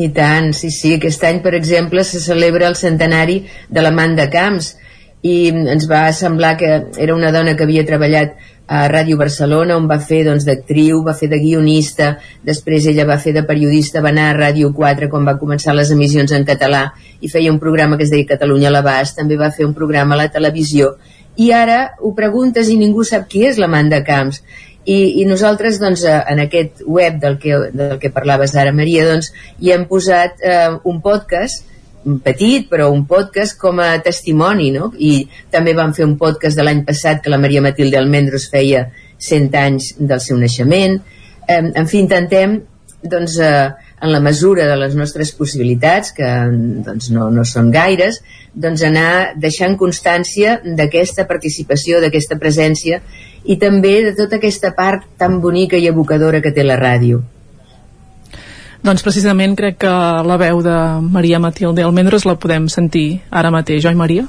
I tant, sí, sí. Aquest any, per exemple, se celebra el centenari de l'Amanda Camps i ens va semblar que era una dona que havia treballat a Ràdio Barcelona on va fer doncs, d'actriu, va fer de guionista després ella va fer de periodista va anar a Ràdio 4 quan va començar les emissions en català i feia un programa que es deia Catalunya a l'abast també va fer un programa a la televisió. I ara ho preguntes i ningú sap qui és l'Amanda Camps. I, i nosaltres doncs, eh, en aquest web del que, del que parlaves ara Maria doncs, hi hem posat eh, un podcast petit, però un podcast com a testimoni, no? I també vam fer un podcast de l'any passat que la Maria Matilde Almendros feia 100 anys del seu naixement. Eh, en fi, intentem, doncs, eh, en la mesura de les nostres possibilitats, que doncs, no, no són gaires, doncs anar deixant constància d'aquesta participació, d'aquesta presència i també de tota aquesta part tan bonica i evocadora que té la ràdio. Doncs precisament crec que la veu de Maria Matilde Almendros la podem sentir ara mateix, oi Maria?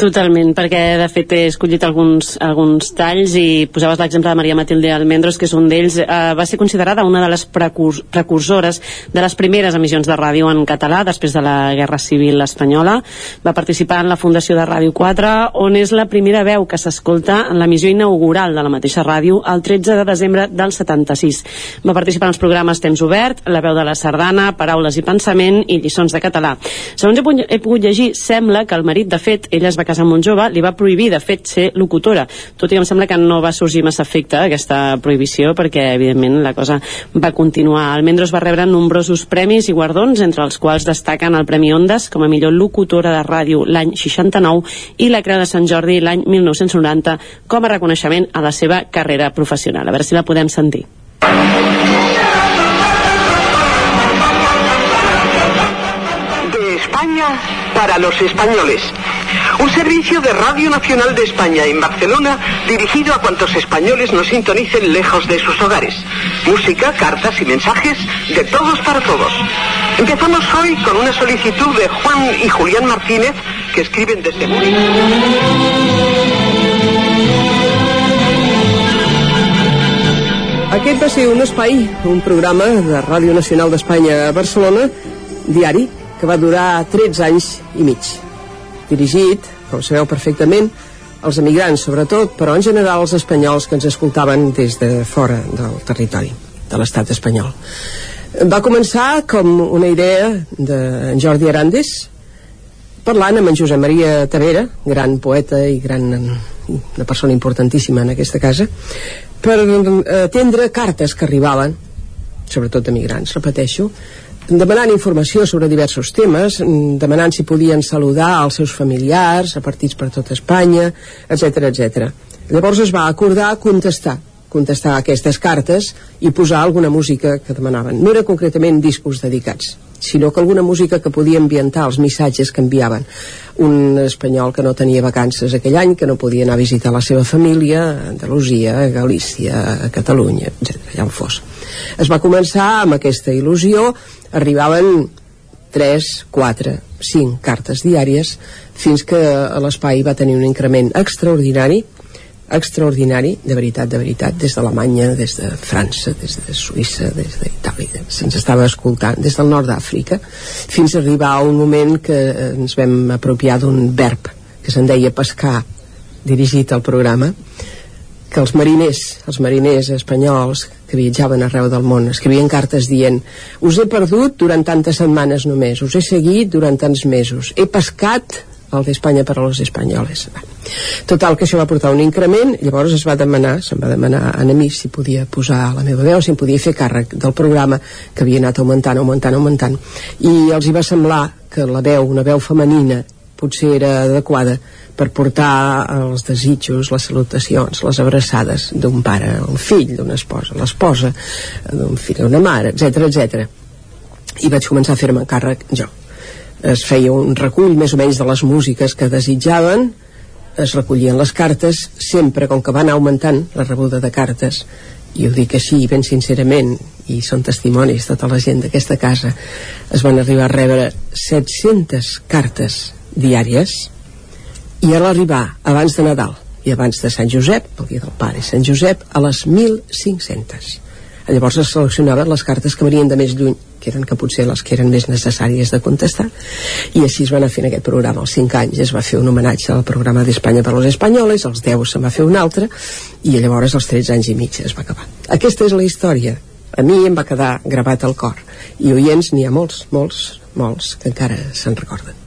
Totalment, perquè de fet he escollit alguns, alguns talls i posaves l'exemple de Maria Matilde Almendros, que és un d'ells. Eh, va ser considerada una de les precurs precursores de les primeres emissions de ràdio en català després de la Guerra Civil Espanyola. Va participar en la Fundació de Ràdio 4, on és la primera veu que s'escolta en l'emissió inaugural de la mateixa ràdio el 13 de desembre del 76. Va participar en els programes Temps Obert, La veu de la sardana, Paraules i pensament i Lliçons de català. Segons he, pogut llegir, sembla que el marit, de fet, ella es va Casa Montjove li va prohibir, de fet, ser locutora, tot i que em sembla que no va sorgir massa efecte aquesta prohibició, perquè, evidentment, la cosa va continuar. Almendros va rebre nombrosos premis i guardons, entre els quals destaquen el Premi Ondas com a millor locutora de ràdio l'any 69 i la Creu de Sant Jordi l'any 1990 com a reconeixement a la seva carrera professional. A veure si la podem sentir. De España para los españoles. Un servicio de Radio Nacional de España en Barcelona dirigido a cuantos españoles nos sintonicen lejos de sus hogares. Música, cartas y mensajes de todos para todos. Empezamos hoy con una solicitud de Juan y Julián Martínez que escriben desde Múnich. Aquest va ser un espai, un programa de Ràdio Nacional d'Espanya a Barcelona, diari, que va durar 13 anys i mig. Dirigit, com sabeu perfectament, als emigrants sobretot, però en general als espanyols que ens escoltaven des de fora del territori de l'estat espanyol. Va començar com una idea de Jordi Arandes, parlant amb en Josep Maria Tavera, gran poeta i gran una persona importantíssima en aquesta casa, per atendre cartes que arribaven, sobretot de migrants, repeteixo, demanant informació sobre diversos temes, demanant si podien saludar als seus familiars, a partits per tot Espanya, etc etc. Llavors es va acordar contestar contestar aquestes cartes i posar alguna música que demanaven. No era concretament discos dedicats, sinó que alguna música que podia ambientar els missatges que enviaven. Un espanyol que no tenia vacances aquell any, que no podia anar a visitar la seva família a Andalusia, a Galícia, a Catalunya, etc. ja ho fos. Es va començar amb aquesta il·lusió, arribaven 3, 4, 5 cartes diàries, fins que l'espai va tenir un increment extraordinari, extraordinari, de veritat, de veritat, des d'Alemanya, des de França, des de Suïssa, des d'Itàlia, se'ns estava escoltant, des del nord d'Àfrica, fins a arribar a un moment que ens vam apropiar d'un verb que se'n deia pescar, dirigit al programa, que els mariners, els mariners espanyols que viatjaven arreu del món, escrivien cartes dient us he perdut durant tantes setmanes només, us he seguit durant tants mesos, he pescat el d'Espanya per a los espanyoles. Total, que això va portar un increment, llavors es va demanar, se'm va demanar a mi si podia posar la meva veu, si em podia fer càrrec del programa que havia anat augmentant, augmentant, augmentant, i els hi va semblar que la veu, una veu femenina, potser era adequada per portar els desitjos, les salutacions, les abraçades d'un pare un fill, d'una esposa, l'esposa, d'un fill, d'una mare, etc etc. I vaig començar a fer-me càrrec jo es feia un recull més o menys de les músiques que desitjaven es recollien les cartes sempre com que va anar augmentant la rebuda de cartes. I ho dic així ben sincerament i són testimonis tota la gent d'aquesta casa es van arribar a rebre 700 cartes diàries i a l'arribar abans de Nadal i abans de Sant Josep, el dia del pare Sant Josep, a les 1.500 llavors es seleccionaven les cartes que venien de més lluny que eren que potser les que eren més necessàries de contestar i així es va anar fent aquest programa. Als 5 anys es va fer un homenatge al programa d'Espanya per als espanyoles als 10 se'n va fer un altre i llavors als 13 anys i mig es va acabar. Aquesta és la història. A mi em va quedar gravat al cor. I oients n'hi ha molts, molts, molts que encara se'n recorden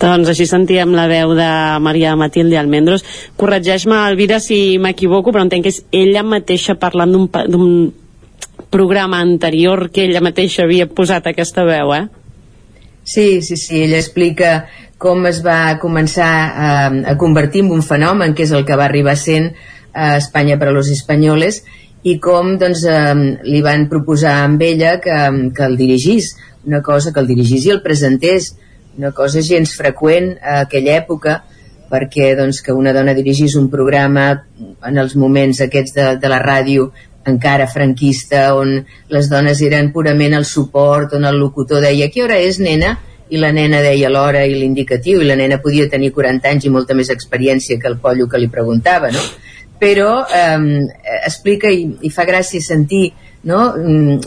doncs així sentíem la veu de Maria Matilde Almendros. Corregeix-me, Elvira, si m'equivoco, però entenc que és ella mateixa parlant d'un programa anterior que ella mateixa havia posat aquesta veu, eh? Sí, sí, sí, ella explica com es va començar a, a convertir en un fenomen, que és el que va arribar sent a Espanya per a los espanyoles, i com doncs, eh, li van proposar amb ella que, que el dirigís, una cosa que el dirigís i el presentés, una cosa gens freqüent a aquella època perquè doncs, que una dona dirigís un programa en els moments aquests de, de la ràdio encara franquista on les dones eren purament el suport on el locutor deia que hora és nena i la nena deia l'hora i l'indicatiu i la nena podia tenir 40 anys i molta més experiència que el pollo que li preguntava no? però eh, explica i, i fa gràcia sentir no? Mm,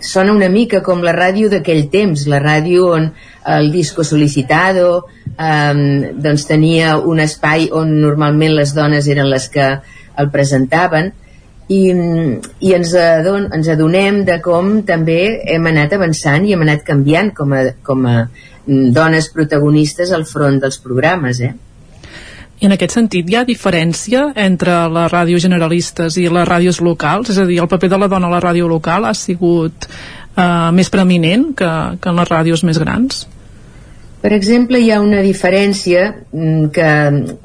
sona una mica com la ràdio d'aquell temps, la ràdio on el disco solicitado eh, doncs tenia un espai on normalment les dones eren les que el presentaven i, i ens, adon, ens adonem de com també hem anat avançant i hem anat canviant com a, com a mm, dones protagonistes al front dels programes eh? I en aquest sentit hi ha diferència entre les ràdios generalistes i les ràdios locals? És a dir, el paper de la dona a la ràdio local ha sigut eh, més preeminent que, que en les ràdios més grans? Per exemple, hi ha una diferència mm, que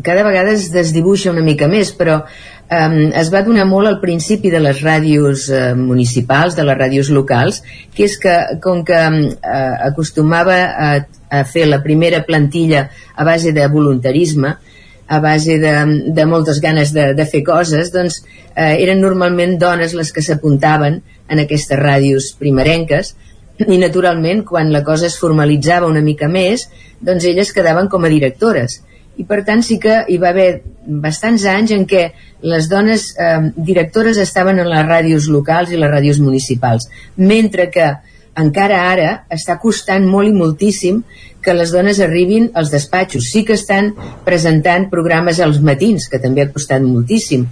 cada vegada es desdibuixa una mica més, però eh, es va donar molt al principi de les ràdios eh, municipals, de les ràdios locals, que és que, com que eh, acostumava a, a fer la primera plantilla a base de voluntarisme, a base de, de moltes ganes de, de fer coses, doncs eh, eren normalment dones les que s'apuntaven en aquestes ràdios primerenques, i naturalment quan la cosa es formalitzava una mica més doncs elles quedaven com a directores i per tant sí que hi va haver bastants anys en què les dones eh, directores estaven en les ràdios locals i les ràdios municipals mentre que encara ara està costant molt i moltíssim que les dones arribin als despatxos. Sí que estan presentant programes als matins, que també ha costat moltíssim,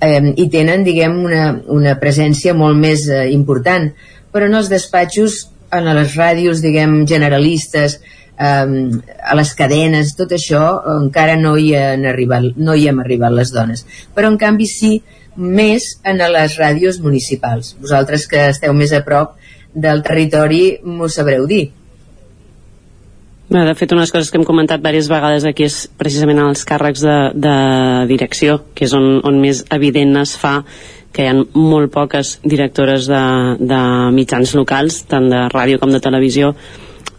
eh, i tenen, diguem, una, una presència molt més eh, important, però en els despatxos, en les ràdios, diguem, generalistes, eh, a les cadenes, tot això encara no hi, han arribat, no hi hem arribat les dones. Però en canvi sí més en les ràdios municipals. Vosaltres que esteu més a prop del territori m'ho sabreu dir. De fet, unes coses que hem comentat diverses vegades aquí és precisament els càrrecs de, de direcció, que és on, on més evident es fa que hi ha molt poques directores de, de mitjans locals, tant de ràdio com de televisió,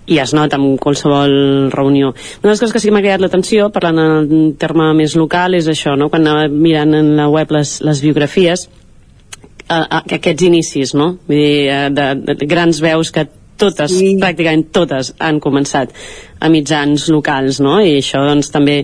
i es nota en qualsevol reunió. Una de les coses que sí que m'ha cridat l'atenció, parlant en terme més local, és això, no? quan anava mirant en la web les, les biografies, eh, eh, aquests inicis, no? Vull dir, eh, de, de grans veus que totes, sí. pràcticament totes, han començat a mitjans locals, no? I això, doncs, també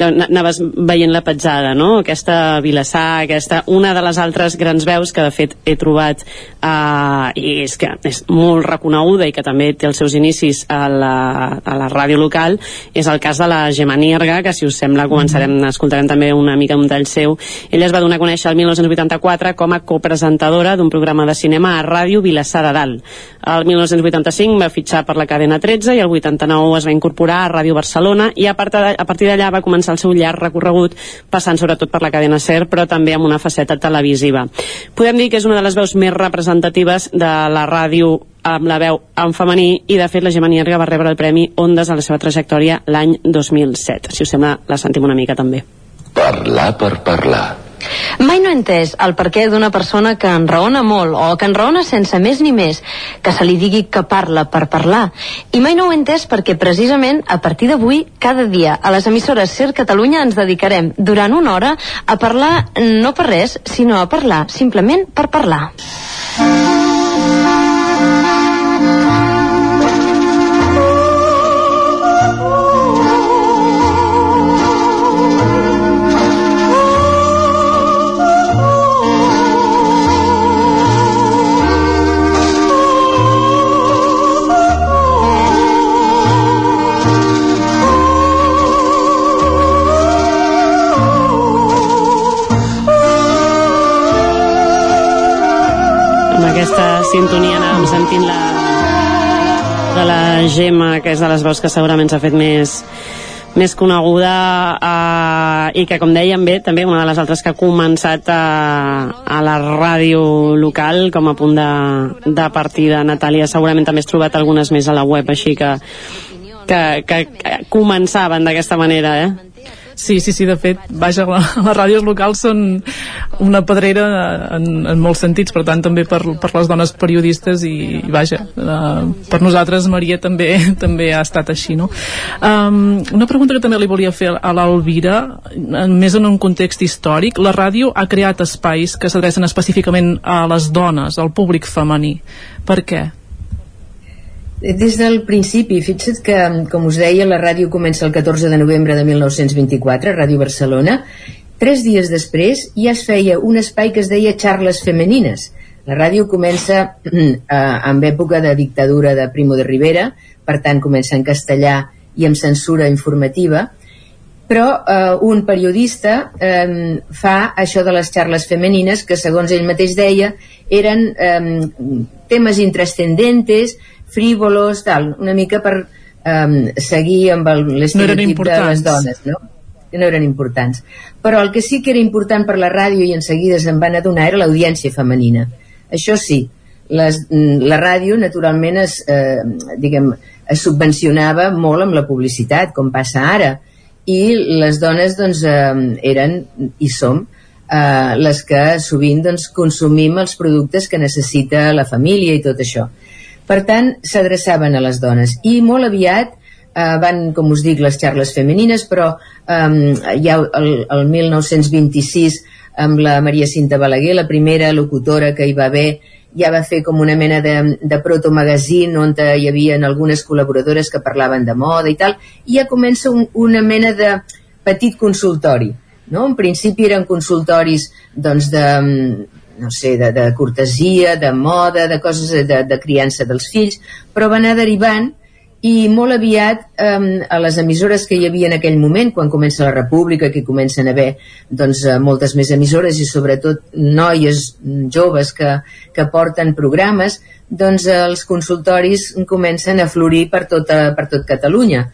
anaves veient la petjada, no? Aquesta Vilassar, aquesta, una de les altres grans veus que de fet he trobat uh, i és que és molt reconeguda i que també té els seus inicis a la, a la ràdio local és el cas de la Gemma Nierga, que si us sembla començarem, mm. escoltarem també una mica un tall seu. Ella es va donar a conèixer el 1984 com a copresentadora d'un programa de cinema a Ràdio Vilassar de Dalt. El 1985 va fitxar per la cadena 13 i el 89 es va incorporar a Ràdio Barcelona i a partir d'allà va començar el seu llarg recorregut passant sobretot per la cadena SER però també amb una faceta televisiva. Podem dir que és una de les veus més representatives de la ràdio amb la veu en femení i de fet la Gemma Nierga va rebre el Premi Ondes a la seva trajectòria l'any 2007. Si us sembla, la sentim una mica també. Parlar per parlar Mai no he entès el perquè d'una persona que enraona molt o que enraona sense més ni més, que se li digui que parla per parlar. I mai no ho he entès perquè precisament a partir d'avui, cada dia, a les emissores Ser Catalunya ens dedicarem durant una hora a parlar no per res, sinó a parlar simplement per parlar. Aquesta sintonia anàvem sentint la de la Gemma, que és de les veus que segurament s'ha fet més més coneguda eh, i que com dèiem bé també una de les altres que ha començat a, a la ràdio local com a punt de, de partida Natàlia segurament també has trobat algunes més a la web així que, que, que, que començaven d'aquesta manera eh? Sí, sí, sí, de fet, vaja, les ràdios locals són una pedrera en, en molts sentits, per tant, també per, per les dones periodistes i, vaja, uh, per nosaltres, Maria, també també ha estat així, no? Um, una pregunta que també li volia fer a l'Alvira, més en un context històric, la ràdio ha creat espais que s'adrecen específicament a les dones, al públic femení. Per què? Des del principi, fixa't que, com us deia, la ràdio comença el 14 de novembre de 1924, Ràdio Barcelona. Tres dies després ja es feia un espai que es deia Charles Femenines. La ràdio comença eh, amb època de dictadura de Primo de Rivera, per tant comença en castellà i amb censura informativa, però eh, un periodista eh, fa això de les xarles femenines que segons ell mateix deia eren eh, temes intrascendentes frívolos, tal, una mica per eh, seguir amb l'estereotip no de les dones no? no eren importants però el que sí que era important per la ràdio i en seguida se'n van adonar era l'audiència femenina això sí, les, la ràdio naturalment es, eh, diguem, es subvencionava molt amb la publicitat com passa ara i les dones doncs, eh, eren i som eh, les que sovint doncs, consumim els productes que necessita la família i tot això. Per tant, s'adreçaven a les dones i molt aviat eh, van, com us dic, les xarles femenines, però eh, ja el, el 1926 amb la Maria Cinta Balaguer, la primera locutora que hi va haver ja va fer com una mena de, de proto-magazine on hi havia algunes col·laboradores que parlaven de moda i tal, i ja comença un, una mena de petit consultori. No? En principi eren consultoris doncs, de, no sé, de, de cortesia, de moda, de coses de, de criança dels fills, però va anar derivant i molt aviat eh, a les emissores que hi havia en aquell moment, quan comença la República, que comencen a haver doncs, eh, moltes més emissores i sobretot noies joves que, que porten programes, doncs eh, els consultoris comencen a florir per, tota, per tot Catalunya.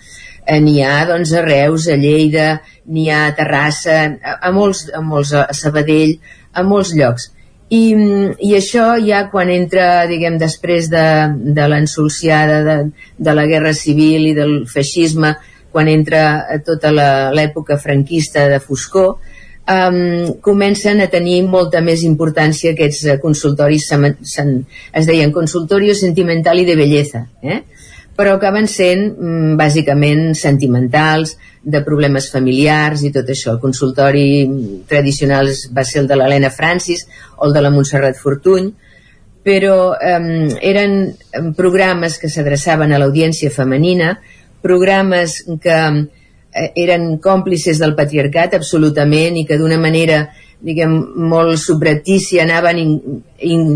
Eh, n'hi ha doncs, a Reus, a Lleida, n'hi ha a Terrassa, a, a, molts, a molts, a Sabadell, a molts llocs i, i això ja quan entra diguem després de, de l'ensolciada de, de la guerra civil i del feixisme quan entra tota l'època franquista de foscor um, comencen a tenir molta més importància aquests consultoris se, se, es deien consultorio sentimental i de bellesa eh? Però acaben sent mm, bàsicament sentimentals, de problemes familiars i tot això. El consultori tradicional va ser el de l'Helena Francis o el de la Montserrat Fortuny, però eh, eren programes que s'adreçaven a l'audiència femenina, programes que eh, eren còmplices del patriarcat absolutament i que d'una manera diguem, molt subretícia anaven in, in,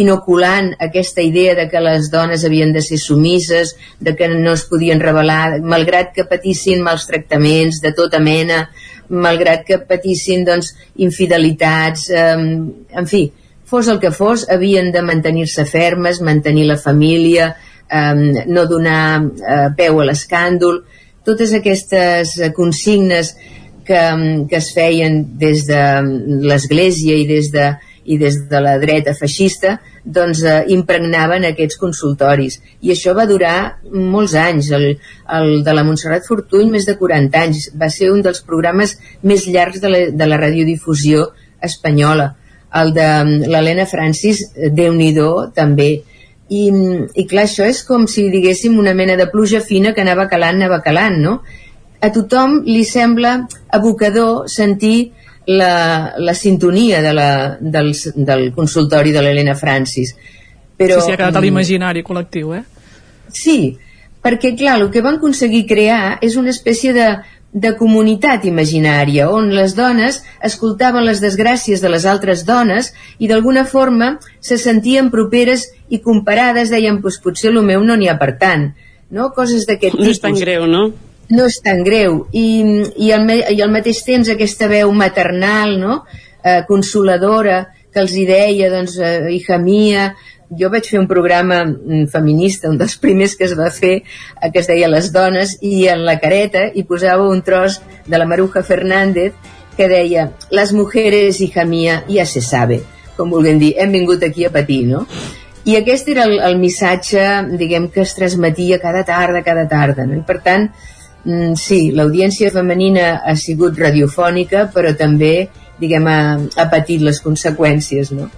inoculant aquesta idea de que les dones havien de ser sumisses, de que no es podien revelar, malgrat que patissin mals tractaments de tota mena, malgrat que patissin doncs, infidelitats, eh, en fi, fos el que fos, havien de mantenir-se fermes, mantenir la família, eh, no donar eh, peu a l'escàndol, totes aquestes consignes que, que es feien des de l'Església i des de i des de la dreta feixista doncs eh, impregnaven aquests consultoris. I això va durar molts anys. El, el de la Montserrat Fortuny més de 40 anys. Va ser un dels programes més llargs de la, de la radiodifusió espanyola. El de l'Helena Francis déu nhi també. I, i clar, això és com si diguéssim una mena de pluja fina que anava calant, anava calant, no? A tothom li sembla abocador sentir la, la sintonia de la, del, del consultori de l'Helena Francis. Però, sí, sí, ha quedat a mm, l'imaginari col·lectiu, eh? Sí, perquè, clar, el que van aconseguir crear és una espècie de, de comunitat imaginària on les dones escoltaven les desgràcies de les altres dones i d'alguna forma se sentien properes i comparades deien, pues, potser el meu no n'hi ha per tant no? coses d'aquest tipus. No és tan greu, no? No és tan greu i, i, al, i al mateix temps aquesta veu maternal no? eh, consoladora que els hi deia doncs, eh, hija mia jo vaig fer un programa mm, feminista, un dels primers que es va fer, eh, que es deia Les dones, i en la careta hi posava un tros de la Maruja Fernández que deia, les mujeres, hija mia, ja se sabe, com vulguem dir, hem vingut aquí a patir, no? I aquest era el, el missatge, diguem, que es transmetia cada tarda, cada tarda, no? I per tant, sí, l'audiència femenina ha sigut radiofònica, però també, diguem, ha, ha patit les conseqüències, no?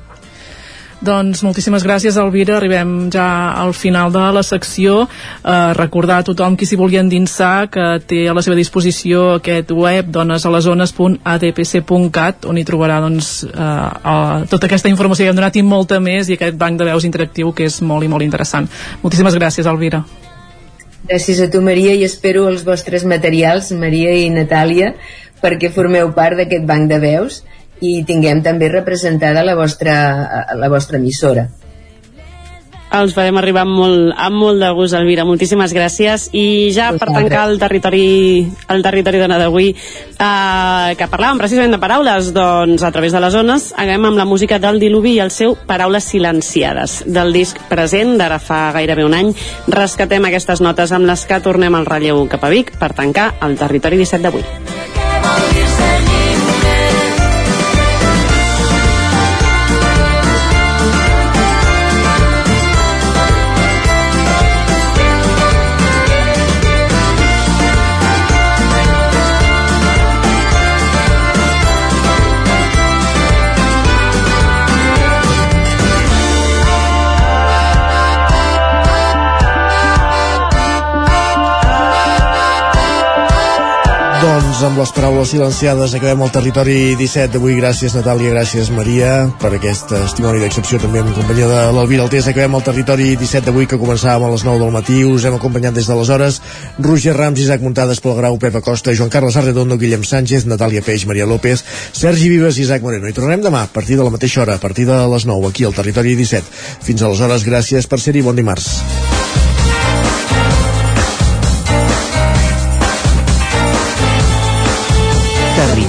Doncs moltíssimes gràcies, Elvira. Arribem ja al final de la secció. Eh, recordar a tothom qui s'hi vulgui endinsar que té a la seva disposició aquest web donesalesones.adpc.cat on hi trobarà doncs, eh, tota aquesta informació que hem donat i molta més i aquest banc de veus interactiu que és molt i molt interessant. Moltíssimes gràcies, Elvira. Gràcies a tu, Maria, i espero els vostres materials, Maria i Natàlia, perquè formeu part d'aquest banc de veus i tinguem també representada la vostra, la vostra emissora. Els farem arribar amb molt, amb molt de gust, Elvira. Moltíssimes gràcies. I ja per tancar el territori, el territori dona d'avui, eh, que parlàvem precisament de paraules, doncs a través de les zones, anem amb la música del Diluvi i el seu Paraules silenciades. Del disc present d'ara fa gairebé un any, rescatem aquestes notes amb les que tornem al relleu cap a Vic per tancar el territori 17 d'avui. Doncs amb les paraules silenciades acabem el territori 17 d'avui. Gràcies Natàlia, gràcies Maria per aquest testimoni d'excepció també en companyia de l'Alvira Altés. Acabem el territori 17 d'avui que començàvem a les 9 del matí. Us hem acompanyat des de les hores Roger Rams, Isaac Muntades, Pol Grau, Pepa Costa, Joan Carles Arredondo, Guillem Sánchez, Natàlia Peix, Maria López, Sergi Vives i Isaac Moreno. I tornarem demà a partir de la mateixa hora, a partir de les 9 aquí al territori 17. Fins aleshores, gràcies per ser-hi. Bon dimarts.